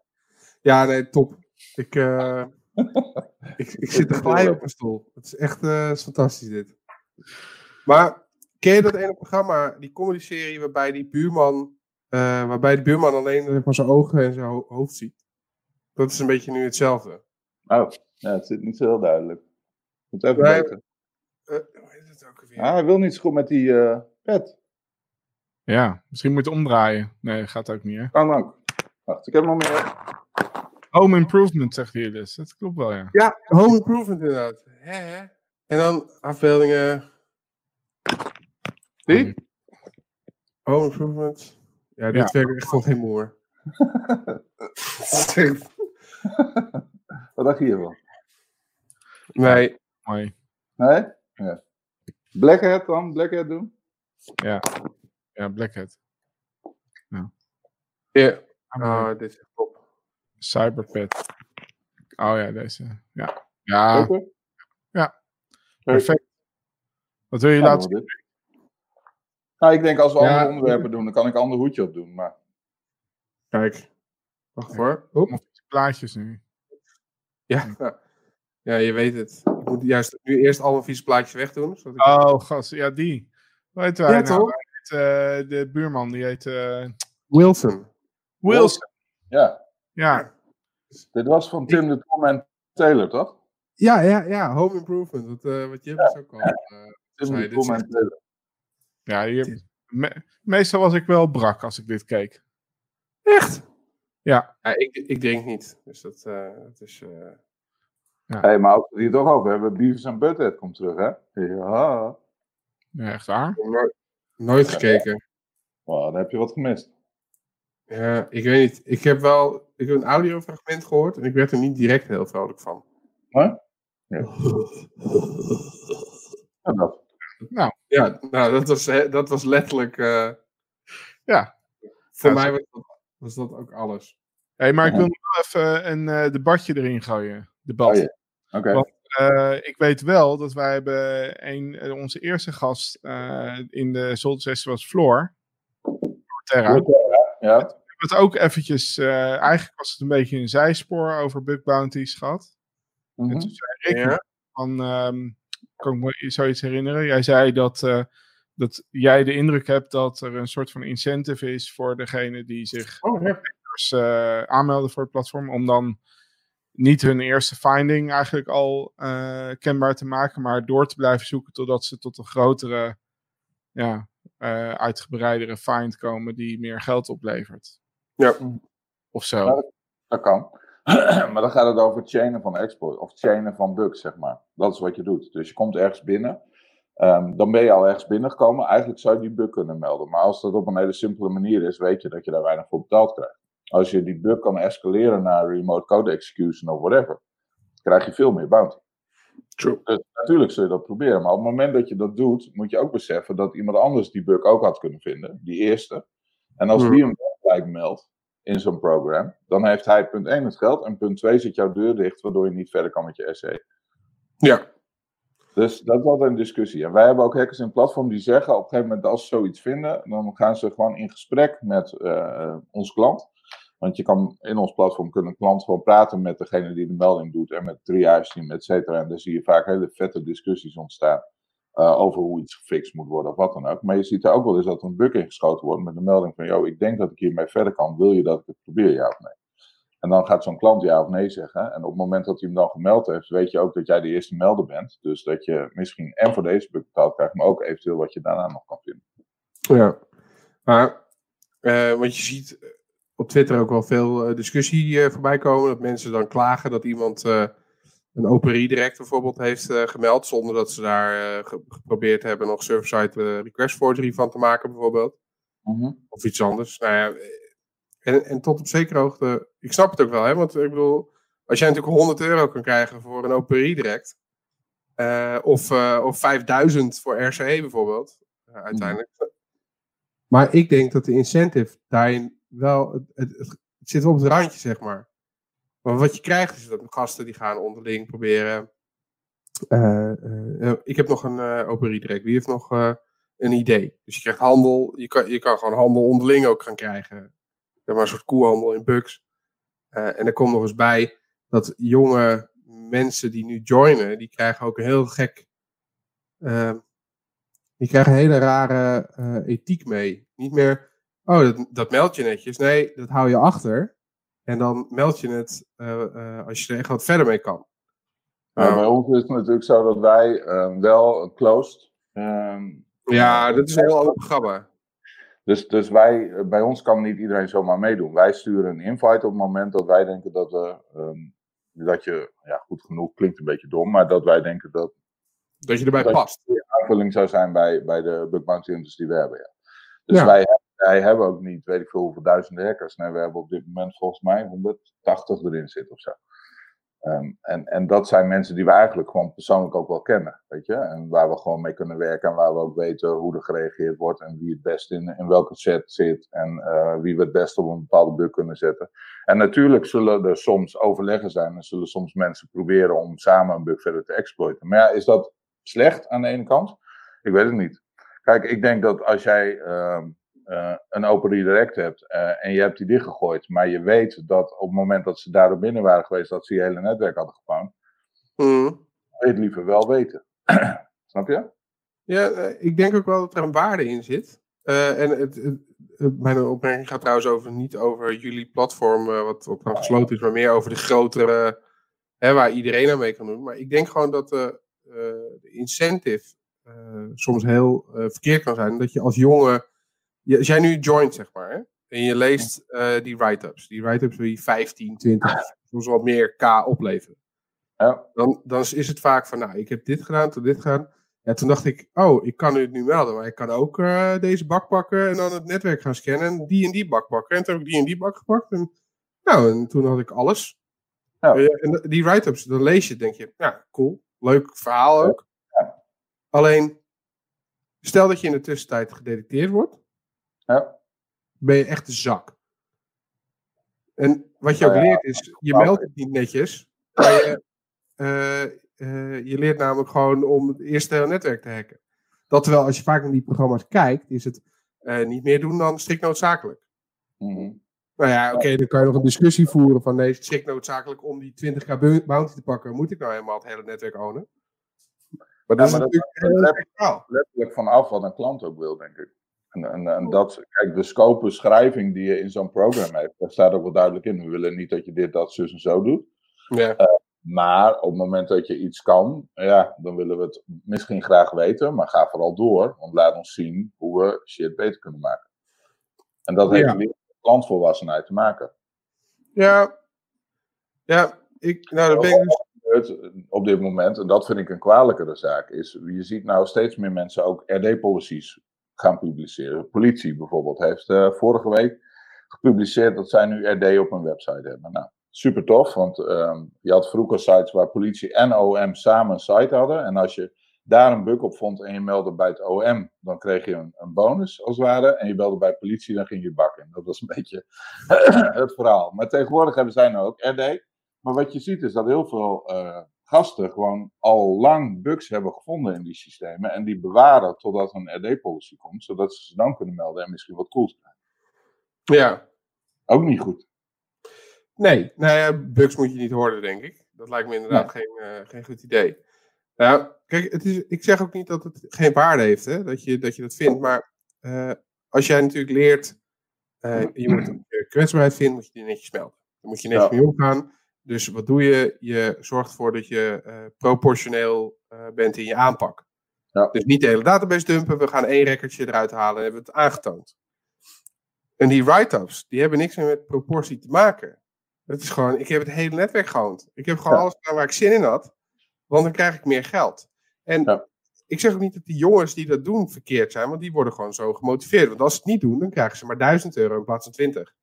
C: ja, nee, top. Ik, eh, [laughs] ik, ik zit er blij op mijn stoel. Het is echt eh, is fantastisch dit. Maar ken je dat ene programma, die comedy-serie waarbij die buurman, eh, waarbij de buurman alleen maar, zijn ogen en zijn ho- hoofd ziet? Dat is een beetje nu hetzelfde.
B: Oh, ja, het zit niet zo heel duidelijk. Moet even weten.
C: Hoe heet het ook alweer?
B: Ah, hij wil niet zo goed met die pet.
A: Ja, misschien moet je het omdraaien. Nee, gaat ook niet, hè?
B: Kan ook. Wacht, ik heb nog meer.
A: Home improvement, zegt hij dus. Dat klopt wel, ja.
C: Ja, home improvement inderdaad. Hè, hè. En dan afbeeldingen. Die? Home improvement. Ja, dit werkt echt van geen moer.
B: Wat dacht je hiervan?
C: nee,
A: Mooi.
B: Nee? Ja. Blackhead dan? Blackhead doen?
A: Ja, Blackhead.
C: ja. Oh, dit is top.
A: Cyberpad. Oh ja, deze. Ja. Ja,
B: Oké.
A: perfect. Wat wil je
B: Ja,
A: laten
B: dit. Nou, ik denk als we
A: Ja.
B: andere onderwerpen doen, dan kan ik een ander hoedje op doen. Maar
C: Kijk. Wacht hoor. Oep.
A: zien? Plaatjes nu.
C: Ja. [laughs] ja, je weet het. Ik moet juist nu eerst al mijn vieze plaatjes wegdoen. Zodat ik...
A: Oh, gast. Ja, die. Hij
C: Ja,
A: nou?
C: toch?
A: Heet, eh, de buurman, die heet eh,
C: Wilson.
A: Wilson.
B: ja,
A: Ja,
B: dit was van Tim de Tom en Taylor, toch?
C: Ja, ja, ja. Home improvement. Wat, eh wat je dus ook al. eh,
B: Tim de Tom en Taylor.
A: ja hier, me- meestal was ik wel brak als ik dit keek.
C: Echt?
A: Ja,
C: Ja, ik, ik drink niet. Dus dat, eh, dat is. eh,
B: Hé, hey, maar als we het hier toch over hebben, Beavis en Butthead komt terug, hè? Ja.
A: ja echt waar.
C: Nooit, gekeken.
B: Wow, dan heb je wat gemist.
C: Ja, ik weet niet. Ik heb wel. Ik heb een audiofragment gehoord en ik werd er niet direct heel vrolijk van.
B: Huh? Ja, dat.
A: Nou,
C: Ja, nou, dat was, dat was letterlijk. eh,
A: ja.
C: voor
A: Ja,
C: mij was dat, was dat ook alles.
A: Hey, maar ik wil nog wel even een eh, debatje erin gooien. Debat.
B: Oh. Oké.
A: Eh, ik weet wel dat wij hebben een, eh, onze eerste gast eh, in de Zolder was Floor. Terra. We
B: Ja.
A: hebben het ook eventjes, eigenlijk was het een beetje een zijspoor over bug bounties gehad. En
B: Mhm.
A: toen zei ik
C: Ja.
A: van, ehm, kan ik me zoiets herinneren? Jij zei dat, dat jij de indruk hebt dat er een soort van incentive is voor degene die zich
C: Oh, ja.
A: aanmelden voor het platform, om dan niet hun eerste finding eigenlijk al eh, kenbaar te maken, maar door te blijven zoeken totdat ze tot een grotere, ja, eh, uitgebreidere find komen die meer geld oplevert.
C: Ja.
A: Of zo.
B: Ja, Dat kan. [clears throat] maar dan gaat het over chainen van export of chainen van bugs, zeg maar. Dat is wat je doet. Dus je komt ergens binnen. ehm, dan ben je al ergens binnengekomen. Eigenlijk zou je die bug kunnen melden. Maar als dat op een hele simpele manier is, weet je dat je daar weinig voor betaald krijgt. Als je die bug kan escaleren naar remote code execution of whatever, krijg je veel meer bounty.
C: True.
B: Dus natuurlijk zul je dat proberen. Maar op het moment dat je dat doet, moet je ook beseffen dat iemand anders die bug ook had kunnen vinden. Die eerste. En als
C: Hmm.
B: die hem wel gelijk meldt in zo'n program, dan heeft hij punt 1 het geld en punt 2 zit jouw deur dicht, waardoor je niet verder kan met je SE.
C: Ja.
B: Dus dat is altijd een discussie. En wij hebben ook hackers in het platform die zeggen op een gegeven moment als ze zoiets vinden, dan gaan ze gewoon in gesprek met eh onze klant. Want je kan in ons platform kunnen klant gewoon praten met degene die de melding doet en met het triage team, et cetera. En dan zie je vaak hele vette discussies ontstaan eh, over hoe iets gefixt moet worden of wat dan ook. Maar je ziet er ook wel eens dat er een bug ingeschoten wordt met de melding van, yo, ik denk dat ik hiermee verder kan. Wil je dat ik het probeer, ja of nee? En dan gaat zo'n klant ja of nee zeggen. En op het moment dat hij hem dan gemeld heeft, weet je ook dat jij de eerste melder bent. Dus dat je misschien en voor deze bug betaald krijgt, maar ook eventueel wat je daarna nog kan vinden.
C: Ja. Maar, eh, want je ziet op Twitter ook wel veel eh, discussie eh, voorbij komen. Dat mensen dan klagen dat iemand eh, een open redirect bijvoorbeeld heeft gemeld. Zonder dat ze daar ge- geprobeerd hebben nog server-side request forgery van te maken bijvoorbeeld. Of iets anders. Nou ja, en, en tot op zekere hoogte, ik snap het ook wel, hè, want ik bedoel, als jij natuurlijk 100 euro kan krijgen voor een open redirect, of, of 5000 voor RCE bijvoorbeeld, uiteindelijk. Maar ik denk dat de incentive daarin wel, het, het, het zit op het randje, zeg maar. Maar wat je krijgt is dat gasten die gaan onderling proberen. eh, eh, eh, ik heb nog een eh, open redirect. Wie heeft nog een idee? Dus je krijgt handel. Je kan, je kan gewoon handel onderling ook gaan krijgen. Zeg maar een soort koehandel in. Eh, en er komt nog eens bij dat jonge mensen die nu joinen, die krijgen ook een heel gek. die krijgen een hele rare ethiek mee. Niet meer. Oh, dat, dat meld je netjes. Nee, dat hou je achter. En dan meld je het eh, eh, als je er echt wat verder mee kan.
B: Nou, bij ons is het natuurlijk zo dat wij uh, wel closed. ehm,
C: Ja, dat is een heel ander programma.
B: dus, dus wij, bij ons kan niet iedereen zomaar meedoen. Wij sturen een invite op het moment dat wij denken dat we. ehm, dat je, ja, goed genoeg klinkt een beetje dom, maar dat wij denken dat
C: Dat je erbij
B: Dat-
C: past.
B: aanvulling zou zijn bij, bij de bug bounty die we hebben. Ja. Dus
C: Ja.
B: Wij, wij hebben ook niet, weet ik veel, hoeveel duizenden hackers. We hebben op dit moment volgens mij 180 erin zitten of zo. Ehm, en, en dat zijn mensen die we eigenlijk gewoon persoonlijk ook wel kennen, weet je. En waar we gewoon mee kunnen werken en waar we ook weten hoe er gereageerd wordt en wie het best in, in welke set zit en eh, wie we het best op een bepaalde bug kunnen zetten. En natuurlijk zullen er soms overleggen zijn en zullen soms mensen proberen om samen een bug verder te exploiten. Maar ja, is dat slecht aan de ene kant? Ik weet het niet. Kijk, ik denk dat als jij ehm, eh, een open redirect hebt eh, en je hebt die dichtgegooid, maar je weet dat op het moment dat ze daarop binnen waren geweest, dat ze je hele netwerk hadden gepakt,
C: Mhm.
B: wil je het liever wel weten. [clears throat] Snap je?
C: Ja, eh, ik denk ook wel dat er een waarde in zit. Eh, en het, het- het- mijn opmerking gaat trouwens over, niet over jullie platform, eh, wat, wat dan gesloten is, maar meer over de grotere, hè, waar iedereen aan mee kan doen. Maar ik denk gewoon dat de, eh, de incentive eh, soms heel eh, verkeerd kan zijn. Dat je als jongen, je, als jij nu joint, zeg maar, hè, en je leest eh, die write-ups, die write-ups die 15, 20, soms wat meer K opleveren
B: Ja.
C: dan, dan is het vaak van, nou, ik heb dit gedaan, toen dit gedaan. Ja, toen dacht ik, oh, ik kan het nu melden, maar ik kan ook eh, deze bak pakken en dan het netwerk gaan scannen en die en die bak pakken. En toen heb ik die en die bak gepakt en, nou, en toen had ik alles.
B: Ja.
C: Eh, en die write-ups, dan lees je het, denk je, ja, cool, leuk verhaal ook.
B: Ja.
C: Alleen, stel dat je in de tussentijd gedetecteerd wordt,
B: Ja.
C: ben je echt de zak. En wat je ook
B: Nou
C: leert is, je meldt het niet netjes, maar je, eh, eh, je leert namelijk gewoon om het eerste hele netwerk te hacken. Dat terwijl als je vaak naar die programma's kijkt, is het eh, niet meer doen dan strikt noodzakelijk.
B: Mhm.
C: Nou ja, oké, dan kan je nog een discussie voeren van nee, is strikt noodzakelijk om die 20k bu- bounty te pakken. Moet ik nou helemaal het hele netwerk ownen? Maar dat is
B: maar dat-
C: natuurlijk een gek verhaal.
B: letterlijk vanaf wat een klant ook wil, denk ik. En, en, en dat, kijk, de scope beschrijving die je in zo'n programma hebt, daar staat ook wel duidelijk in. We willen niet dat je dit, dat, zus en zo doet.
C: Ja.
B: Maar op het moment dat je iets kan, ja, dan willen we het misschien graag weten, maar ga vooral door. Want laat ons zien hoe we shit beter kunnen maken. En dat heeft
C: Ja.
B: weer met klantvolwassenheid te maken.
C: ja, ja, ik, nou, dat ben ik dus
B: Het, op dit moment, en dat vind ik een kwalijkere zaak, is je ziet nou steeds meer mensen ook RD-policies gaan publiceren. Politie bijvoorbeeld heeft eh, vorige week gepubliceerd dat zij nu RD op hun website hebben. Nou, super tof, want ehm, je had vroeger sites waar politie en OM samen een site hadden. En als je daar een bug op vond en je meldde bij het OM, dan kreeg je een, een bonus als het ware. En je belde bij politie, dan ging je bakken. Dat was een [laughs] beetje het verhaal. Maar tegenwoordig hebben zij nou ook RD. Maar wat je ziet is dat heel veel eh, gasten gewoon al lang bugs hebben gevonden in die systemen. En die bewaren totdat een RD-policy komt, zodat ze ze dan kunnen melden en misschien wat cools krijgen.
C: ja.
B: Ook niet goed.
C: Nee, nou ja, bugs moet je niet horen, denk ik. Dat lijkt me inderdaad geen, eh, geen goed idee. Nou, kijk, het is, ik zeg ook niet dat het geen waarde heeft, hè, dat, je, dat je dat vindt. Maar eh, als jij natuurlijk leert, eh, je moet een kwetsbaarheid vinden, moet je die netjes melden. Dan moet je netjes
B: Ja.
C: mee omgaan. Dus wat doe je? Je zorgt ervoor dat je eh, proportioneel eh, bent in je aanpak.
B: Ja.
C: Dus niet de hele database dumpen, we gaan één recordje eruit halen en hebben het aangetoond. En die write-ups, die hebben niks meer met proportie te maken. Het is gewoon, ik heb het hele netwerk gehoond. Ik heb gewoon
B: Ja.
C: alles gedaan waar ik zin in had. Want dan krijg ik meer geld. En
B: Ja.
C: ik zeg ook niet dat die jongens die dat doen verkeerd zijn, want die worden gewoon zo gemotiveerd. Want als ze het niet doen, dan krijgen ze maar 1000 euro in plaats van 20.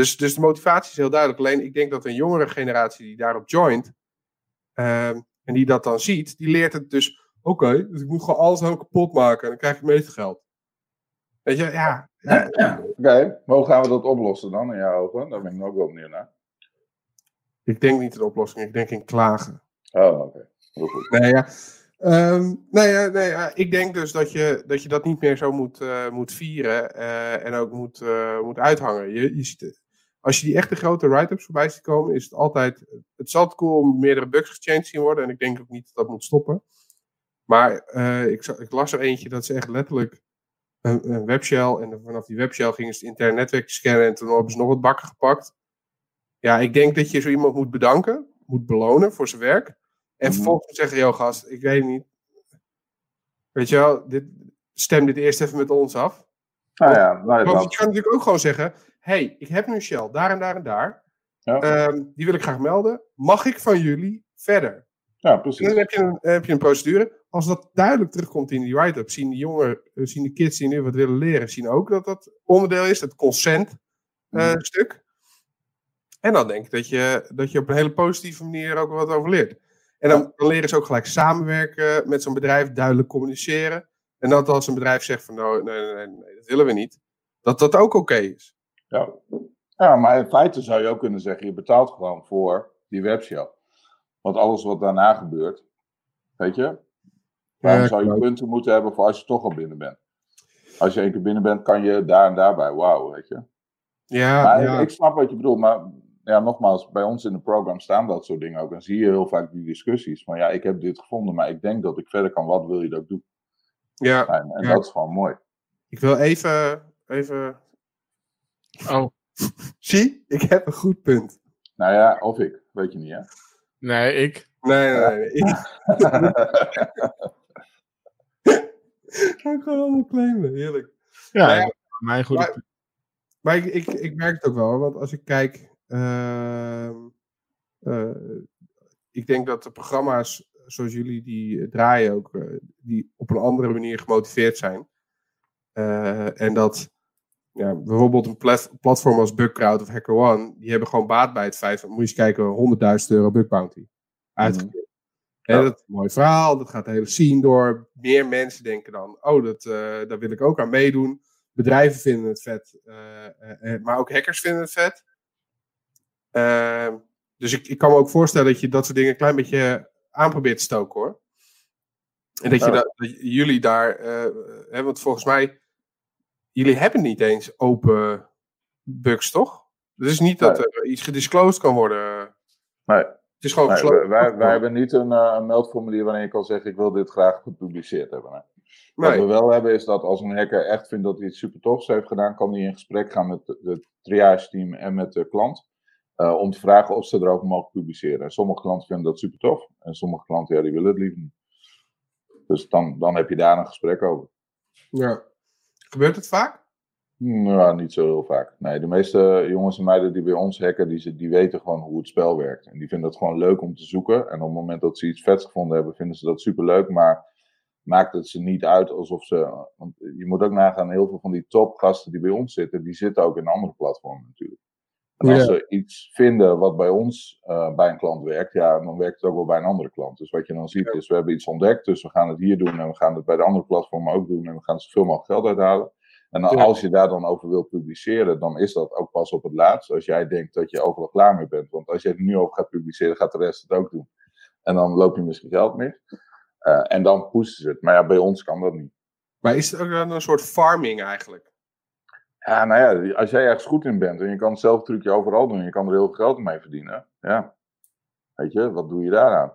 C: Dus, dus de motivatie is heel duidelijk. Alleen ik denk dat een jongere generatie die daarop joint, ehm, en die dat dan ziet, die leert het dus, oké, dus ik moet gewoon alles helemaal kapot maken en dan krijg ik meeste geld. Weet je, ja.
B: Oké, maar hoe gaan we dat oplossen dan in jouw ogen? Daar ben ik ook wel benieuwd naar.
C: Ik denk niet in oplossing, ik denk in klagen.
B: Oh, oké. Heel goed.
C: Nee, ja. Ehm, nee, ja, nee, ja, ik denk dus dat je dat, je dat niet meer zo moet, eh, moet vieren eh, en ook moet, eh, moet uithangen. Je, je ziet, het- als je die echte grote write-ups voorbij ziet komen, is het altijd. Het altijd cool om meerdere bugs gechanged te zien worden. En ik denk ook niet dat dat moet stoppen. Maar eh, ik, ik las er eentje dat ze echt letterlijk een, een webshell. En vanaf die webshell gingen ze het interne netwerk scannen. En toen hebben ze nog wat bakken gepakt. Ja, ik denk dat je zo iemand moet bedanken, moet belonen voor zijn werk. En
B: Mhm.
C: vervolgens zeggen, joh gast, ik weet niet. Weet je wel, dit, stem dit eerst even met ons af.
B: Nou ja,
C: Want
B: dat,
C: je kan natuurlijk ook gewoon zeggen, hey, ik heb nu Shell, daar en daar en daar.
B: ja.
C: Ehm, die wil ik graag melden. Mag ik van jullie verder?
B: ja,
C: En
B: precies.
C: dan heb je een, heb je een procedure. Als dat duidelijk terugkomt in die write-up, zien de jongen, eh, zien de kids die nu wat willen leren, zien ook dat dat onderdeel is, het consent eh,
B: Mhm.
C: stuk. En dan denk ik dat je, dat je op een hele positieve manier ook wat over leert. En dan, dan leren ze ook gelijk samenwerken met zo'n bedrijf, duidelijk communiceren. En dat als een bedrijf zegt van nou, nee, nee, nee, nee, dat willen we niet, dat dat ook oké is.
B: Ja. ja, maar in feite zou je ook kunnen zeggen, je betaalt gewoon voor die webshell. Want alles wat daarna gebeurt, weet je, waarom
C: Ja,
B: zou je punten moeten hebben voor als je toch al binnen bent? Als je één keer binnen bent, kan je daar en daarbij, wauw, weet je.
C: Ja,
B: Maar
C: ja.
B: ik, ik snap wat je bedoelt, maar ja, nogmaals, bij ons in het programma staan dat soort dingen ook. En zie je heel vaak die discussies van, ja, ik heb dit gevonden, maar ik denk dat ik verder kan, wat wil je dat ik doe?
C: ja.
B: En, en
C: Ja.
B: dat is gewoon mooi.
C: Ik wil even, even...
A: Oh,
C: Zie, ik heb een goed punt.
B: Nou ja, of ik, weet je niet, hè?
A: nee, ik.
C: Nee, nee, nee. Ik [laughs] ga het gewoon allemaal claimen, heerlijk.
A: Ja,
C: Nou ja,
A: mijn goede
C: maar- Maar ik, ik, ik merk het ook wel, want als ik kijk... ehm, eh, ik denk dat de programma's zoals jullie die draaien ook, eh, die op een andere manier gemotiveerd zijn. Eh, en dat ja, bijvoorbeeld een plat- platform als Bugcrowd of HackerOne, die hebben gewoon baat bij het feit van, moet je eens kijken, 100.000 euro bug bounty. Uitgekeerd.
B: Ja.
C: dat is een mooi verhaal, dat gaat de hele scene door. Meer mensen denken dan, oh, dat, eh, daar wil ik ook aan meedoen. Bedrijven vinden het vet, eh, eh, maar ook hackers vinden het vet. Ehm, dus ik, ik kan me ook voorstellen dat je dat soort dingen een klein beetje aan probeert te stoken hoor. En dat, je
B: Ja.
C: dat jullie daar, hè, want volgens mij, jullie hebben niet eens open bugs, toch? Het is niet dat er iets gedisclosed kan worden.
B: Nee.
C: Het is gewoon
B: Nee,
C: gesloten.
B: wij, hebben niet een, eh, een meldformulier waarin je kan zeggen: Ik wil dit graag gepubliceerd hebben. Wat we wel hebben is dat als een hacker echt vindt dat hij iets super tofs heeft gedaan, kan hij in gesprek gaan met het triage team en met de klant. eh, om te vragen of ze erover mogen publiceren. En sommige klanten vinden dat super tof. En sommige klanten ja, die willen het liever niet. Dus dan, dan heb je daar een gesprek over.
C: Ja. Gebeurt het vaak?
B: Nou, niet zo heel vaak. Nee, de meeste jongens en meiden die bij ons hacken, die, die weten gewoon hoe het spel werkt. En die vinden het gewoon leuk om te zoeken. En op het moment dat ze iets vets gevonden hebben, vinden ze dat super leuk. Maar maakt het ze niet uit alsof ze. Want je moet ook nagaan, heel veel van die topgasten die bij ons zitten, die zitten ook in andere platformen natuurlijk. En als
C: Ja.
B: ze iets vinden wat bij ons eh, bij een klant werkt, ja, dan werkt het ook wel bij een andere klant. Dus wat je dan ziet is, we hebben iets ontdekt, dus we gaan het hier doen en we gaan het bij de andere platformen ook doen en we gaan zoveel mogelijk geld uithalen. En dan,
C: Ja.
B: als je daar dan over wil publiceren, dan is dat ook pas op het laatst. Als jij denkt dat je overal klaar mee bent. Want als je het nu over gaat publiceren, gaat de rest het ook doen. En dan loop je misschien geld mis. Eh, en dan pushen ze het. Maar ja, bij ons kan dat niet.
C: Maar is het ook dan een soort farming eigenlijk?
B: Ja, nou ja, als jij ergens goed in bent en je kan hetzelfde trucje overal doen en je kan er heel veel geld mee verdienen. Ja, weet je, wat doe je daaraan?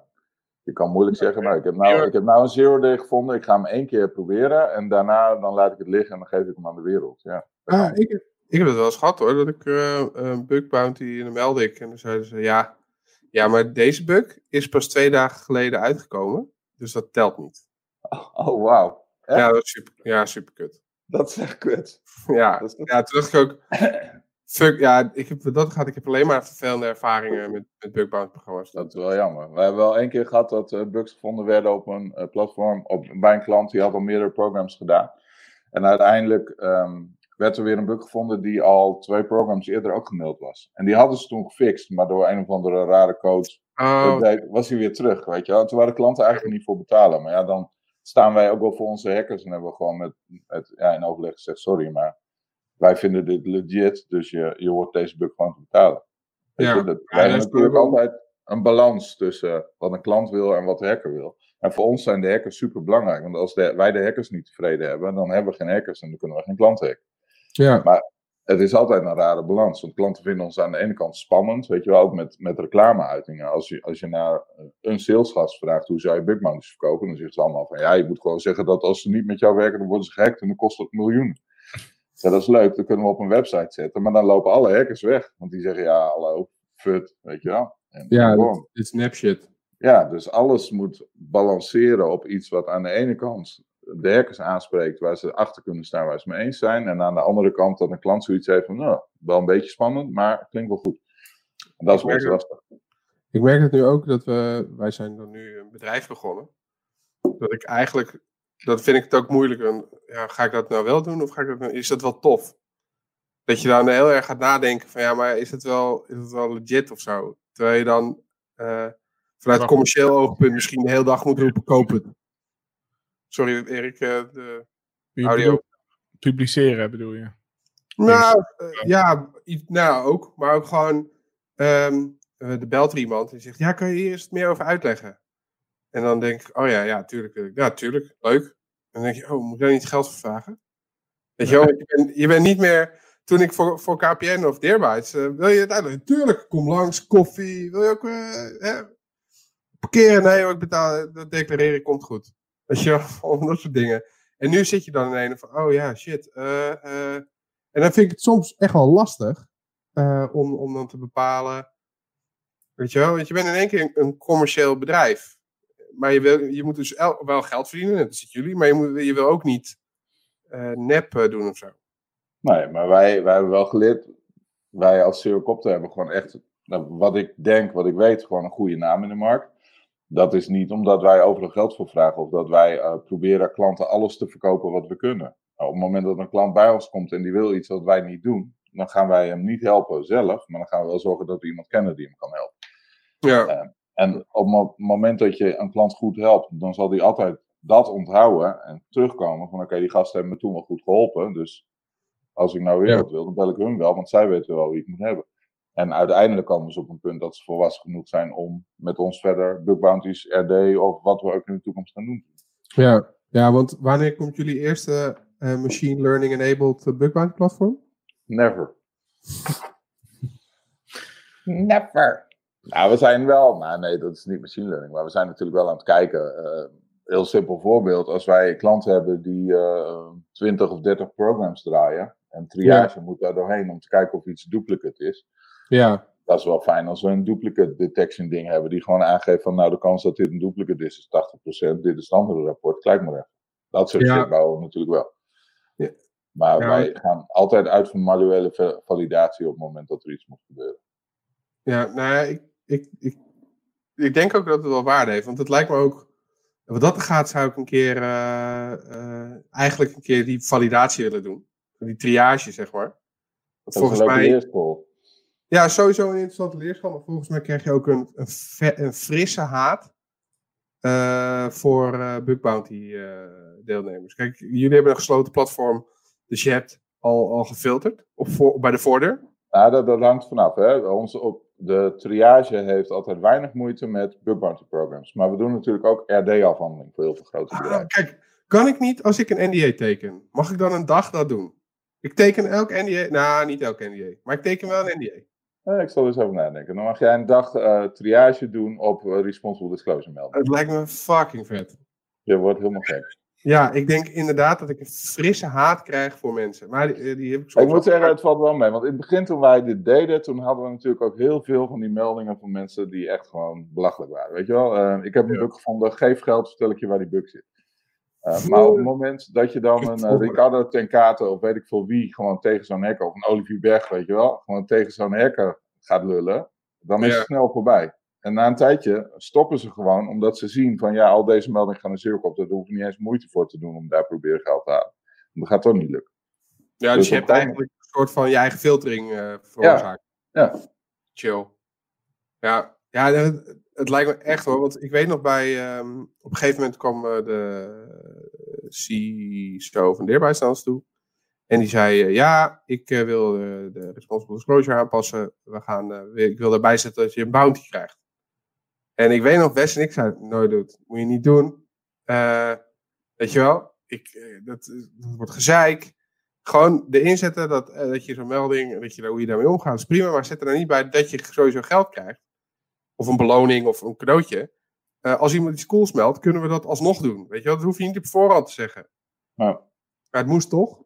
B: Je kan moeilijk zeggen, nou, ik heb nou, ik heb nou een zero day gevonden, ik ga hem één keer proberen en daarna dan laat ik het liggen en dan geef ik hem aan de wereld. Ja.
C: Ah, ik, ik heb het wel eens gehad hoor, dat ik eh, een bug bounty en dan meldde ik. En dan zeiden ze, ja, ja, maar deze bug is pas twee dagen geleden uitgekomen. Dus dat telt niet. [laughs]
B: Oh, wauw. Echt?
C: Ja, dat is super, ja, super kut.
B: Dat is echt kut.
C: Ja,
B: Dat is-
C: ja, toen dacht ik ook, [clears throat] fuck, ja, ik heb, dat gaat, ik heb alleen maar vervelende ervaringen met, met bug bounty programma's.
B: Dat is wel jammer. We hebben wel één keer gehad dat eh, bugs gevonden werden op een eh, platform, op, bij een klant die had al meerdere programs gedaan. En uiteindelijk ehm, werd er weer een bug gevonden die al twee programs eerder ook gemaild was. En die hadden ze toen gefixt, maar door een of andere rare code
C: Oh,
B: was hij weer terug, weet je wel. En Toen waren de klanten eigenlijk niet voor betalen. Maar ja, dan staan wij ook wel voor onze hackers en hebben we gewoon met, met ja, in overleg gezegd, sorry, maar wij vinden dit legit, dus je, je hoort deze bug gewoon te betalen.
C: Ja.
B: dat, wij hebben
C: is
B: natuurlijk altijd een balans tussen wat een klant wil en wat de hacker wil. En voor ons zijn de hackers super belangrijk, want als de, wij de hackers niet tevreden hebben, dan hebben we geen hackers en dan kunnen we geen klanten hacken.
C: ja.
B: Het is altijd een rare balans, want klanten vinden ons aan de ene kant spannend, weet je wel, ook met, met reclameuitingen. Als je, als je naar een salesgast vraagt hoe zou je bugmounters verkopen, dan zeggen ze allemaal van ja, je moet gewoon zeggen dat als ze niet met jou werken, dan worden ze gehackt en dan kost dat miljoenen. Ja, dat is leuk, dat kunnen we op een website zetten, maar dan lopen alle hackers weg, want die zeggen ja, hallo, fut, weet je wel. En
C: Ja, dit is nep shit.
B: ja, dus alles moet balanceren op iets wat aan de ene kant de hackers aanspreekt, waar ze achter kunnen staan, waar ze mee eens zijn. En aan de andere kant dat een klant zoiets heeft van, nou, wel een beetje spannend, maar klinkt wel goed. En dat is
C: Ik merk
B: lastig.
C: Ik merk het nu ook dat we, wij zijn dan nu een bedrijf begonnen. Dat ik eigenlijk, dat vind ik het ook moeilijk. En, Ja, ga ik dat nou wel doen of ga ik dat nou, is dat wel tof? Dat je dan heel erg gaat nadenken van ja, maar is het wel, is het wel legit of zo? Terwijl je dan eh, vanuit commercieel oogpunt misschien de hele dag moet roepen koop Sorry Erik, eh, de
A: Je
C: audio.
A: Publiceren bedoel je?
C: Nou, eh, ja, i- nou ook. Maar ook gewoon, eh, de belt er iemand en zegt, ja, kan je hier eens meer over uitleggen? En dan denk ik, oh ja, ja, tuurlijk. wil ik. Ja, tuurlijk, leuk. En dan denk je, oh, moet ik daar niet geld voor vragen? Weet je wel, je bent, je bent niet meer, toen ik voor, voor KPN of Deerbytes, eh, wil je het uitleggen? Tuurlijk, kom langs, koffie, wil je ook eh, hè? parkeren? Nee hoor, ik betaal, dat declareer ik, komt goed. Weet je wel, [laughs] dat soort dingen. En nu zit je dan in een van, oh ja, shit. eh, eh, en dan vind ik het soms echt wel lastig eh, om, om dan te bepalen. Weet je wel, want je bent in één keer een, commercieel bedrijf. Maar je, wil, je moet dus el- wel geld verdienen, dat zitten jullie. Maar je, moet, je wil ook niet nep doen of zo.
B: Nee, maar wij, wij hebben wel geleerd, wij als Seocopter hebben gewoon echt, nou, wat ik denk, wat ik weet, gewoon een goede naam in de markt. Dat is niet omdat wij overal geld voor vragen of dat wij eh, proberen klanten alles te verkopen wat we kunnen. Nou, op het moment dat een klant bij ons komt en die wil iets wat wij niet doen, dan gaan wij hem niet helpen zelf, maar dan gaan we wel zorgen dat we iemand kennen die hem kan helpen.
C: Ja,
B: En op het mo- moment dat je een klant goed helpt, dan zal die altijd dat onthouden en terugkomen van oké, die gasten hebben me toen wel goed geholpen, dus als ik nou weer
C: Ja.
B: wat wil, dan bel ik hun wel, want zij weten wel wie ik moet hebben. En uiteindelijk komen ze op een punt dat ze volwassen genoeg zijn om met ons verder bug bounties, RD of wat we ook in de toekomst gaan doen.
C: ja. ja want wanneer komt jullie eerste eh, machine learning enabled uh, bug bounty platform?
B: Never. [laughs] Never. Nou, we zijn wel, maar nee, dat is niet machine learning, maar we zijn natuurlijk wel aan het kijken. Eh, heel simpel voorbeeld, als wij klanten hebben die eh 20 of 30 programs draaien, en triage moet daar doorheen om te kijken of iets duplicate is.
C: Ja,
B: Dat is wel fijn als we een duplicate detection ding hebben, die gewoon aangeeft van, nou, de kans dat dit een duplicate is, is 80%, dit is het andere rapport, kijk maar even. Dat soort
C: Ja.
B: shit bouwen we natuurlijk wel.
C: Ja.
B: Maar
C: Ja,
B: wij gaan altijd uit van manuele va- validatie op het moment dat er iets moet gebeuren.
C: Ja, nou ja, ik, ik, ik, ik denk ook dat het wel waarde heeft. Want het lijkt me ook. Wat dat gaat, zou ik een keer. eh, eh, eigenlijk een keer die validatie willen doen. Die triage, zeg maar. Want
B: Dat is
C: volgens
B: een leuke
C: mij. Ja, sowieso een interessante leerschool. Maar volgens mij krijg je ook een, een, frisse haat. eh, voor eh bug bounty eh, deelnemers. Kijk, jullie hebben een gesloten platform. Dus je hebt al, al gefilterd. Op voor, bij de voordeur.
B: Nou, dat, dat hangt vanaf. Hè. Onze, op, de triage heeft altijd weinig moeite met bug bounty programs. Maar we doen natuurlijk ook RD-afhandeling voor heel veel grote
C: Ah, kijk, kan ik niet als ik een NDA teken? Mag ik dan een dag dat doen? Ik teken elk NDA. Nou, niet elk NDA. Maar ik teken wel een NDA.
B: Eh, ik zal er eens over nadenken. Dan mag jij een dag eh, triage doen op eh, responsible disclosure melding.
C: Het lijkt me fucking vet.
B: Je wordt helemaal gek.
C: Ja, ik denk inderdaad dat ik een frisse haat krijg voor mensen. Maar die, die heb ik soms
B: Ik moet zeggen, het valt wel mee. Want in het begin toen wij dit deden, toen hadden we natuurlijk ook heel veel van die meldingen van mensen die echt gewoon belachelijk waren. Weet je wel, ik heb een bug gevonden, geef geld, vertel ik je waar die bug zit. Eh, maar op het moment dat je dan een eh, Ricardo Tenkate of weet ik veel wie gewoon tegen zo'n hacker, of een Olivier Berg, weet je wel, gewoon tegen zo'n hacker gaat lullen, dan is
C: Ja.
B: het snel voorbij. En na een tijdje stoppen ze gewoon, omdat ze zien van ja, al deze meldingen gaan een cirkel op, daar hoef je niet eens moeite voor te doen om daar proberen geld te halen. Dat gaat toch niet lukken.
C: Ja, dus
B: dus
C: je hebt eigenlijk een soort van je eigen filtering eh veroorzaakt.
B: Ja.
C: Chill. Ja, ja het, lijkt me echt hoor. Want ik weet nog bij. ehm, op een gegeven moment kwam eh, de CISO van Deerbytes naar toe. En die zei: eh, Ja, ik eh, wil eh, de responsible disclosure aanpassen. We gaan, eh, ik wil daarbij zetten dat je een bounty krijgt. En ik weet nog, Wes en ik zeiden: Nooit doet. Moet je niet doen. Eh, weet je wel, ik, eh, dat, dat wordt gezeik. Gewoon de inzetten dat, eh, dat je zo'n melding, dat je hoe je daarmee omgaat, is prima. Maar zet er dan niet bij dat je sowieso geld krijgt. Of een beloning of een cadeautje. Eh, als iemand iets cools meldt, kunnen we dat alsnog doen. Weet je dat hoef je niet op voorhand te zeggen. Maar het moest toch.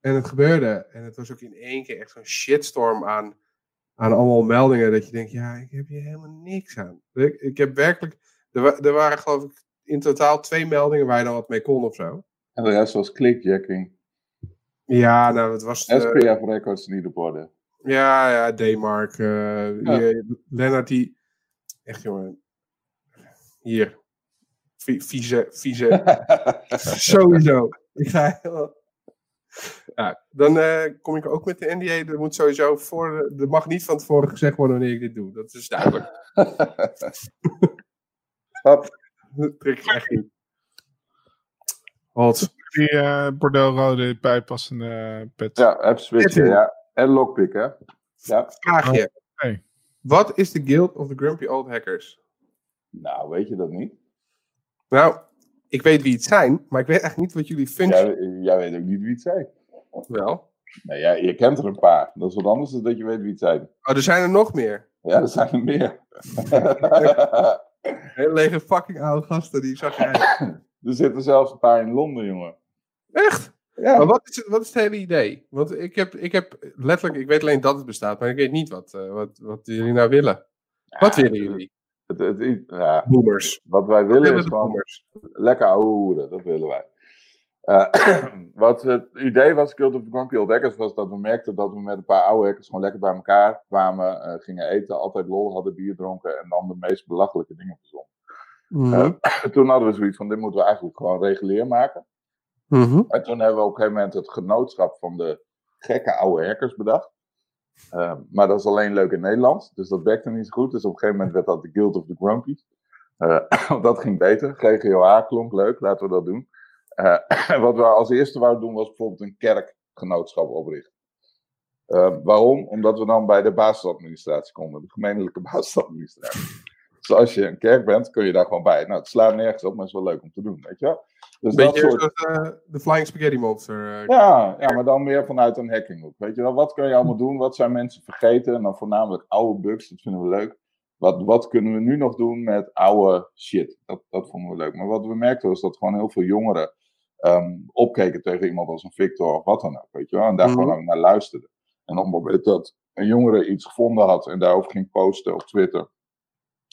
C: En het gebeurde. En het was ook in één keer echt zo'n shitstorm aan, aan allemaal meldingen dat je denkt, ja, ik heb hier helemaal niks aan. Ik, ik heb werkelijk, er, er waren geloof ik in totaal twee meldingen waar je dan wat mee kon of zo.
B: En de rest was clickjacking.
C: Ja, nou, het was... eh,
B: SPF records niet op orde.
C: ja, ja, D-Mark. eh,
B: Ja.
C: hier, Lennart die... Echt jongen. Hier. Vi- Vieze, vieze. [laughs] sowieso. Ik ga Ja, dan eh, kom ik ook met de NDA. Er moet sowieso voor... Er mag niet van tevoren gezegd worden wanneer ik dit doe. Dat is duidelijk. [laughs]
B: Hop.
C: Dat trek ik echt niet. Wat?
A: Die eh bordeauxrode bijpassende pet.
B: ja, app switchen, ja. En lockpick, hè. Ja.
C: Vraagje.
A: Hey.
C: Wat is de Guild of the Grumpy Old Hackers?
B: Nou, weet je dat niet?
C: Nou, ik weet wie het zijn, maar ik weet echt niet wat jullie functie
B: Jij, jij weet ook niet wie het zijn.
C: wel.
B: Nee, jij, je kent er een paar. Dat is wat anders dan dat je weet wie het zijn.
C: Oh, er zijn er nog meer.
B: Ja, er zijn er meer. [laughs]
C: Hele lege fucking oude gasten, die zag jij. [coughs]
B: er zitten zelfs een paar in Londen, jongen.
C: Echt?
B: Ja,
C: Maar wat is, het, wat is het hele idee? Want ik heb, ik heb letterlijk, ik weet alleen dat het bestaat, maar ik weet niet wat, eh, wat, wat jullie nou willen. Wat willen jullie?
B: Het, het, ja,
C: Boomers.
B: wat wij willen
C: Willen
B: is gewoon
C: boomers.
B: lekker ouwe hoeren. Dat willen wij. Eh, [clears throat] wat het idee was, Guild of the Grumpy Old Hackers, was dat we merkten dat we met een paar oude hackers gewoon lekker bij elkaar kwamen, eh, gingen eten, altijd lol hadden, bier dronken en dan de meest belachelijke dingen verzonnen.
C: Mhm. [clears throat]
B: Toen hadden we zoiets van, dit moeten we eigenlijk gewoon regulier maken.
C: Mhm.
B: En toen hebben we op een gegeven moment het genootschap van de gekke oude hackers bedacht. Eh, maar dat is alleen leuk in Nederland, dus dat werkte niet zo goed. Dus op een gegeven moment werd dat de Guild of the Grumpies. Eh, [clears throat] dat ging beter. GGOA klonk leuk, laten we dat doen. Eh, [clears throat] wat we als eerste wouden doen was bijvoorbeeld een kerkgenootschap oprichten. Eh, waarom? Omdat we dan bij de basisadministratie konden, de gemeentelijke [laughs] basisadministratie. Dus als je een kerk bent, kun je daar gewoon bij. Nou, het slaat nergens op, maar het is wel leuk om te doen, weet je wel? Dus dat soort...
C: zoals eh, de Flying Spaghetti Monster. eh.
B: Ja, ja, maar dan meer vanuit een hackinghoek. Weet je wel, wat kun je allemaal doen? Wat zijn mensen vergeten? En dan voornamelijk oude bugs, dat vinden we leuk. Wat, wat kunnen we nu nog doen met oude shit? Dat, dat vonden we leuk. Maar wat we merkten was dat gewoon heel veel jongeren ehm, opkeken tegen iemand als een Victor of wat dan ook. Weet je wel? En daar
C: Mhm.
B: gewoon naar luisterden. En op het moment dat een jongere iets gevonden had en daarover ging posten op Twitter.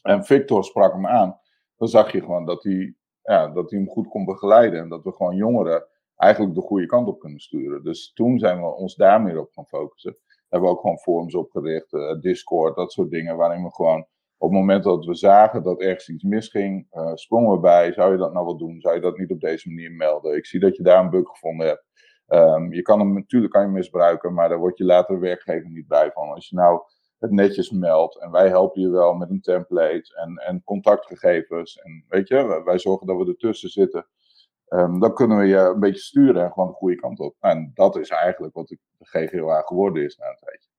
B: En Victor sprak hem aan. Dan zag je gewoon dat hij, ja, dat hij hem goed kon begeleiden. En dat we gewoon jongeren eigenlijk de goede kant op kunnen sturen. Dus toen zijn we ons daar meer op gaan focussen. Hebben we ook gewoon forums opgericht, eh, Discord, dat soort dingen. Waarin we gewoon op het moment dat we zagen dat ergens iets misging, eh, sprongen we bij. Zou je dat nou wel doen? Zou je dat niet op deze manier melden? Ik zie dat je daar een bug gevonden hebt. Ehm, je kan hem natuurlijk kan je misbruiken, maar daar word je later werkgever niet blij van. Als je nou het netjes meldt en wij helpen je wel met een template en, en contactgegevens. En weet je, wij- zorgen dat we ertussen zitten. Ehm, dan kunnen we je een beetje sturen en gewoon de goede kant op. En dat is eigenlijk wat de GGOA geworden is na een tijdje.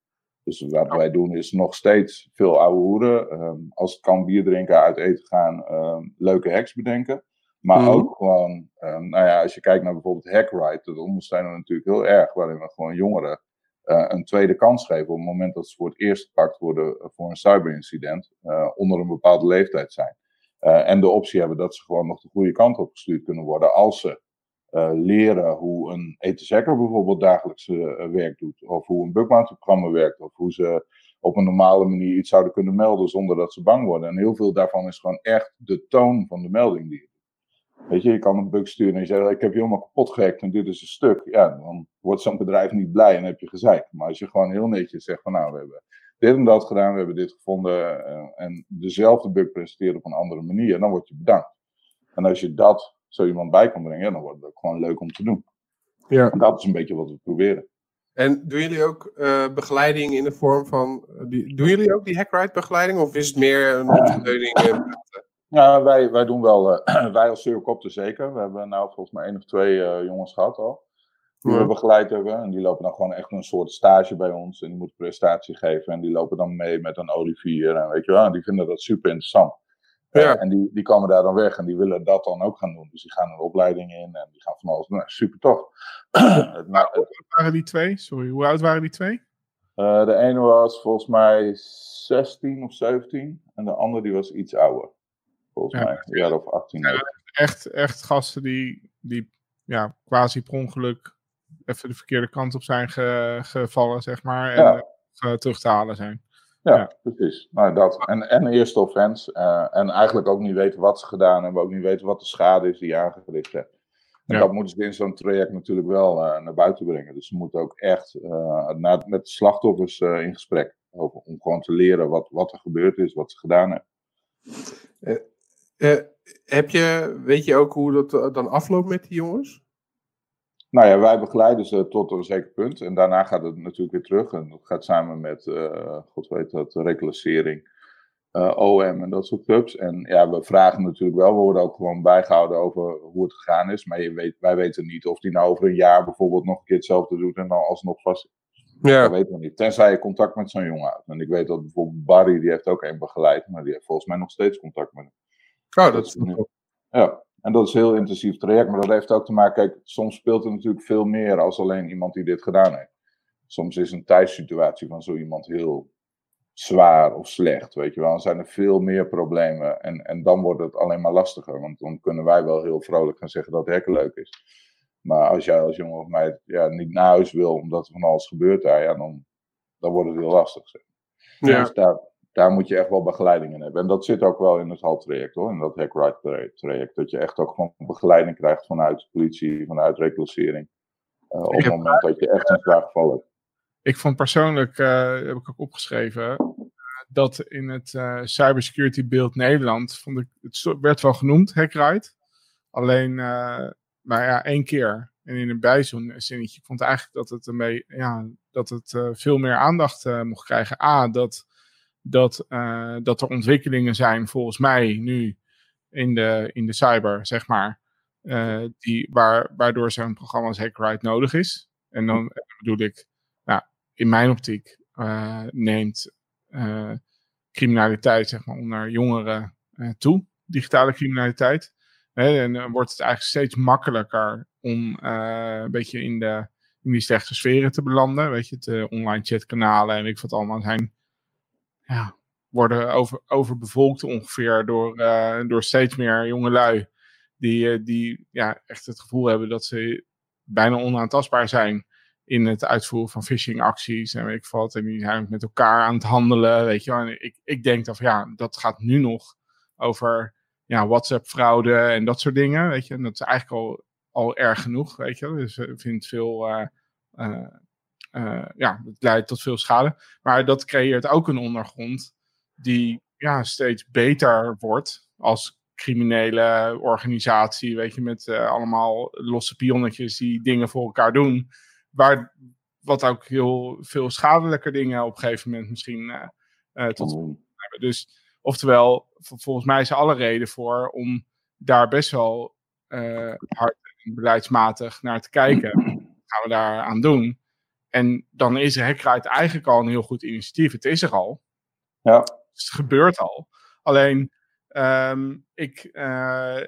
B: Dus wat wij doen is nog steeds veel ouwe hoeren. Ehm, als het kan bier drinken, uit eten gaan, ehm, leuke hacks bedenken. Maar
C: Mhm.
B: ook gewoon, nou ja, als je kijkt naar bijvoorbeeld Hackride, dat ondersteunen we natuurlijk heel erg. Waarin we gewoon jongeren een tweede kans geven op het moment dat ze voor het eerst gepakt worden voor een cyberincident. eh, onder een bepaalde leeftijd zijn. Eh, en de optie hebben dat ze gewoon nog de goede kant op gestuurd kunnen worden als ze eh, leren hoe een etenshacker bijvoorbeeld dagelijks eh, werk doet. Of hoe een bugbounty-programma werkt. Of hoe ze op een normale manier iets zouden kunnen melden zonder dat ze bang worden. En heel veel daarvan is gewoon echt de toon van de melding die je. Weet je, je kan een bug sturen en je zegt, ik heb je helemaal kapot gehackt en dit is een stuk. Ja, dan wordt zo'n bedrijf niet blij en heb je gezeik. Maar als je gewoon heel netjes zegt van, nou, we hebben dit en dat gedaan, we hebben dit gevonden eh, en dezelfde bug presenteert op een andere manier, dan word je bedankt. En als je dat zo iemand bij kan brengen, ja, dan wordt het ook gewoon leuk om te doen.
C: Ja.
B: En dat is een beetje wat we proberen.
C: En doen jullie ook eh, begeleiding in de vorm van. eh, die, doen jullie ook die Hackride begeleiding? Of is het meer een [clears throat] ondersteuning?
B: Ja, wij, wij doen wel, eh, [clears throat] wij als Zeurkopter zeker. We hebben nou volgens mij één of twee eh, jongens gehad al. Die we begeleid hebben. En die lopen dan gewoon echt een soort stage bij ons. En die moeten prestatie geven. En die lopen dan mee met een Olivier. En weet je wel, en die vinden dat super interessant. Eh,
C: Ja.
B: en die, die komen daar dan weg en die willen dat dan ook gaan doen. Dus die gaan een opleiding in en die gaan van alles doen. Nou, super tof. [clears throat]
A: Hoe oud waren die twee? Sorry, hoe oud waren die twee?
B: de ene was volgens mij 16 of 17. En de andere die was iets ouder. Volgens
A: Ja.
B: mij, een jaar of 18.
A: Ja. Echt, echt gasten die, die ja, quasi per ongeluk even de verkeerde kant op zijn ge- gevallen, zeg maar. En
B: Ja.
A: eh, terug te halen zijn.
B: Ja,
A: Ja.
B: precies. Nou, dat. En, en eerste offense. eh, en eigenlijk ook niet weten wat ze gedaan hebben. Ook niet weten wat de schade is die je aangericht hebt. En
A: Ja.
B: dat moeten ze in zo'n traject natuurlijk wel eh, naar buiten brengen. Dus ze moeten ook echt eh, naar, met de slachtoffers eh, in gesprek. Over, om gewoon te leren wat, wat er gebeurd is, wat ze gedaan hebben.
C: Eh, heb je, weet je ook hoe dat eh, dan afloopt met die jongens?
B: Nou ja, wij begeleiden ze tot een zeker punt. En daarna gaat het natuurlijk weer terug. En dat gaat samen met, eh, god weet dat, reclassering, OM en dat soort clubs. En ja, we vragen natuurlijk wel, we worden ook gewoon bijgehouden over hoe het gegaan is. Maar je weet, wij weten niet of die nou over een jaar bijvoorbeeld nog een keer hetzelfde doet en dan alsnog vast. Dat weten we niet. Tenzij je contact met zo'n jongen hebt. En ik weet dat bijvoorbeeld Barry, die heeft ook één begeleid. Maar die heeft volgens mij nog steeds contact met hem.
C: Oh, dat is
B: nu- Ja, en dat is een heel intensief traject. Maar dat heeft ook te maken, kijk, soms speelt er natuurlijk veel meer als alleen iemand die dit gedaan heeft. Soms is een thuissituatie van zo iemand heel zwaar of slecht, weet je wel. Dan zijn er veel meer problemen en, en dan wordt het alleen maar lastiger. Want dan kunnen wij wel heel vrolijk gaan zeggen dat hekken leuk is. Maar als jij als jongen of meid ja, niet naar huis wil omdat er van alles gebeurt daar, ja, dan, dan wordt het heel lastig. Zeg.
C: Ja.
B: Dus daar, daar moet je echt wel begeleiding in hebben. En dat zit ook wel in het HAL-traject hoor, in dat Hack-Right-traject. Dat je echt ook gewoon begeleiding krijgt vanuit politie, vanuit reclassering. Eh, op het moment dat je echt een zwaar geval hebt.
A: Ik vond persoonlijk, eh, heb ik ook opgeschreven, eh, dat in het eh, cybersecurity beeld Nederland, vond ik, het werd wel genoemd, Hackride. Alleen, maar ja, één keer. En in een bijzinnetje. Ik vond eigenlijk dat het, beetje, ja, dat het veel meer aandacht mocht krijgen. A, dat, dat, eh, dat er ontwikkelingen zijn, volgens mij, nu in de, in de cyber, zeg maar. eh, die, waar, waardoor zo'n programma als Hackride nodig is. En dan bedoel ik, nou, in mijn optiek eh, neemt criminaliteit zeg maar, onder jongeren toe, digitale criminaliteit. Hè, en dan wordt het eigenlijk steeds makkelijker om een beetje in, de, in die slechte sferen te belanden. Weet je, eh, online chatkanalen en ik wat allemaal zijn. Ja, worden over, overbevolkt ongeveer door, eh, door steeds meer jongelui. Die, eh, die ja, echt het gevoel hebben dat ze bijna onaantastbaar zijn in het uitvoeren van phishingacties en weet ik wat. En die zijn met elkaar aan het handelen, weet je wel. En ik, ik denk dat, ja, dat gaat nu nog over ja, WhatsApp-fraude en dat soort dingen, weet je. En dat is eigenlijk al, al erg genoeg, weet je. Dus ik vind veel, eh, eh, eh, ja, het leidt tot veel schade. Maar dat creëert ook een ondergrond die ja, steeds beter wordt als criminele organisatie, weet je, met eh, allemaal losse pionnetjes die dingen voor elkaar doen. Waar, wat ook heel veel schadelijker dingen op een gegeven moment misschien eh, eh, tot hebben. Dus oftewel, volgens mij is er alle reden voor om daar best wel eh, hard en beleidsmatig naar te kijken. Wat gaan we daar aan doen? En dan is Hackride eigenlijk al een heel goed initiatief. Het is er al.
B: Ja,
A: Dus het gebeurt al. Alleen, ehm, ik, eh,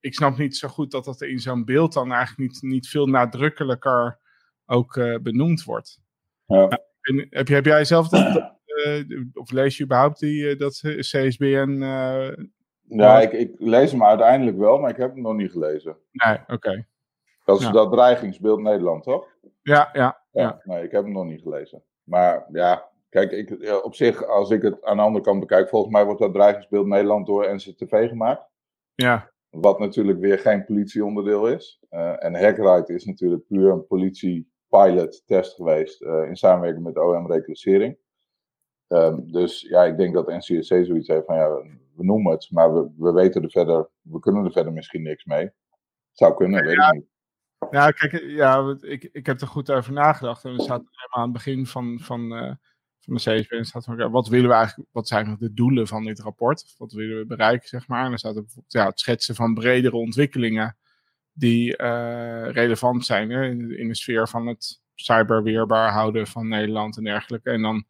A: ik snap niet zo goed dat dat in zo'n beeld dan eigenlijk niet, niet veel nadrukkelijker ook eh, benoemd wordt.
B: ja.
A: En heb, je- heb jij zelf dat, dat, eh, of lees je überhaupt die, dat CSBN?
B: ja ik, ik lees hem uiteindelijk wel, maar ik heb hem nog niet gelezen.
A: nee, oké.
B: Dat is
A: Ja.
B: dat dreigingsbeeld Nederland, toch?
A: Ja, ja,
B: Ja, nee, ik heb hem nog niet gelezen. Maar ja, kijk, ik, ja, op zich, als ik het aan de andere kant bekijk, volgens mij wordt dat dreigingsbeeld Nederland door NCTV gemaakt.
A: ja,
B: Wat natuurlijk weer geen politieonderdeel is. Eh, en Hackride is natuurlijk puur een politie-pilot test geweest eh, in samenwerking met OM Reclassering. Ehm, dus ja, ik denk dat NCSC zoiets heeft van ja, we noemen het, maar we, we weten er verder, we kunnen er verder misschien niks mee. Zou kunnen, weet ik niet.
A: Ja, kijk, ja, wat- ik, ik heb er goed over nagedacht. En er staat helemaal aan het begin van, van, eh, van de CSB staat van, wat willen we eigenlijk, wat zijn de doelen van dit rapport? Wat willen we bereiken, zeg maar? En dan staat er bijvoorbeeld ja, het schetsen van bredere ontwikkelingen die eh, relevant zijn hè, in, in de sfeer van het cyberweerbaar houden van Nederland en dergelijke. En dan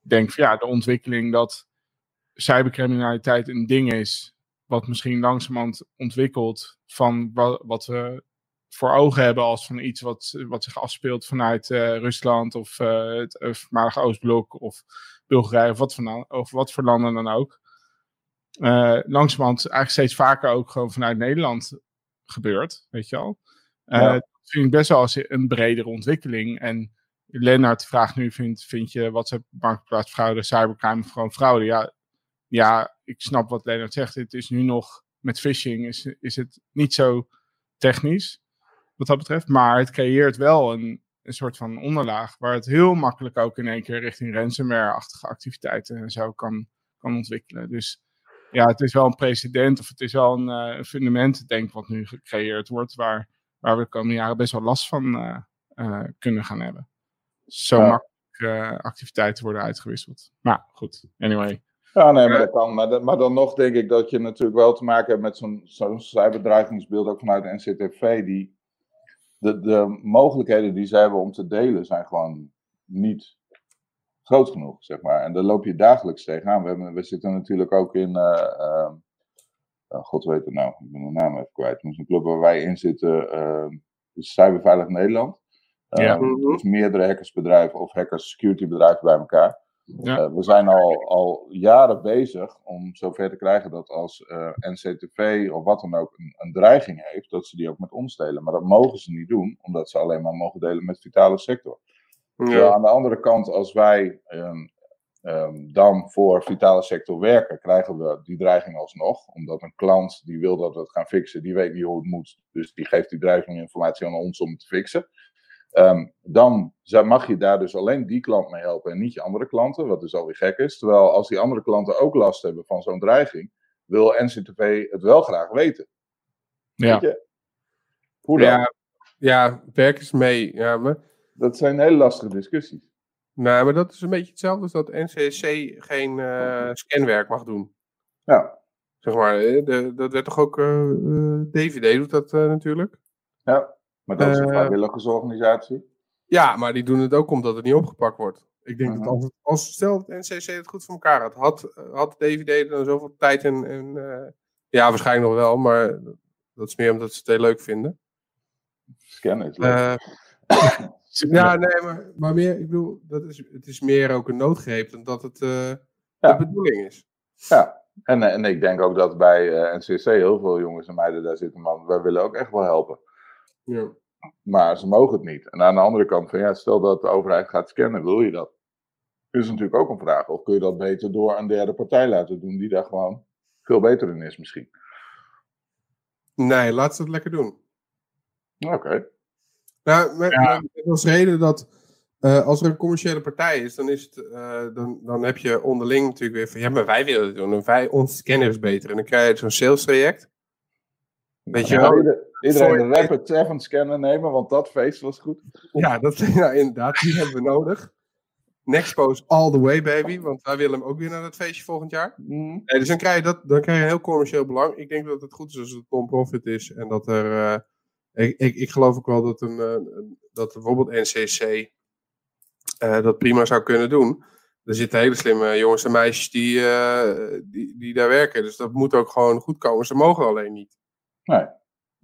A: denk ik van ja, de ontwikkeling dat cybercriminaliteit een ding is, wat misschien langzamerhand ontwikkelt van wa- wat we voor ogen hebben als van iets wat, wat zich afspeelt vanuit eh, Rusland of eh, het voormalige Oostblok of Bulgarije of wat, van, of wat voor landen dan ook. Eh langzamerhand eigenlijk steeds vaker ook gewoon vanuit Nederland gebeurt, weet je wel. Eh,
B: Ja.
A: Dat vind ik best wel als een bredere ontwikkeling. En Lennart vraagt nu, vind, vind je WhatsApp marktplaats fraude, cybercrime gewoon fraude? Ja, ja, ik snap wat Lennart zegt. Het is nu nog, met phishing is, is het niet zo technisch, wat dat betreft. Maar het creëert wel een, een soort van onderlaag, waar het heel makkelijk ook in één keer richting ransomware-achtige activiteiten en zo kan, kan ontwikkelen. Dus ja, het is wel een precedent of het is wel een uh, fundament, denk ik, wat nu gecreëerd wordt, waar, waar we de komende jaren best wel last van uh, uh, kunnen gaan hebben. Zo ja. makkelijk activiteiten worden uitgewisseld. Maar goed, anyway.
B: Ja, nee, maar dat kan. Maar, dat, maar, dan nog denk ik dat je natuurlijk wel te maken hebt met zo'n zo'n cyberdreigingsbeeld, ook vanuit de NCTV, die de, de mogelijkheden die ze hebben om te delen zijn gewoon niet groot genoeg, zeg maar. En daar loop je dagelijks tegenaan. We, hebben, we zitten natuurlijk ook in, uh, uh, god weet het nou, ik ben de naam even kwijt. Het is een club waar wij in zitten, uh, is Cyberveilig Nederland.
A: Ja.
B: Dus meerdere hackersbedrijven of hackers security bedrijven bij elkaar.
A: Ja.
B: we zijn al, al jaren bezig om zover te krijgen dat als NCTV of wat dan ook een, een, dreiging heeft, dat ze die ook met ons delen. Maar dat mogen ze niet doen, omdat ze alleen maar mogen delen met vitale sector. Ja. aan de andere kant, als wij um, um, dan voor vitale sector werken, krijgen we die dreiging alsnog. Omdat een klant die wil dat we het gaan fixen, die weet niet hoe het moet. Dus die geeft die dreiginginformatie aan ons om het te fixen. Um, dan mag je daar dus alleen die klant mee helpen en niet je andere klanten, wat dus alweer gek is. Terwijl als die andere klanten ook last hebben van zo'n dreiging, wil NCTV het wel graag weten.
A: Ja.
B: Weet je? Hoe dan?
C: Ja, ja werk eens mee. Ja, maar...
B: Dat zijn hele lastige discussies.
C: Nou, maar dat is een beetje hetzelfde als dat NCSC geen uh, scanwerk mag doen.
B: Ja.
C: Zeg maar, de, dat werd toch ook. Uh, DVD doet dat natuurlijk.
B: Ja, maar dat is een vrijwilligersorganisatie.
C: Ja, maar die doen het ook omdat het niet opgepakt wordt. Ik denk
B: Mhm.
C: dat als, als stel dat NCC het goed voor elkaar had, had, had DVD dan zoveel tijd en, en eh, ja, waarschijnlijk nog wel, maar dat is meer omdat ze het heel leuk vinden.
B: Scannen is leuk.
C: Eh, [coughs] ja, nee, maar, maar meer, ik bedoel, dat is, het is meer ook een noodgreep dan dat het eh,
B: Ja.
C: de bedoeling is.
B: Ja, en, en ik denk ook dat bij eh, NCC heel veel jongens en meiden daar zitten, man, wij willen ook echt wel helpen.
C: Ja.
B: Maar ze mogen het niet. En aan de andere kant van, ja, stel dat de overheid gaat scannen, wil je dat? Is natuurlijk ook een vraag. Of kun je dat beter door een derde partij laten doen, die daar gewoon veel beter in is misschien.
C: Nee, laat ze het lekker doen.
B: Oké.
C: Nou, met,
A: Ja.
C: met als reden dat eh, als er een commerciële partij is, dan, is het, eh, dan, dan heb je onderling natuurlijk weer van ja, maar wij willen het doen en wij, ons scanner is beter. En dan krijg je zo'n sales traject. Weet je wel?
B: Ieder- iedereen de Rapid 7 scanner nemen, want dat feest was goed.
C: Ja, dat, [laughs] ja, inderdaad, die hebben we nodig. Nexpo's all the way, baby, want wij willen hem ook weer naar dat feestje volgend jaar.
B: Mhm.
C: Nee, dus dan krijg, je dat, dan krijg je een heel commercieel belang. Ik denk dat het goed is als het non-profit is en dat er. eh, ik, ik, ik geloof ook wel dat, een, eh, dat bijvoorbeeld NCC eh, dat prima zou kunnen doen. Er zitten hele slimme jongens en meisjes die, die, die daar werken. Dus dat moet ook gewoon goed komen. Ze mogen alleen niet.
B: Nee.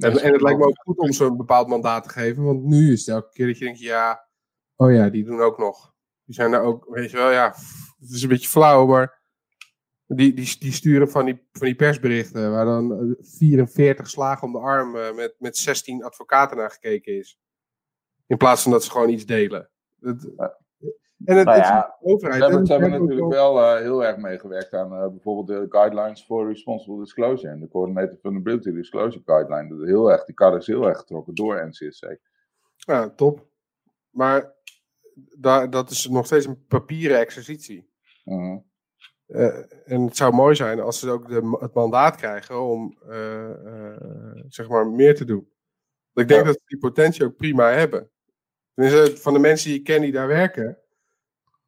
C: En, en het lijkt me ook goed om ze een bepaald mandaat te geven. Want nu is het elke keer dat je denkt, ja, oh ja, die doen ook nog. Die zijn er ook, weet je wel, ja, het is een beetje flauw, maar die, die, die sturen van die, van die persberichten waar dan eh, 44 slagen om de arm eh, met, met 16 advocaten naar gekeken is. In plaats van dat ze gewoon iets delen. Het-
B: Ja.
C: En het,
B: Nou
C: is
B: ja,
C: de overheid.
B: Ze hebben,
C: ook
B: natuurlijk
C: wel-
B: eh, heel erg meegewerkt aan eh, bijvoorbeeld de Guidelines for Responsible Disclosure en de Coordinated Vulnerability Disclosure Guideline. Dat is heel erg, die kar is heel erg getrokken door NCSC.
C: Ja, top. Maar daar, dat is nog steeds een papieren exercitie.
B: Mhm.
C: Eh, en het zou mooi zijn als ze ook de, het mandaat krijgen om zeg maar meer te doen. Want ik denk
B: Ja.
C: dat ze die potentie ook prima hebben. Tenminste, van de mensen die ik ken die daar werken,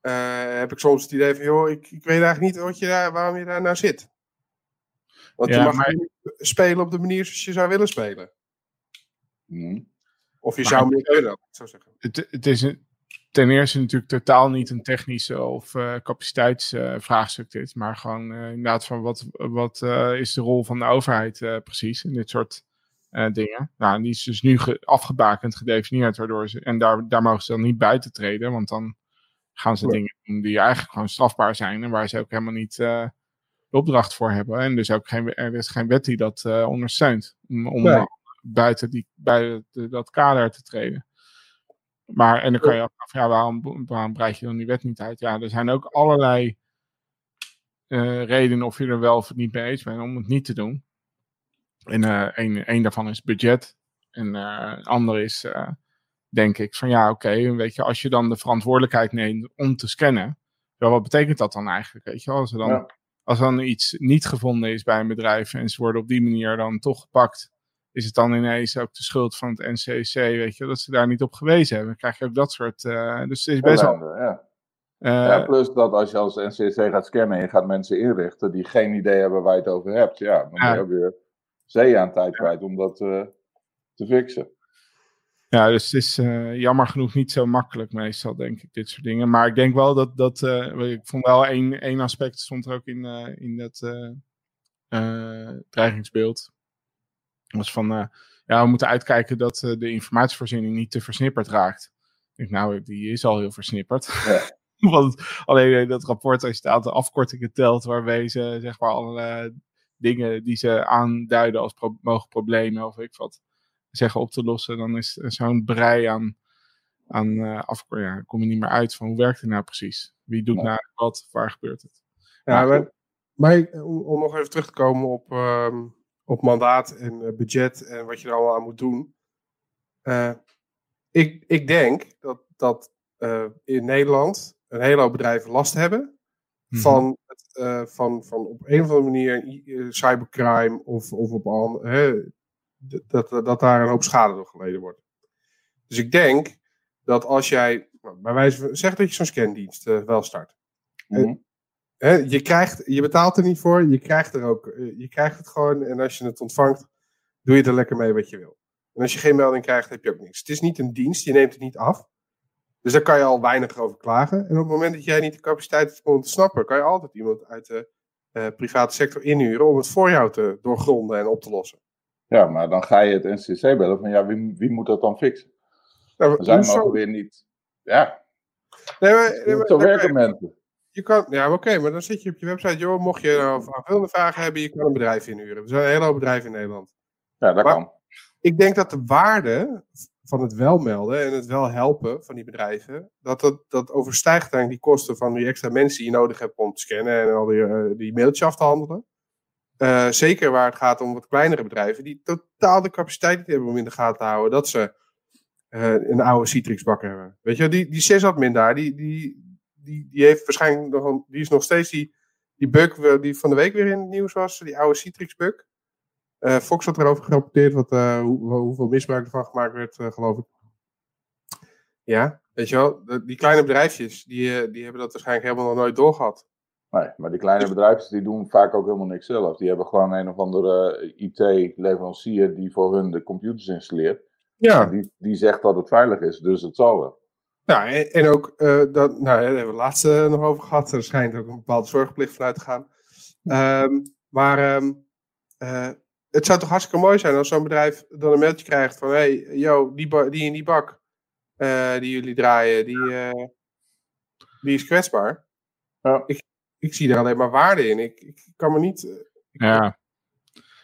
C: eh, heb ik soms het idee van, joh, ik, ik weet eigenlijk niet wat je daar, waarom je daar nou zit. Want
A: Ja,
C: je mag
A: maar-
C: niet spelen op de manier zoals je zou willen spelen.
B: Mhm.
C: Of je
A: Maar-
C: zou meer kunnen, zo zeggen.
A: het, het is een- ten eerste natuurlijk totaal niet een technische of eh capaciteitsvraagstuk dit, maar gewoon eh, inderdaad van wat, wat is de rol van de overheid precies in dit soort dingen. Nou, die is dus nu ge- afgebakend, gedefinieerd, waardoor ze, en daar, daar mogen ze dan niet buiten treden, want dan gaan ze dingen doen die eigenlijk gewoon strafbaar zijn en waar ze ook helemaal niet eh, de opdracht voor hebben. En dus ook geen, er is geen wet die dat eh, ondersteunt om, buiten die, bij dat kader te treden. maar, en dan kan je af, ja, waarom, waarom breid je dan die wet niet uit? Ja, er zijn ook allerlei uh, redenen of je er wel of niet mee eens bent om het niet te doen. En uh, een, een daarvan is budget. En uh, een ander is, denk ik, van ja, oké, okay, weet je, als je dan de verantwoordelijkheid neemt om te scannen, wel, wat betekent dat dan eigenlijk? Weet je, als er dan, ja. als er dan iets niet gevonden is bij een bedrijf en ze worden op die manier dan toch gepakt, is het dan ineens ook de schuld van het NCC, weet je, dat ze daar niet op gewezen hebben. Dan krijg je ook dat soort. Uh, dus het is best wel.
B: Ja. Uh, ja, plus dat als je als NCC gaat scannen en je gaat mensen inrichten die geen idee hebben waar je het over hebt, ja, dan ben je weer zee aan tijd kwijt om dat uh, te fixen.
A: Ja, dus het is uh, jammer genoeg niet zo makkelijk meestal, denk ik, dit soort dingen. Maar ik denk wel dat, dat uh, ik vond wel één, één aspect, stond er ook in, uh, in dat dreigingsbeeld. was van, ja, we moeten uitkijken dat de informatievoorziening niet te versnipperd raakt. Ik denk, nou, die is al heel versnipperd. Ja. [laughs] Want alleen dat rapport, als je het aantal afkortingen telt, waarmee ze, zeg maar, alle dingen die ze aanduiden als pro mogelijke problemen, of ik wat zeggen op te lossen, dan is zo'n brei aan, aan uh, ja, kom je niet meer uit van hoe werkt het nou precies? Wie doet nou wat? Waar gebeurt het?
C: Ja, maar, maar om, nog even terug te komen op, um, op mandaat en uh, budget en wat je er allemaal aan moet doen. Uh, ik, ik denk dat, dat in Nederland een hele hoop bedrijven last hebben -hmm. van, het, van, van op een of andere manier cybercrime of, of op al, dat, dat daar een hoop schade door geleden wordt. Dus ik denk dat als jij, nou, bij wijze van, zeg dat je zo'n scandienst uh, wel start. Mm je, krijgt, je betaalt er niet voor, je krijgt, er ook, eh, je krijgt het gewoon en als je het ontvangt, doe je er lekker mee wat je wil. En als je geen melding krijgt, heb je ook niks. Het is niet een dienst, je neemt het niet af. Dus daar kan je al weinig over klagen. En op het moment dat jij niet de capaciteit hebt om te snappen, kan je altijd iemand uit de uh, private sector inhuren om het voor jou te doorgronden en op te lossen.
B: Ja, maar dan ga je het NCC bellen van ja, wie, wie moet dat dan fixen? Nou, we zijn mogen weer niet. Ja.
C: Nee, maar, nee, maar,
B: zo werken mensen.
C: Je kan, ja, oké, okay, maar dan zit je op je website, joh, mocht je nou aanvullende vragen hebben, je kan een bedrijf inhuren. Er zijn een hele hoop bedrijven in Nederland.
B: Ja, dat maar kan.
C: Ik denk dat de waarde van het wel melden en het wel helpen van die bedrijven, dat dat, dat overstijgt eigenlijk die kosten van die extra mensen die je nodig hebt om te scannen en al die, uh, die mailtjes af te handelen. Uh, zeker waar het gaat om wat kleinere bedrijven, die totaal de capaciteit niet hebben om in de gaten te houden dat ze uh, een oude Citrix-bak hebben. Weet je, die, die sysadmin daar, die, die, die, die heeft waarschijnlijk nog die is nog steeds die, die bug die van de week weer in het nieuws was, die oude Citrix-bug. Uh, Fox had erover gerapporteerd wat, hoe, hoeveel misbruik ervan gemaakt werd, geloof ik. Ja, weet je wel, die kleine bedrijfjes, die, die hebben dat waarschijnlijk helemaal nog nooit doorgehad.
B: Nee, maar die kleine bedrijven die doen vaak ook helemaal niks zelf. Die hebben gewoon een of andere IT-leverancier die voor hun de computers installeert. Ja. Die, die zegt dat het veilig is, dus het zal wel.
C: Ja, en, en ook, uh, dat, nou, daar hebben we het laatste nog over gehad. Er schijnt ook een bepaalde zorgplicht vanuit te gaan. Um, maar um, uh, het zou toch hartstikke mooi zijn als zo'n bedrijf dan een mailtje krijgt van: hey, yo, die, die in die bak die jullie draaien, die, die is kwetsbaar. Ja. Ik, ik zie er alleen maar waarde in. Ik, ik kan me niet. Ik
A: ja.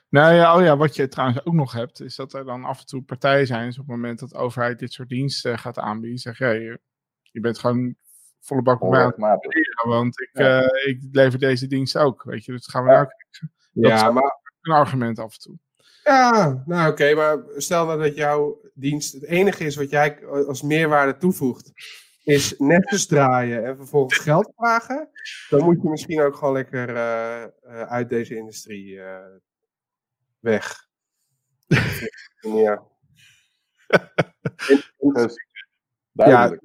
A: Nou ja, oh ja, wat je trouwens ook nog hebt, is dat er dan af en toe partijen zijn. Dus op het moment dat de overheid dit soort diensten gaat aanbieden, zeg jij, je, je bent gewoon volle bak op mij want ik, ja. uh, ik lever deze dienst ook. Weet je, dus gaan we ja. nou kijken. Dat ja, maar een argument af en toe.
C: Ja, nou oké, okay, maar stel nou dat jouw dienst het enige is wat jij als meerwaarde toevoegt is netjes draaien en vervolgens geld vragen, dan moet je misschien ook gewoon lekker uh, uh, uit deze industrie uh, weg. [laughs] ja. [laughs] ja.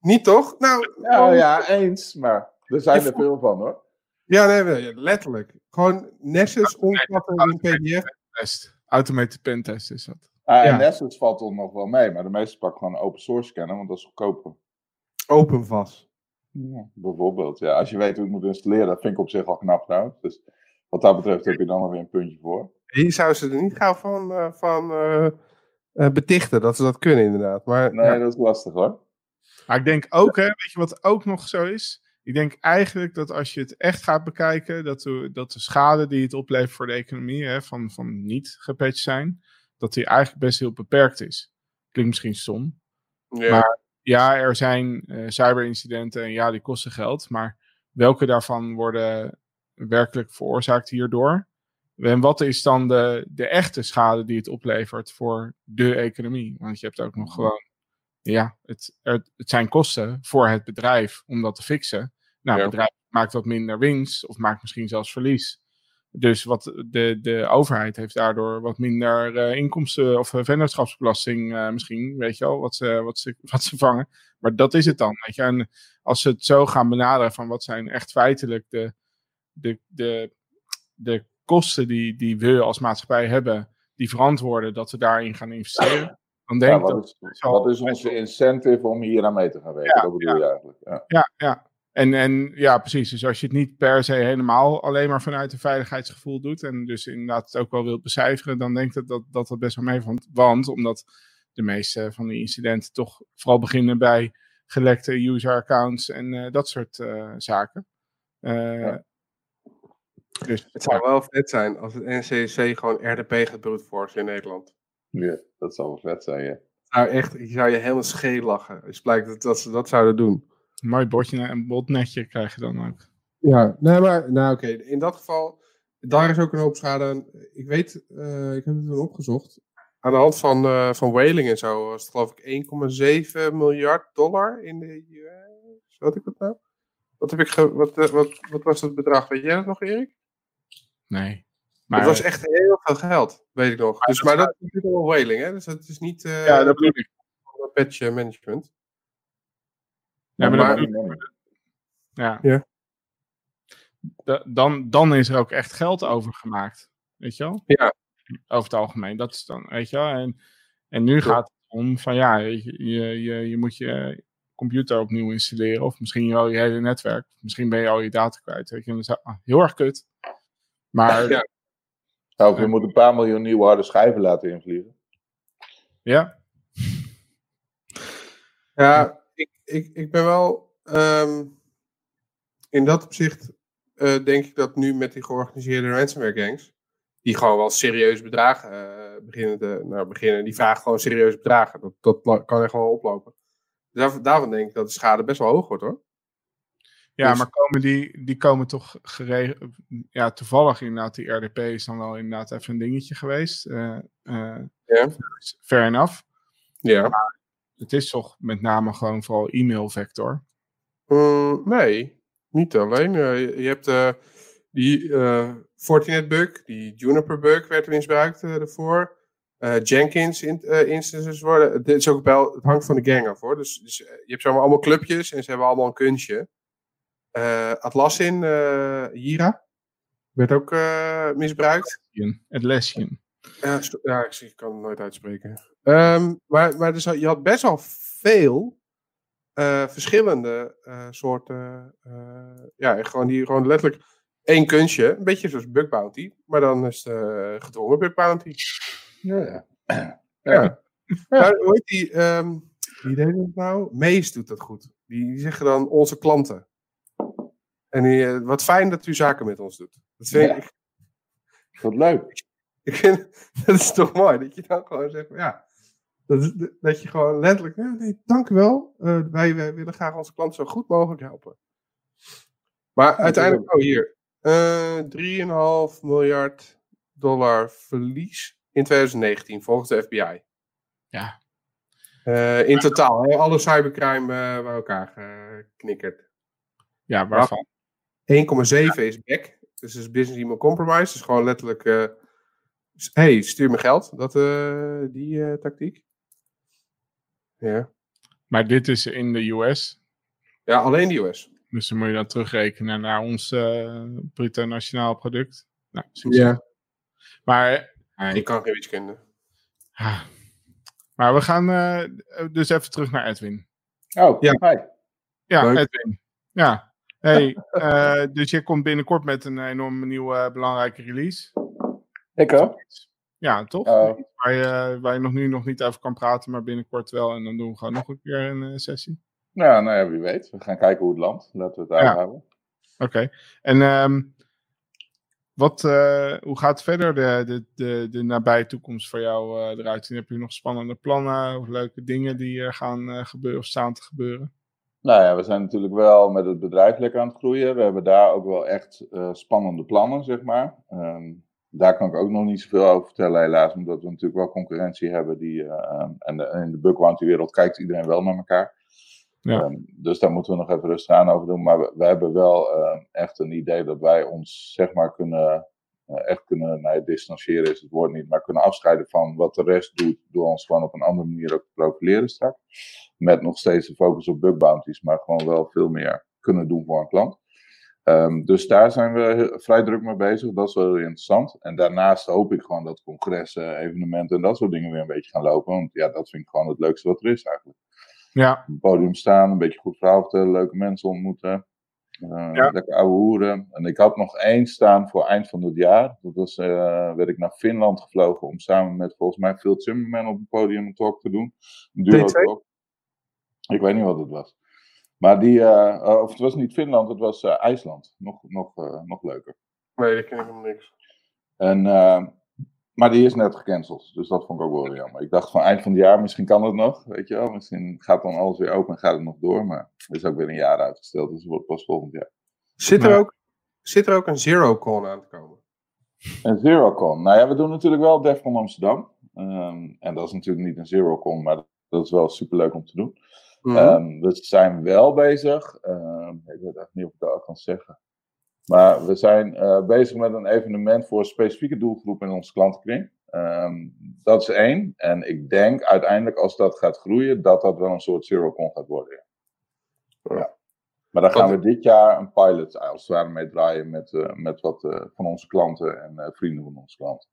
C: Niet toch? Nou,
B: ja, ja, eens, maar er zijn er veel van hoor.
C: Ja, nee, letterlijk. Gewoon Nessus omvatten in PDF.
A: Automated pentest is dat.
B: Ah, en ja. Nessus valt er nog wel mee, maar de meeste pakken gewoon open source scannen, want dat is goedkoper.
C: Open vast.
B: Ja, bijvoorbeeld, ja. Als je weet hoe je het moet installeren, dat vind ik op zich al knap trouwens. Dus wat dat betreft heb je dan alweer een puntje voor.
C: Hier zou ze er niet gauw van, uh, van uh, uh, betichten, dat ze dat kunnen inderdaad. Maar,
B: nee, ja. dat is lastig hoor.
A: Maar ik denk ook, hè, weet je wat ook nog zo is? Ik denk eigenlijk dat als je het echt gaat bekijken, dat de, dat de schade die het oplevert voor de economie hè, van, van niet gepatcht zijn, dat die eigenlijk best heel beperkt is. Klinkt misschien stom. Ja. Maar ja, er zijn uh, cyberincidenten en ja, die kosten geld. Maar welke daarvan worden werkelijk veroorzaakt hierdoor? En wat is dan de, de echte schade die het oplevert voor de economie? Want je hebt ook nog gewoon, ja, het, het zijn kosten voor het bedrijf om dat te fixen. Nou, het bedrijf maakt wat minder winst of maakt misschien zelfs verlies. Dus wat de, de overheid heeft daardoor wat minder uh, inkomsten of uh, vennootschapsbelasting uh, misschien, weet je wel, wat ze, wat, ze, [laughs] wat ze vangen. Maar dat is het dan, weet je. En als ze het zo gaan benaderen van wat zijn echt feitelijk de, de, de, de kosten die, die we als maatschappij hebben, die verantwoorden dat we daarin gaan investeren. Dan denk
B: ja, wat, is, wat is onze incentive om hier aan mee te gaan werken? Ja, dat bedoel
A: ja.
B: je eigenlijk. Ja,
A: ja. ja. En, en ja, precies. Dus als je het niet per se helemaal alleen maar vanuit een veiligheidsgevoel doet. En dus inderdaad het ook wel wilt becijferen. Dan denk ik dat dat, dat best wel meevalt. Want omdat de meeste van die incidenten toch vooral beginnen bij gelekte user accounts en uh, dat soort uh, zaken. Uh, ja.
C: dus, het zou wel vet zijn als het NCC gewoon RDP gaat brute in Nederland.
B: Ja, dat zou wel vet zijn, ja.
C: Nou echt, je zou je helemaal scheel lachen. Als blijkt dat, dat ze dat zouden doen.
A: Een mooi botje en botnetje krijg je dan ook.
C: Ja, nee, maar nou, oké. In dat geval, daar is ook een hoop schade aan. Ik weet, uh, ik heb het toen opgezocht. Aan de hand van, uh, van whaling en zo was het geloof ik 1,7 miljard dollar in de US. Wat ik dat nou? Wat, heb ik wat, uh, wat, wat was het bedrag? Weet jij dat nog, Erik?
A: Nee.
C: Maar het was echt heel veel geld, weet ik nog. Maar dus, maar dat is natuurlijk wel whaling, hè? Dus dat is niet.
A: ja, dat bedoel ik.
C: Patch management.
A: Ja, maar, maar dat ja.
C: ja.
A: Dan, dan is er ook echt geld over gemaakt. Weet je wel?
C: Ja.
A: Over het algemeen. Dat is dan, weet je wel? En, en nu ja. gaat het om van ja, je, je, je, je moet je computer opnieuw installeren. Of misschien wel je hele netwerk. Misschien ben je al je data kwijt. Weet je? Dat is heel erg kut. Maar.
B: Ja. Nou, je moet een paar miljoen nieuwe harde schijven laten invliegen.
A: Ja.
C: Ja, ik, ik, ben wel. Um, in dat opzicht uh, denk ik dat nu met die georganiseerde ransomware gangs. Die gewoon wel serieuze bedragen uh, beginnen, te, nou, beginnen. Die vragen gewoon serieuze bedragen. Dat, dat kan er gewoon oplopen. Daar, daarvan denk ik dat de schade best wel hoog wordt hoor.
A: Ja, dus, maar komen die, die komen toch geregeld. Ja, toevallig inderdaad, die RDP is dan wel inderdaad even een dingetje geweest. Uh,
C: ja.
A: Fair enough.
C: Ja.
A: Maar het is toch met name gewoon vooral e-mail vector?
C: Mm, nee, niet alleen. Uh, je, hebt uh, die Fortinet bug, die Juniper bug werd misbruikt daarvoor. Jenkins in, instances worden. Dit is ook wel, het hangt van de gang af hoor. Dus, dus je hebt zeg maar allemaal clubjes en ze hebben allemaal een kunstje. Atlassian, Jira, werd ook misbruikt.
A: Atlassian.
C: Ja, ja, ik kan het nooit uitspreken. Um, maar maar dus, je had best wel veel uh, verschillende uh, soorten. Uh, ja, gewoon, die, gewoon letterlijk één kunstje. Een beetje zoals Bug Bounty. Maar dan is het gedwongen Bug Bounty.
B: Ja, [clears throat] ja.
C: ja. ja. Maar, hoe heet die? Um, wie deed dat nou? Mees doet dat goed. Die, die zeggen dan onze klanten. En die, wat fijn dat u zaken met ons doet. Dat vind
B: ja.
C: ik.
B: Wat leuk.
C: Ik vind, [laughs] dat is toch mooi, dat je dan gewoon zegt, ja, dat, dat je gewoon letterlijk, ja, nee, dank u wel, uh, wij, wij, willen graag onze klanten zo goed mogelijk helpen. Maar uiteindelijk, oh hier, uh, 3,5 miljard dollar verlies in 2019, volgens de FBI.
A: Ja.
C: Uh, in totaal, hè, alle cybercrime bij elkaar geknikkerd.
A: Ja, waarvan?
C: 1,7 ja. is back, dus is business email compromise, dus gewoon letterlijk hey, stuur me geld. Dat, uh, die uh, tactiek. Ja.
A: Maar dit is in de US.
C: Ja, alleen de US.
A: Dus dan moet je dan terugrekenen naar ons uh, bruto nationaal product. Nou,
C: Ja.
A: Maar...
C: Ik kan geen wiskunde.
A: Ah. Maar we gaan dus even terug naar Edwin.
B: Oh,
C: ja.
B: Hi.
A: Ja, Leuk. Edwin. Ja. Hey, [laughs] dus je komt binnenkort met een enorm nieuwe belangrijke release.
B: Ik ook.
A: Ja, toch?
B: Uh,
A: waar, je, waar je nog nu nog niet over kan praten, maar binnenkort wel. En dan doen we gewoon nog een keer een uh, sessie.
B: Ja, nou ja, wie weet. We gaan kijken hoe het landt. Laten we het daar
A: ja.
B: houden.
A: Oké. Okay. En um, wat, uh, hoe gaat verder de, de, de, de nabije toekomst voor jou uh, eruit zien? Heb je nog spannende plannen of leuke dingen die er gaan gebeuren of staan te gebeuren?
B: Nou ja, we zijn natuurlijk wel met het bedrijf lekker aan het groeien. We hebben daar ook wel echt spannende plannen, zeg maar. Um, daar kan ik ook nog niet zoveel over vertellen, helaas, omdat we natuurlijk wel concurrentie hebben. Die, en, de, in de bugbounty wereld kijkt iedereen wel naar elkaar. Ja. Um, dus daar moeten we nog even rustig aan over doen. Maar we, we hebben wel uh, echt een idee dat wij ons zeg maar kunnen, uh, echt kunnen, nou distancieren is het woord niet, maar kunnen afscheiden van wat de rest doet, door ons gewoon op een andere manier ook te profileren straks. Met nog steeds de focus op bug bounties, maar gewoon wel veel meer kunnen doen voor een klant. Um, dus daar zijn we vrij druk mee bezig. Dat is wel heel interessant. En daarnaast hoop ik gewoon dat congressen, evenementen en dat soort dingen weer een beetje gaan lopen. Want ja, dat vind ik gewoon het leukste wat er is eigenlijk.
A: Ja.
B: Op het podium staan, een beetje goed verhaal vertellen, leuke mensen ontmoeten. Uh, ja. Lekker ouwe hoeren. En ik had nog één staan voor eind van het jaar. Dat was, uh, werd ik naar Finland gevlogen om samen met volgens mij Phil Zimmerman op het podium een talk te doen. Een duo talk. Ik weet niet wat het was. Maar die, uh, of het was niet Finland, het was IJsland. Nog, nog, nog leuker.
C: Nee, dat ken ik helemaal niks.
B: En maar die is net gecanceld, dus dat vond ik ook wel jammer. Ik dacht van eind van het jaar, misschien kan het nog, weet je wel. Misschien gaat dan alles weer open en gaat het nog door, maar het is ook weer een jaar uitgesteld, dus het wordt pas volgend jaar.
C: Zit er, ook, zit er ook een Zero-Con aan te komen?
B: Een Zero-Con? Nou ja, we doen natuurlijk wel DEFCON Amsterdam. Um, en dat is natuurlijk niet een Zero-Con, maar dat is wel superleuk om te doen. Mm -hmm. um, we zijn wel bezig, um, ik weet echt niet of ik dat kan zeggen. Maar we zijn uh, bezig met een evenement voor een specifieke doelgroep in onze klantenkring. Um, dat is één. En ik denk uiteindelijk, als dat gaat groeien, dat dat wel een soort zero-con gaat worden. Ja. ja. Maar dan gaan we dit jaar een pilot als het ware mee draaien met, uh, met wat uh, van onze klanten en vrienden van onze klanten.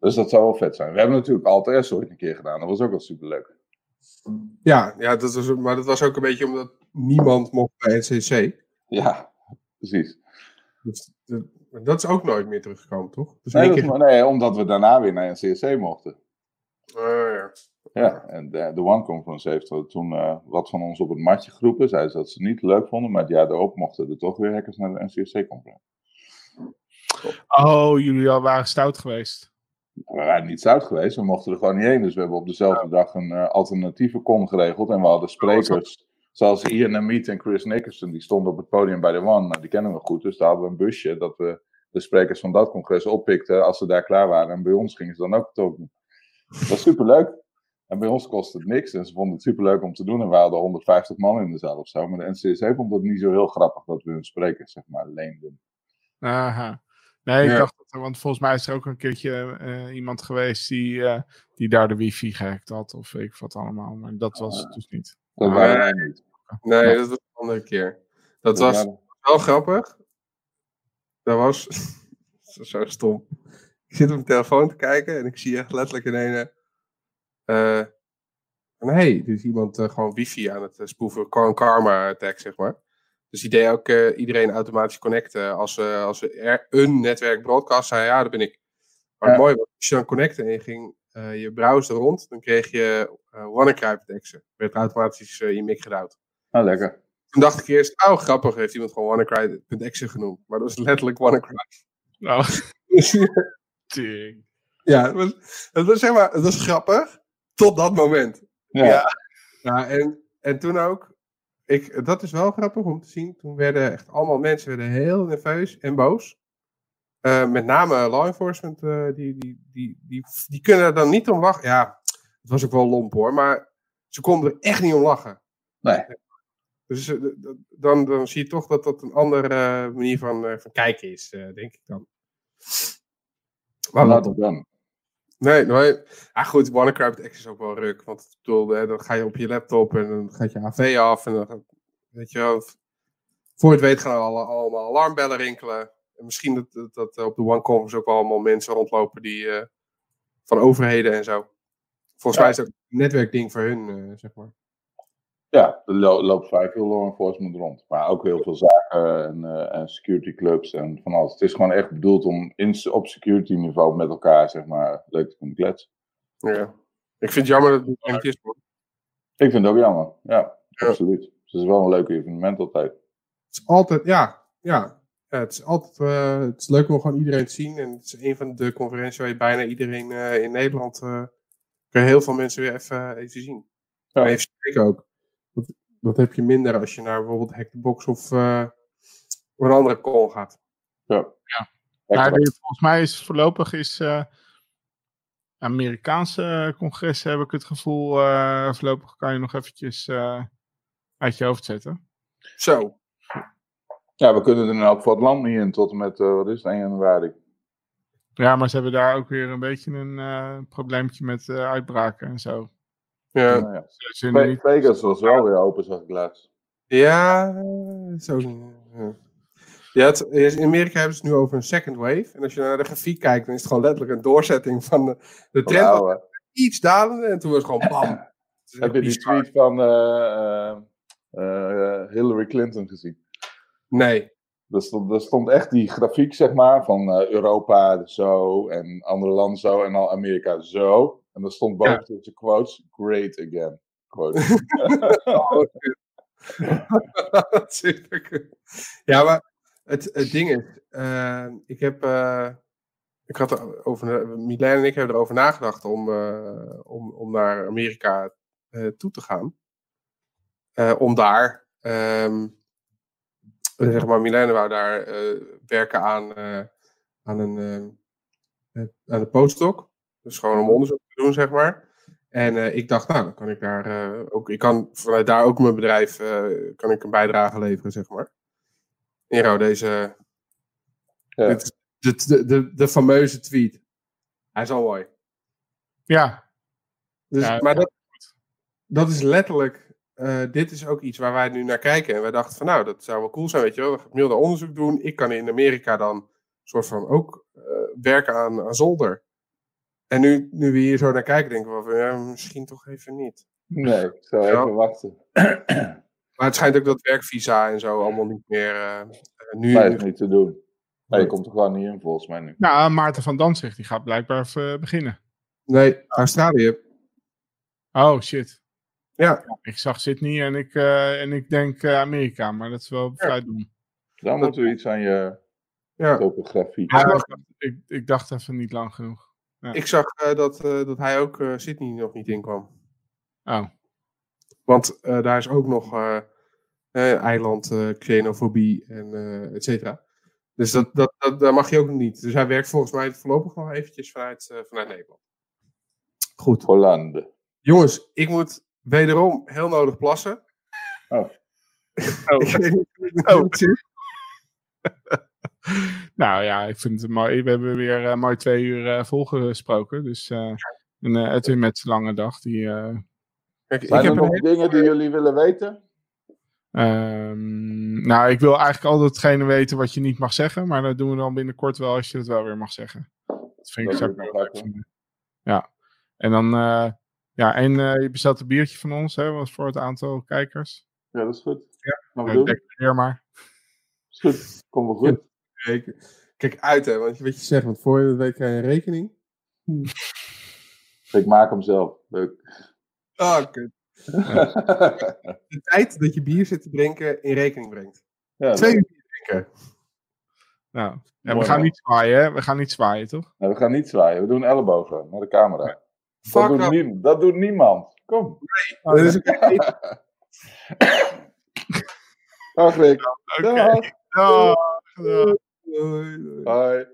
B: Dus dat zou wel vet zijn. We hebben natuurlijk altijd ooit een keer gedaan. Dat was ook wel superleuk.
C: Ja, ja dat was, maar dat was ook een beetje omdat niemand mocht bij NCC.
B: Ja, precies.
C: Dus, dat is ook nooit meer teruggekomen, toch? Dus
B: nee, keer... maar, nee, omdat we daarna weer naar een CSC mochten.
C: Uh, ja.
B: Ja, en de, de One Conference heeft toen uh, wat van ons op het matje geroepen. Zeiden ze dat ze het niet leuk vonden, maar het jaar daarop mochten er toch weer hackers naar de NCSC-conference.
A: Oh, jullie al waren stout geweest.
B: We waren niet stout geweest, we mochten er gewoon niet heen. Dus we hebben op dezelfde dag een uh, alternatieve con geregeld. En we hadden sprekers Zoals Ian Amit en Chris Nickerson, die stonden op het podium bij de One. Nou, die kennen we goed, dus daar hadden we een busje dat we de sprekers van dat congres oppikten als ze daar klaar waren. En bij ons gingen ze dan ook doen. Dat was superleuk. En bij ons kostte het niks en ze vonden het superleuk om te doen. En we hadden 150 man in de zaal of zo. Maar de NCSC vond het niet zo heel grappig dat we hun sprekers, zeg maar, leenden.
A: Aha. Nee, ik ja. dacht dat, want volgens mij is er ook een keertje uh, iemand geweest die, uh, die daar de wifi gehackt had, of ik wat allemaal. Maar dat was het dus niet.
B: Dat waren wij niet.
C: Nee, dat was een andere keer. Dat was wel grappig. Dat was [laughs] zo stom. Ik zit op mijn telefoon te kijken en ik zie echt letterlijk in een. Uh, nee, dus iemand uh, gewoon wifi aan het uh, spoeven. Gewoon karma attack, zeg maar. Dus die deed ook uh, iedereen automatisch connecten. Als, uh, als er een netwerk broadcast zei, ja, dat ben ik. Maar ja. mooi was, als je dan connecten en je ging uh, je browser rond, dan kreeg je uh. Werd automatisch uh, je mic gedouwd.
B: Ah, lekker.
C: Toen dacht ik eerst, oh grappig, heeft iemand gewoon WannaCry.exe genoemd. Maar dat is letterlijk WannaCry.
A: Oh. [laughs]
C: Ding. Ja, het was, het was, zeg maar, het was grappig, tot dat moment.
B: Ja.
C: ja. ja en, en toen ook, ik, dat is wel grappig om te zien. Toen werden echt allemaal mensen werden heel nerveus en boos. Uh, met name law enforcement, uh, die, die, die, die, die kunnen er dan niet om lachen. Ja, het was ook wel lomp hoor, maar ze konden er echt niet om lachen.
B: Nee.
C: Dus uh, dan, dan zie je toch dat dat een andere manier van, van kijken is, denk ik dan.
B: Maar laat het dan.
C: Nee, nee. Ah, goed, WannaCry X is ook wel ruk. Want ik bedoel, dan ga je op je laptop en dan gaat je AV af. En dan, weet je wel, voor je het weet gaan alle, allemaal alarmbellen rinkelen. En misschien dat, dat, dat op de One Conference ook wel allemaal mensen rondlopen die uh, van overheden en zo. Volgens ja. mij is dat een netwerkding voor hun, uh, zeg maar.
B: Ja, er lo loopt vrij veel law enforcement rond. Maar ook heel veel zaken en, uh, en security clubs en van alles. Het is gewoon echt bedoeld om in, op security niveau met elkaar, zeg maar, leuk te kunnen kletsen.
C: Ja. Ik vind het jammer dat het niet is, hoor.
B: Ik vind het ook jammer, ja, ja. absoluut. Dus het is wel een leuk evenement altijd.
C: Het is altijd, ja, ja. ja, het is altijd eh, het is leuk om gewoon iedereen te zien. En het is een van de conferenties waar je bijna iedereen eh, in Nederland. eh kan je heel veel mensen weer even, even zien.
B: Ja.
C: En even spreken ook. Dat, heb je minder als je naar bijvoorbeeld Hack the Box of, eh, een andere call gaat.
B: Ja.
A: Maar die- volgens mij is voorlopig is eh, Amerikaanse congressen heb ik het gevoel, eh, voorlopig kan je nog eventjes eh, uit je hoofd zetten.
C: Zo.
B: Ja, we kunnen er in elk geval het land niet in tot en met, eh, wat is het, 1 januari.
A: Ja, maar ze hebben daar ook weer een beetje een eh, probleempje met eh, uitbraken en zo.
C: Ja,
B: Nou ja. Vegas was wel weer open, zag ik laatst.
C: ja zo. Ja. Ja, het, in Amerika hebben ze het nu over een second wave. En als je naar de grafiek kijkt, dan is het gewoon letterlijk een doorzetting van de, de trend. iets dalende en toen was het gewoon [laughs] bam. Het
B: heb je die tweet van eh, eh, eh, Hillary Clinton gezien?
C: Nee.
B: Er stond, er stond echt die grafiek, zeg maar, van eh, Europa zo en andere landen zo en dan Amerika zo. En er stond boven tussen quotes, great again. Quote. [laughs] [laughs]
C: Superkut. ja, maar het, het ding is, eh, ik heb, eh, ik had er over, Milan en ik hebben erover nagedacht om, eh, om, om naar Amerika eh, toe te gaan. Om daar, ehm, eh, zeg maar, Milan wou daar werken aan, aan een, aan een postdoc. Dus gewoon om onderzoek te doen, zeg maar. En eh, ik dacht, nou, dan kan ik daar eh, ook, ik kan vanuit daar ook mijn bedrijf, eh, kan ik een bijdrage leveren, zeg maar. Nero, deze,
B: Ja.
C: dit is de, de, de, de fameuze tweet. Hij is al mooi.
A: Ja,
C: Dus,
A: Ja,
C: maar dat, dat is letterlijk, eh, dit is ook iets waar wij nu naar kijken. En wij dachten van, nou, dat zou wel cool zijn, weet je wel. We gaan milde onderzoek doen. Ik kan in Amerika dan soort van ook eh, werken aan, aan zolder. En nu, nu we hier zo naar kijken, denken we van, ja, misschien toch even niet.
B: Nee, ik zou
C: Ja.
B: even wachten. [clears throat]
C: Maar het schijnt ook dat werkvisa en zo allemaal niet meer. eh, eh, nu,
B: Nee, is niet te doen. Nee, je komt er gewoon niet in volgens mij nu.
A: nou, Maarten van Danzig, die gaat blijkbaar even beginnen.
C: nee, Australië.
A: Oh, shit.
C: Ja,
A: Ik zag Sydney en ik, eh, en ik denk eh, Amerika, maar dat is wel vrij dom.
B: Dan moet er iets aan je
C: ja.
B: topografie.
A: Ja, ik, ik, ik dacht even niet lang genoeg.
C: Ik zag eh, dat, eh, dat hij ook eh, Sydney nog niet in kwam.
A: Oh,
C: Want eh, daar is ook nog eh, eh, eiland, eh, xenofobie en eh et cetera. Dus dat, dat, dat, daar mag je ook nog niet. Dus hij werkt volgens mij voorlopig nog eventjes vanuit, eh, vanuit Nederland. Goed.
B: Hollande.
C: Jongens, ik moet wederom heel nodig plassen.
B: Oh. [laughs]
C: Ik weet niet hoe het
A: Oh.
C: zit.
A: Nou ja, ik vind het mooi. We hebben weer eh, mooi twee uur eh, volgesproken. Dus eh en, eh, Edwin met zijn lange dag. Die, eh,
C: Kijk, ik
B: er
C: heb een
B: nog dingen die jullie willen weten?
A: ehm, nou, ik wil eigenlijk altijd hetgene weten wat je niet mag zeggen. Maar dat doen we dan binnenkort wel als je het wel weer mag zeggen. Dat vind ik
B: Dat
A: zou
B: doe
A: ik
B: ik
A: wel
B: nog
A: leuk. Ja. En dan, eh, ja, en eh, je bestelt een biertje van ons, hè, was voor het aantal kijkers.
B: Ja, dat is goed.
C: Ja.
B: Gaan we
A: Uh,
B: doen?
A: declareer maar.
B: Is goed. Kom wel goed.
C: Kijk, kijk uit, hè, want je weet je zegt, want voor je het weet krijg je een rekening.
B: Ik maak hem zelf. Leuk.
C: Ah, kut. De tijd dat je bier zit te drinken in rekening brengt.
B: ja,
C: Twee uur bier drinken.
A: Nou, ja, we gaan
B: man.
A: niet zwaaien, hè? We gaan niet zwaaien, toch?
B: We gaan niet zwaaien. We doen ellebogen naar de camera. Dat
C: Fuck
B: doet,
C: dat.
B: nie- dat doet niemand. Kom.
C: Dat is ook
B: Dag Rick. [laughs]
A: Oké.
B: Dag.
A: Dag. Dag.
C: Doei, doei.
B: Hoi.